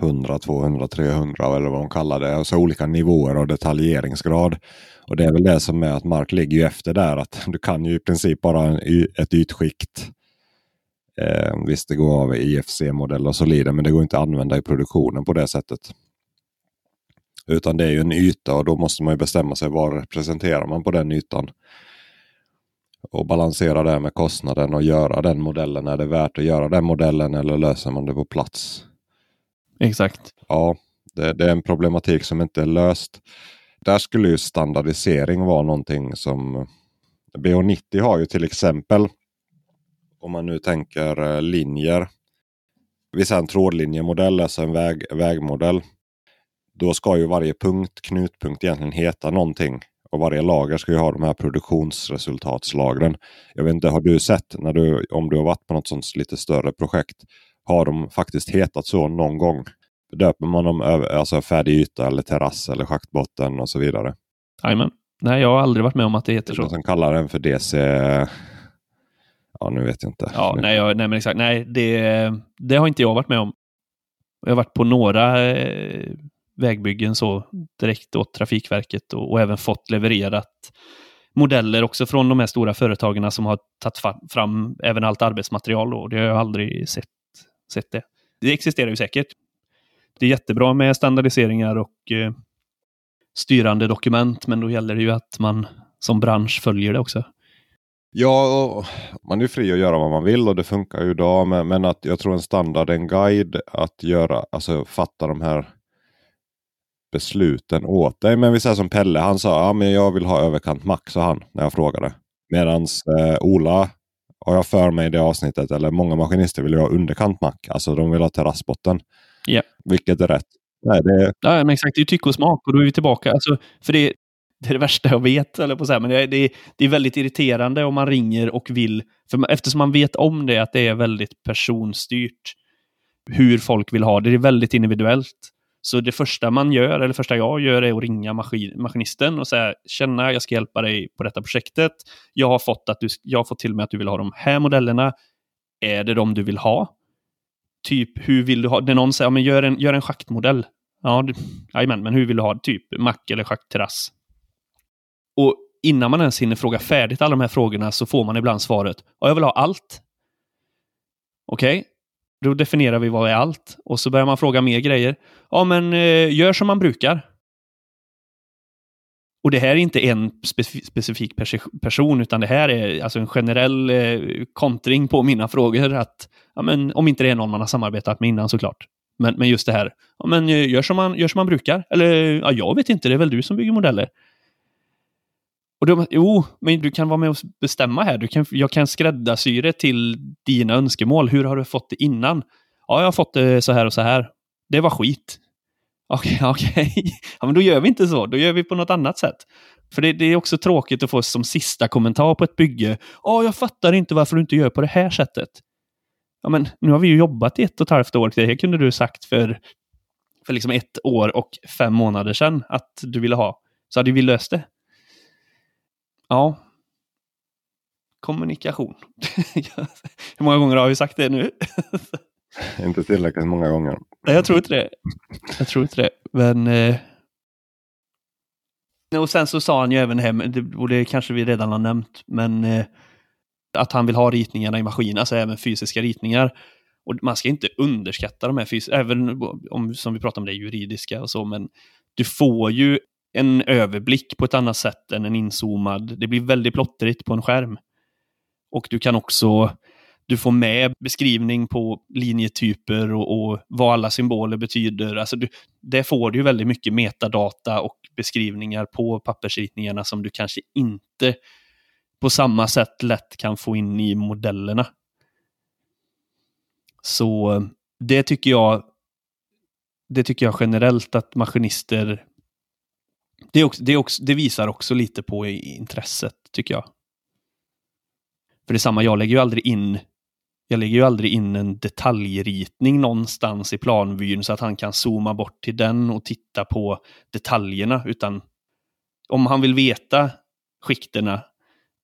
100, 200, 300 eller vad de kallar det. Alltså olika nivåer av detaljeringsgrad. Och det är väl det som är att mark ligger ju efter där. Att du kan ju i princip bara ett ytskikt Eh, visst, det går av IFC-modell och så vidare, men det går inte att använda i produktionen på det sättet. Utan det är ju en yta och då måste man ju bestämma sig vad representerar man på den ytan och balansera det med kostnaden och göra den modellen. Är det värt att göra den modellen eller löser man det på plats? Exakt. Ja, det, det är en problematik som inte är löst. Där skulle ju standardisering vara någonting som BH90 har ju till exempel. Om man nu tänker eh, linjer. Vi säger en trådlinjemodell, alltså en väg, vägmodell. Då ska ju varje punkt, knutpunkt egentligen heta någonting. Och varje lager ska ju ha de här produktionsresultatslagren. Jag vet inte, har du sett när du, om du har varit på något sånt lite större projekt. Har de faktiskt hetat så någon gång? Döper man dem över alltså färdig yta eller terrass eller schaktbotten och så vidare? Jajamän. Nej, jag har aldrig varit med om att det heter så. Som kallar den för DC... Ja, nu vet jag inte. Ja, nej, jag, nej men exakt. Nej, det, det har inte jag varit med om. Jag har varit på några eh, vägbyggen så direkt åt Trafikverket och, och, även fått levererat modeller också från de här stora företagen som har tagit fram även allt arbetsmaterial. Då. Det har jag aldrig sett, sett det. Det existerar ju säkert. Det är jättebra med standardiseringar och eh, styrande dokument, men då gäller det ju att man som bransch följer det också. Ja, man är fri att göra vad man vill och det funkar ju idag. Men, men att jag tror en standard, en guide att göra, alltså fatta de här besluten åt dig. Men vi säger som Pelle, han sa ja, men jag vill ha överkant max, sa han när jag frågade. Medan eh, Ola, har jag för mig i det avsnittet, eller många maskinister vill ha underkant mack. Alltså de vill ha terrassbotten. Yeah. Vilket är rätt. Nej, det... ja, men exakt, det är tycke och smak och då är vi tillbaka. Alltså, för det, det är det värsta jag vet, eller på så här, men det, det, det, är väldigt irriterande om man ringer och vill, för eftersom man vet om det, att det är väldigt personstyrt hur folk vill ha det. Det är väldigt individuellt. Så det första man gör, eller första jag gör, är att ringa maskin, maskinisten och säga Tjena, jag ska hjälpa dig på detta projektet. Jag har fått, att du, jag har fått till mig att du vill ha de här modellerna. Är det de du vill ha? Typ, hur vill du ha? När någon säger, ja, men gör en, gör en schaktmodell. Ja, jajamän, men hur vill du ha det? Typ mack eller schaktterrass. Och innan man ens hinner fråga färdigt alla de här frågorna så får man ibland svaret, ja, jag vill ha allt. Okej, okay då definierar vi vad är allt. Och så börjar man fråga mer grejer. Ja, men eh, gör som man brukar. Och det här är inte en specifik person, utan det här är alltså en generell eh, kontring på mina frågor. Att, ja, men, om inte det är någon man har samarbetat med innan såklart. Men, men just det här, ja, men, eh, gör, som man, gör som man brukar. Eller ja, jag vet inte, det är väl du som bygger modeller. Och de, jo, men du kan vara med och bestämma här. Du kan, jag kan skräddarsy det till dina önskemål. Hur har du fått det innan? Ja, jag har fått det så här och så här. Det var skit. Okej, okay, okej. Okay. Ja, men då gör vi inte så. Då gör vi på något annat sätt. För det, det, är också tråkigt att få som sista kommentar på ett bygge. Ja, jag fattar inte varför du inte gör på det här sättet. Ja, men nu har vi ju jobbat i ett och ett halvt år. Det här kunde du sagt för, för liksom ett år och fem månader sedan att du ville ha. Så hade vi löst det. Ja. Kommunikation. Hur många gånger har vi sagt det nu? inte tillräckligt många gånger. Nej, jag tror inte det. Jag tror inte det. Men... Eh... Och sen så sa han ju även hem, och det kanske vi redan har nämnt, men eh, att han vill ha ritningarna i maskin, alltså även fysiska ritningar. Och man ska inte underskatta de här fysiska, även om, som vi pratar om det juridiska och så, men du får ju en överblick på ett annat sätt än en inzoomad. Det blir väldigt plottrigt på en skärm. Och du kan också du får med beskrivning på linjetyper och, och vad alla symboler betyder. Alltså du, det får du väldigt mycket metadata och beskrivningar på pappersritningarna som du kanske inte på samma sätt lätt kan få in i modellerna. Så eh, det tycker jag det tycker jag generellt att maskinister det, också, det, också, det visar också lite på intresset, tycker jag. För det är samma, jag lägger ju aldrig in jag lägger ju aldrig in en detaljritning någonstans i planvyn så att han kan zooma bort till den och titta på detaljerna, utan om han vill veta skikterna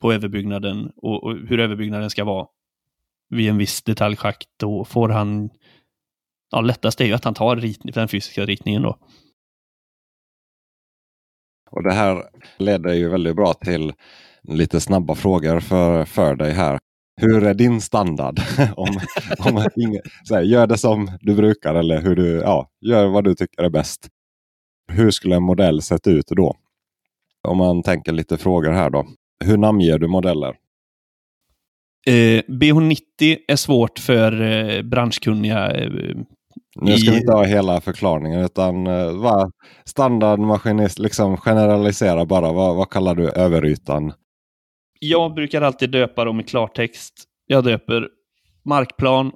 på överbyggnaden och, och hur överbyggnaden ska vara vid en viss detaljschakt, då får han... Ja, lättast är ju att han tar rit, den fysiska ritningen då. Och Det här leder ju väldigt bra till lite snabba frågor för, för dig här. Hur är din standard? om, om inga, här, gör det som du brukar eller hur du, ja, gör vad du tycker är bäst. Hur skulle en modell sett ut då? Om man tänker lite frågor här då. Hur namnger du modeller? Eh, BH90 är svårt för eh, branschkunniga. Eh, nu ska i- vi inte ha hela förklaringen utan uh, va, standardmaskinist, liksom generalisera bara. Vad, vad kallar du överytan? Jag brukar alltid döpa dem i klartext. Jag döper markplan,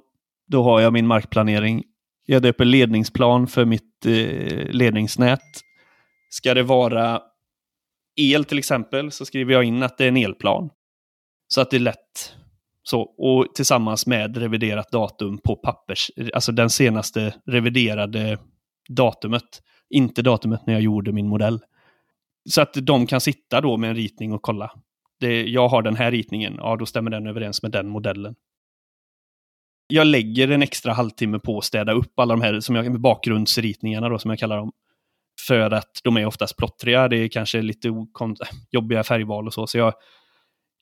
då har jag min markplanering. Jag döper ledningsplan för mitt eh, ledningsnät. Ska det vara el till exempel så skriver jag in att det är en elplan. Så att det är lätt. Så, och tillsammans med reviderat datum på pappers, alltså den senaste reviderade datumet. Inte datumet när jag gjorde min modell. Så att de kan sitta då med en ritning och kolla. Det, jag har den här ritningen, ja då stämmer den överens med den modellen. Jag lägger en extra halvtimme på att städa upp alla de här som jag, bakgrundsritningarna då, som jag kallar dem. För att de är oftast plottriga, det är kanske lite jobbiga färgval och så. Så jag,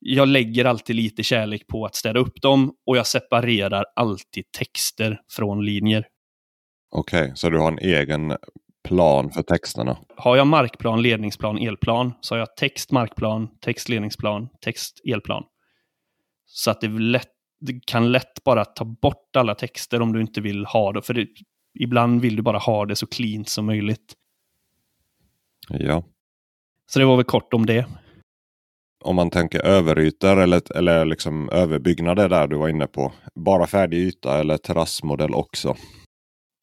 jag lägger alltid lite kärlek på att städa upp dem och jag separerar alltid texter från linjer. Okej, så du har en egen plan för texterna. Har jag markplan, ledningsplan, elplan så har jag text, markplan, text, ledningsplan, text, elplan. Så att det, lätt, det kan lätt bara ta bort alla texter om du inte vill ha det. För det, ibland vill du bara ha det så cleant som möjligt. Ja. Så det var väl kort om det. Om man tänker överytor eller, eller liksom överbyggnader där du var inne på. Bara färdig yta eller terrassmodell också.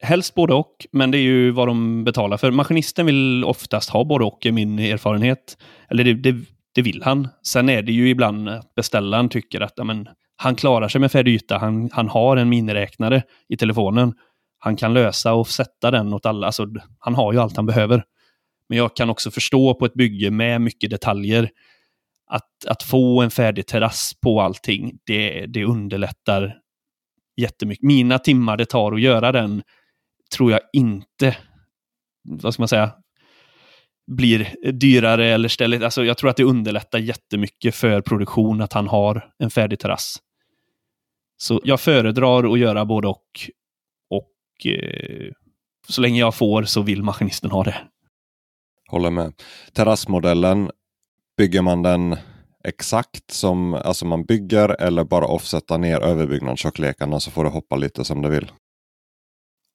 Helst både och, men det är ju vad de betalar för. Maskinisten vill oftast ha både och, är min erfarenhet. Eller det, det, det vill han. Sen är det ju ibland att beställaren tycker att amen, han klarar sig med färdig yta. Han, han har en miniräknare i telefonen. Han kan lösa och sätta den åt alla. Alltså, han har ju allt han behöver. Men jag kan också förstå på ett bygge med mycket detaljer att, att få en färdig terrass på allting, det, det underlättar jättemycket. Mina timmar det tar att göra den tror jag inte, vad ska man säga, blir dyrare eller stället. Alltså jag tror att det underlättar jättemycket för produktion att han har en färdig terrass. Så jag föredrar att göra både och. Och eh, så länge jag får så vill maskinisten ha det. Håller med. Terrassmodellen, bygger man den exakt som alltså man bygger eller bara offsätta ner överbyggnadstjockleken så får det hoppa lite som det vill?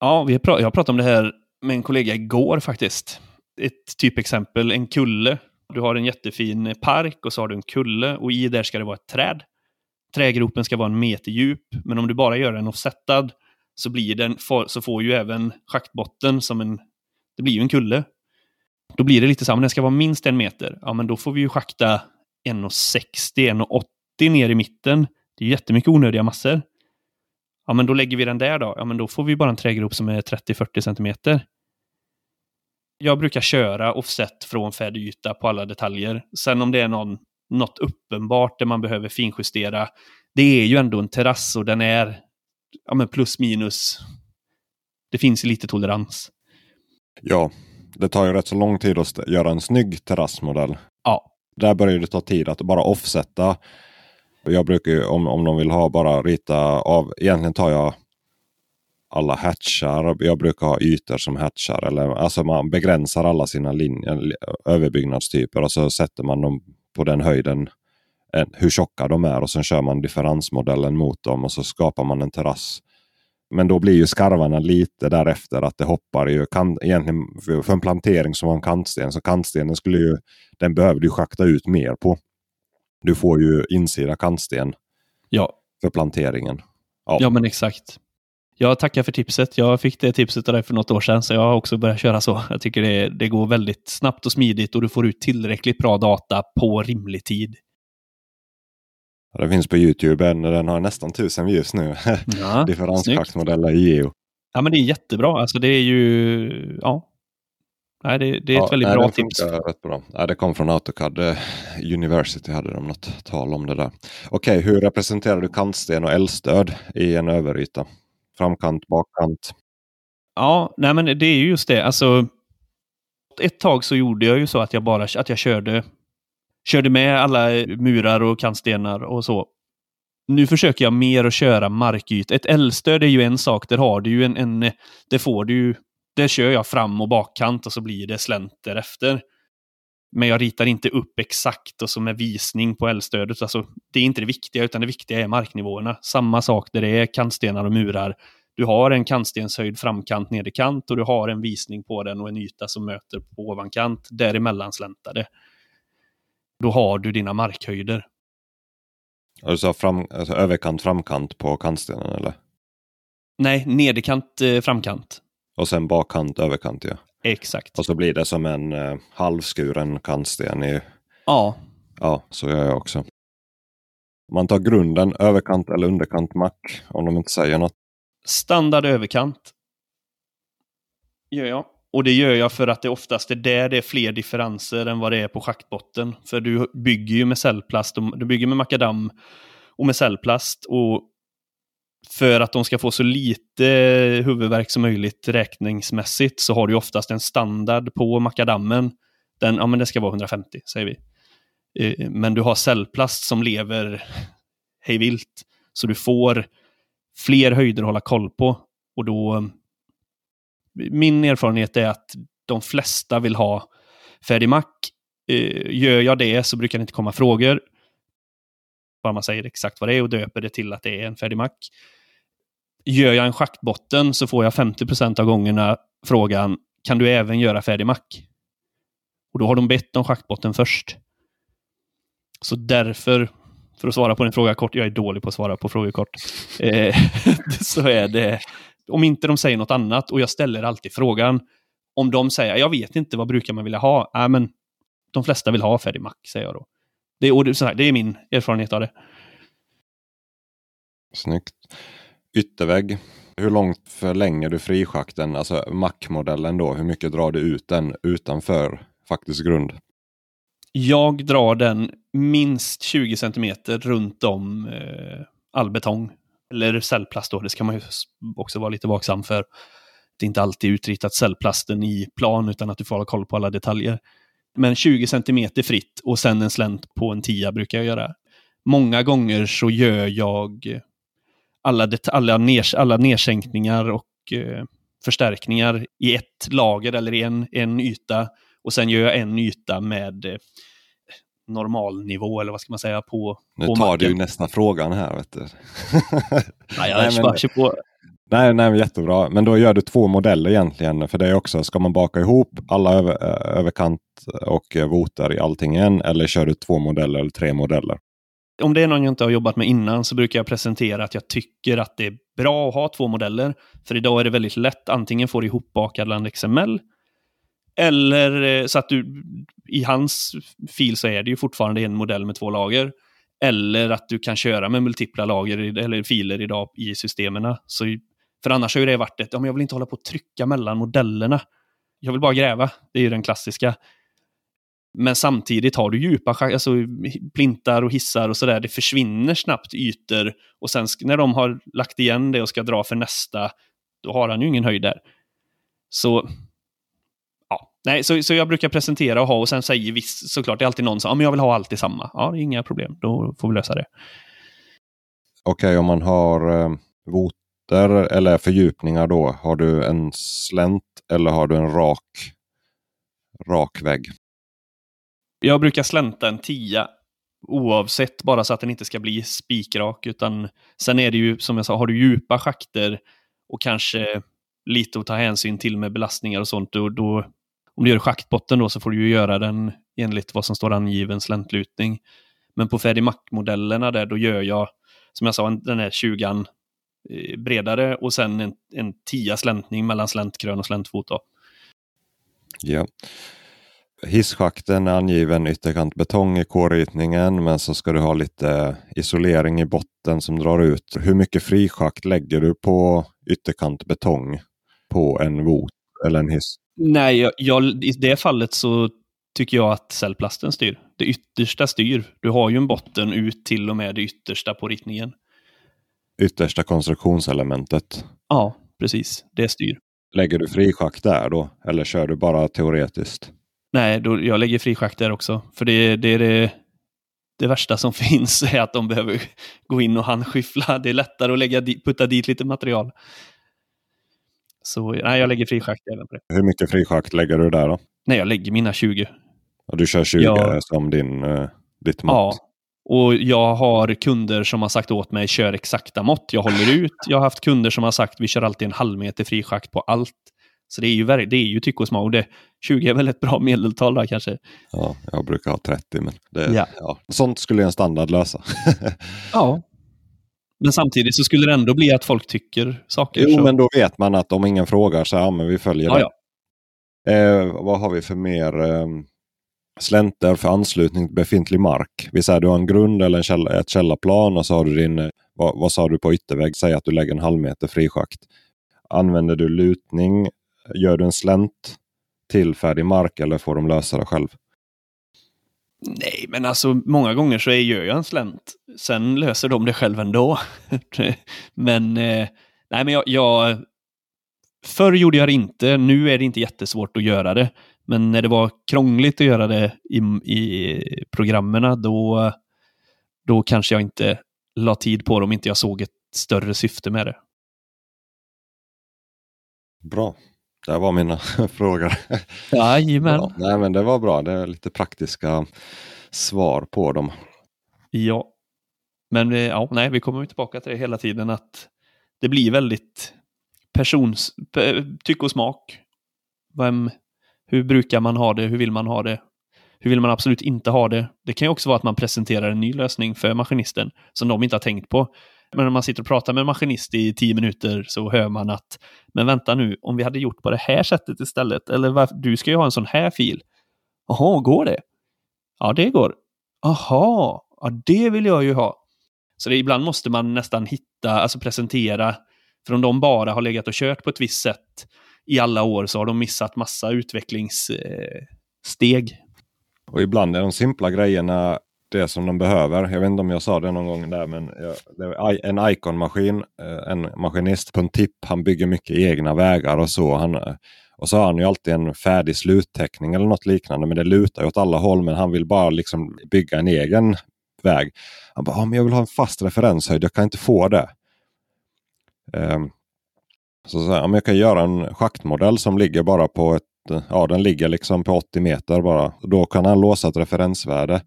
Ja, vi har jag pratade om det här med en kollega igår faktiskt. Ett typexempel, en kulle. Du har en jättefin park och så har du en kulle och i där ska det vara ett träd. Trägropen ska vara en meter djup, men om du bara gör den offsettad så, blir den, så får ju även schaktbotten som en... Det blir ju en kulle. Då blir det lite så, om den ska vara minst en meter. Ja, men då får vi ju schakta 1,60, 1,80 ner i mitten. Det är jättemycket onödiga massor. Ja, men då lägger vi den där då. Ja, men då får vi bara en trägrop som är 30-40 centimeter. Jag brukar köra offset från färdyta på alla detaljer. Sen om det är någon, något uppenbart där man behöver finjustera. Det är ju ändå en terrass och den är ja, men plus minus. Det finns lite tolerans. Ja, det tar ju rätt så lång tid att göra en snygg terrassmodell. Ja. Där börjar det ta tid att bara offsätta. Jag brukar ju, om, om de vill ha, bara rita av. Egentligen tar jag alla hatchar. Jag brukar ha ytor som hatchar. Eller, alltså man begränsar alla sina linjer, överbyggnadstyper och så sätter man dem på den höjden hur tjocka de är och sen kör man differensmodellen mot dem och så skapar man en terrass. Men då blir ju skarvarna lite därefter att det hoppar ju kan, egentligen för en plantering som har en kantsten så kantstenen skulle ju den behöver du schakta ut mer på. Du får ju insida kantsten Ja, för planteringen. Ja. ja men exakt. Jag tackar för tipset. Jag fick det tipset av dig för något år sedan, så jag har också börjat köra så. Jag tycker det, det går väldigt snabbt och smidigt och du får ut tillräckligt bra data på rimlig tid. Det finns på Youtube, en- den har nästan tusen views nu. Ja, Differensschaktmodeller i geo. Ja, men det är jättebra. Alltså det är ju, ja. Nej, det, det är ett Ja, väldigt nej, bra tips. Rätt bra. Nej, det kom från AutoCAD eh, University hade de något tal om det där. Okej, hur representerar du kantsten och eldstöd i en överyta? Framkant, bakkant? Ja, nej men det är ju just det. Alltså, ett tag så gjorde jag ju så att jag bara att jag körde, körde med alla murar och kantstenar och så. Nu försöker jag mer att köra markyt. Ett L-stöd är ju en sak. Där har du ju en, en det får du ju, där kör jag fram och bakkant och så blir det slänt därefter. Men jag ritar inte upp exakt och så med visning på eldstödet. Alltså, det är inte det viktiga, utan det viktiga är marknivåerna. Samma sak där det är kantstenar och murar. Du har en kantstenshöjd framkant, nederkant och du har en visning på den och en yta som möter på ovankant. Däremellan släntade. Då har du dina markhöjder. Du sa fram, alltså överkant, framkant på kantstenen eller? Nej, nederkant, eh, framkant. Och sen bakkant, överkant ja. Exakt. Och så blir det som en eh, halvskuren kantsten i... Ja, Ja, så gör jag också. Man tar grunden, överkant eller underkant mack, om de inte säger något. standard överkant. Gör jag. Och det gör jag för att det oftast är där det är fler differenser än vad det är på schaktbotten. För du bygger ju med cellplast, och, du bygger med makadam och med cellplast. Och för att de ska få så lite huvudvärk som möjligt räkningsmässigt så har du oftast en standard på makadammen. Den, ja men det ska vara 150, säger vi. Eh, men du har cellplast som lever hej vilt. Så du får fler höjder att hålla koll på. Och då... Min erfarenhet är att de flesta vill ha färdig mack. Eh, Gör jag det så brukar det inte komma frågor. Bara man säger exakt vad det är och döper det till att det är en färdig mack. Gör jag en schaktbotten så får jag 50% av gångerna frågan kan du även göra färdig mack? Och då har de bett om schaktbotten först. Så därför, för att svara på din fråga kort, jag är dålig på att svara på frågor kort, eh, så är det, om inte de säger något annat, och jag ställer alltid frågan, om de säger, jag vet inte, vad brukar man vilja ha? Nej, men de flesta vill ha färdig mack, säger jag då. Det, så här, det är min erfarenhet av det. Snyggt. Yttervägg. Hur långt förlänger du frischakten, alltså mackmodellen då? Hur mycket drar du ut den utanför faktisk grund? Jag drar den minst 20 cm runt om eh, all betong. Eller cellplast då, det ska man ju också vara lite vaksam för. Det är inte alltid utritat cellplasten i plan utan att du får ha koll på alla detaljer. Men 20 cm fritt och sen en slänt på en tia brukar jag göra. Många gånger så gör jag alla, alla, ners, alla nedsänkningar och eh, förstärkningar i ett lager eller i en, en yta. Och sen gör jag en yta med eh, normalnivå, eller vad ska man säga, på Nu på tar marken. du nästa frågan här. Vet du. Nej, jag Nej, men- på. nej, nej, jättebra. Men då gör du två modeller egentligen. För det är också, ska man baka ihop alla över, eh, överkant och eh, votar i allting igen? Eller kör du två modeller eller tre modeller? Om det är någon jag inte har jobbat med innan så brukar jag presentera att jag tycker att det är bra att ha två modeller. För idag är det väldigt lätt. Antingen får du ihopbakad XML. Eller eh, så att du i hans fil så är det ju fortfarande en modell med två lager. Eller att du kan köra med multipla lager eller filer idag i systemen. Så, för annars har ju det varit ett, ja, men jag vill inte hålla på att trycka mellan modellerna. Jag vill bara gräva. Det är ju den klassiska. Men samtidigt har du djupa alltså, plintar och hissar och sådär. Det försvinner snabbt ytor och sen när de har lagt igen det och ska dra för nästa, då har han ju ingen höjd där. Så. Nej, så, så jag brukar presentera och ha och sen säger viss, såklart, det är alltid någon som ja, men jag vill ha allt i samma. Ja, det är inga problem, då får vi lösa det. Okej, om man har eh, voter eller fördjupningar då. Har du en slänt eller har du en rak, rak vägg? Jag brukar slänta en tia oavsett, bara så att den inte ska bli spikrak. Utan sen är det ju, som jag sa, har du djupa schakter och kanske lite att ta hänsyn till med belastningar och sånt, då, då om du gör schaktbotten då så får du ju göra den enligt vad som står angiven släntlutning. Men på Ferdi Mac-modellerna där, då gör jag, som jag sa, den här 20 eh, bredare och sen en, en tia släntning mellan släntkrön och släntfot. Då. Ja. Hisschakten är angiven ytterkant betong i kårritningen men så ska du ha lite isolering i botten som drar ut. Hur mycket frischakt lägger du på ytterkant betong på en vot eller en hiss? Nej, jag, jag, i det fallet så tycker jag att cellplasten styr. Det yttersta styr. Du har ju en botten ut till och med det yttersta på ritningen. Yttersta konstruktionselementet. Ja, precis. Det styr. Lägger du frischakt där då? Eller kör du bara teoretiskt? Nej, då, jag lägger frischakt där också. För det, det är det, det värsta som finns är att de behöver gå in och handskyffla. Det är lättare att lägga, putta dit lite material. Så nej, jag lägger frischakt även på det. Hur mycket frischakt lägger du där då? Nej, jag lägger mina 20. Och du kör 20 Ja. som din, eh, ditt mått? Ja. Och jag har kunder som har sagt åt mig kör exakta mått. Jag håller ut. Jag har haft kunder som har sagt vi kör alltid en halv meter fri schakt på allt. Så det är ju, det är ju tycke och smak. Och det, 20 är väl ett bra medeltal där kanske. Ja, jag brukar ha 30 men det, Ja. ja. sånt skulle en standard lösa. Ja. Men samtidigt så skulle det ändå bli att folk tycker saker. jo så. men då vet man att om ingen frågar så ja, men vi följer ja, det. ja. Eh, vad har vi för mer? Eh, slänter för anslutning till befintlig mark. Vi säger du har en grund eller en källa, ett källarplan och så har du din, eh, vad, vad sa du på yttervägg? Säg att du lägger en halv meter frischakt. Använder du lutning? Gör du en slänt till färdig mark eller får de lösa det själv? Nej, men alltså många gånger så gör jag en slänt. Sen löser de det själv ändå. men eh, nej, men jag, jag... Förr gjorde jag det inte. Nu är det inte jättesvårt att göra det. Men när det var krångligt att göra det i, i programmen, då, då kanske jag inte la tid på det om inte jag såg ett större syfte med det. Bra. Det var mina frågor. Jajamän. Ja, nej, men det var bra. Det är lite praktiska svar på dem. Ja. Men eh, ja, nej, vi kommer tillbaka till det hela tiden att det blir väldigt persons, pe- tycke och smak. Vem, hur brukar man ha det? Hur vill man ha det? Hur vill man absolut inte ha det? Det kan ju också vara att man presenterar en ny lösning för maskinisten som de inte har tänkt på. Men när man sitter och pratar med en maskinist i tio minuter så hör man att men vänta nu, om vi hade gjort på det här sättet istället, eller varför, du ska ju ha en sån här fil. Jaha, går det? Ja, det går. Aha, ja det vill jag ju ha. Så det, ibland måste man nästan hitta, alltså presentera, för om de bara har legat och kört på ett visst sätt i alla år så har de missat massa utvecklingssteg. Och ibland är de simpla grejerna det som de behöver. Jag vet inte om jag sa det någon gång där men jag, en Icon-maskin, eh, en maskinist på en tipp, han bygger mycket egna vägar och så. Han, eh, och så har han ju alltid en färdig slutteckning eller något liknande men det lutar ju åt alla håll men han vill bara liksom bygga en egen väg. Han bara, ah, men jag vill ha en fast referenshöjd, jag kan inte få det. Ehm, så sa jag, "Ja, jag kan göra en schaktmodell som ligger bara på ett Ja, den ligger liksom på 80 meter bara. Då kan han låsa ett referensvärde.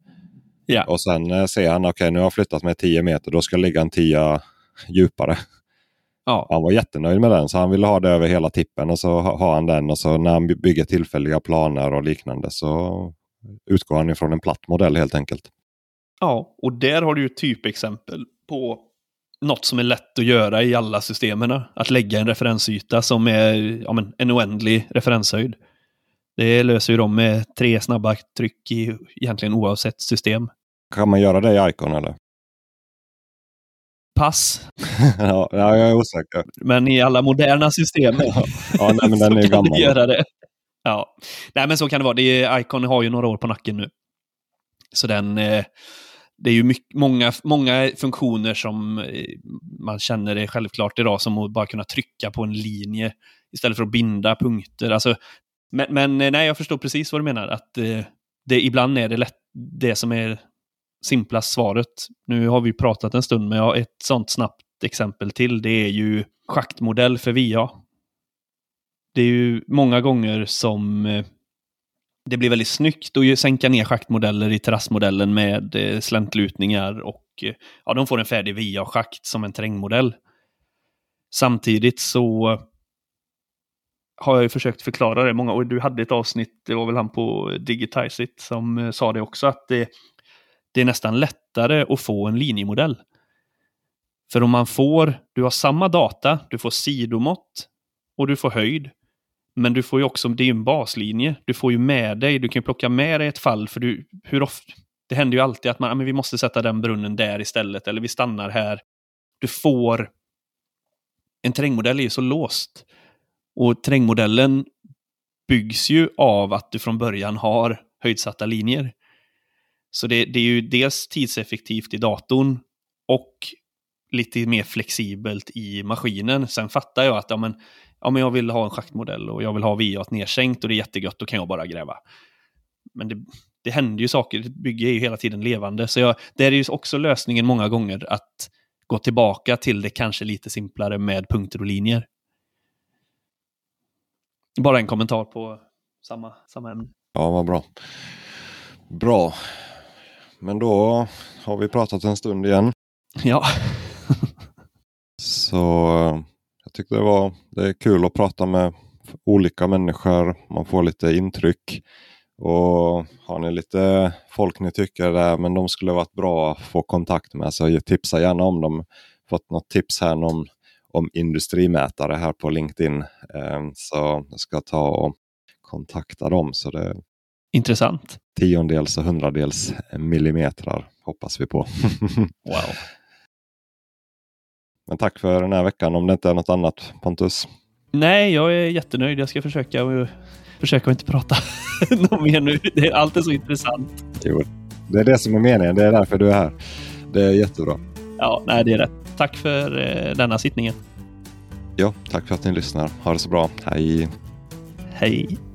Ja. Och sen eh, ser han, okej nu har jag flyttat mig 10 meter, då ska jag ligga en 10 djupare. Ja, Han var jättenöjd med den, så han ville ha det över hela tippen. Och så ha- har han den och så när han by- bygger tillfälliga planer och liknande så utgår han ifrån en platt modell helt enkelt. ja, och där har du ju typexempel på något som är lätt att göra i alla systemen. Att lägga en referensyta som är ja, men, en oändlig referenshöjd. Det löser ju de med tre snabba tryck i egentligen oavsett system. Kan man göra det i Icon eller? Pass, ja, ja, jag är osäker. men i alla moderna system Ja, nej, men den så är kan du göra det. Ja, nej men så kan det vara. Det är, Icon har ju några år på nacken nu. Så den, eh, det är ju mycket, många, många funktioner som eh, man känner är självklart idag, som att bara kunna trycka på en linje istället för att binda punkter. Alltså, men, men eh, nej, jag förstår precis vad du menar. Att eh, det, ibland är det lätt, det som är simpla svaret. Nu har vi pratat en stund, men jag har ett sånt snabbt exempel till. Det är ju schaktmodell för VA. Det är ju många gånger som eh, det blir väldigt snyggt att ju sänka ner schaktmodeller i terrassmodellen med eh, släntlutningar och eh, ja, de får en färdig VA-schakt som en terrängmodell. Samtidigt så har jag ju försökt förklara det många, och du hade ett avsnitt, det var väl han på Digitize It som sa det också, att det, det är nästan lättare att få en linjemodell. För om man får, du har samma data, du får sidomått och du får höjd. Men du får ju också, det är ju en baslinje, du får ju med dig, du kan ju plocka med dig ett fall, för du, hur ofta, det händer ju alltid att man, ja, men vi måste sätta den brunnen där istället, eller vi stannar här. Du får, en terrängmodell är ju så låst. Och terrängmodellen byggs ju av att du från början har höjdsatta linjer. Så det, det är ju dels tidseffektivt i datorn och lite mer flexibelt i maskinen. Sen fattar jag att ja, men, ja, men jag vill ha en schaktmodell och jag vill ha VA nedsänkt och det är jättegött, då kan jag bara gräva. Men det, det händer ju saker, bygget är ju hela tiden levande. Så jag, det är ju också lösningen många gånger att gå tillbaka till det kanske lite simplare med punkter och linjer. Bara en kommentar på samma, samma ämne. Ja, vad bra. Bra. Men då har vi pratat en stund igen. Ja. Så jag tyckte det var det är kul att prata med olika människor. Man får lite intryck. Och har ni lite folk ni tycker där, men de skulle varit bra att få kontakt med så tipsa gärna om dem. Fått något tips här om, om industrimätare här på LinkedIn. Ehm, så jag ska ta och kontakta dem. Så det Intressant. tiondels och hundradels millimetrar hoppas vi på. Wow. Men tack för den här veckan om det inte är något annat Pontus. Nej, jag är jättenöjd. Jag ska försöka, och, försöka inte prata något mer nu. Det är alltid så intressant. Jo, det är det som är meningen. Det är därför du är här. Det är jättebra. Ja, nej, det är rätt. Tack för eh, denna sittningen. Ja, tack för att ni lyssnar. Ha det så bra. Hej! Hej!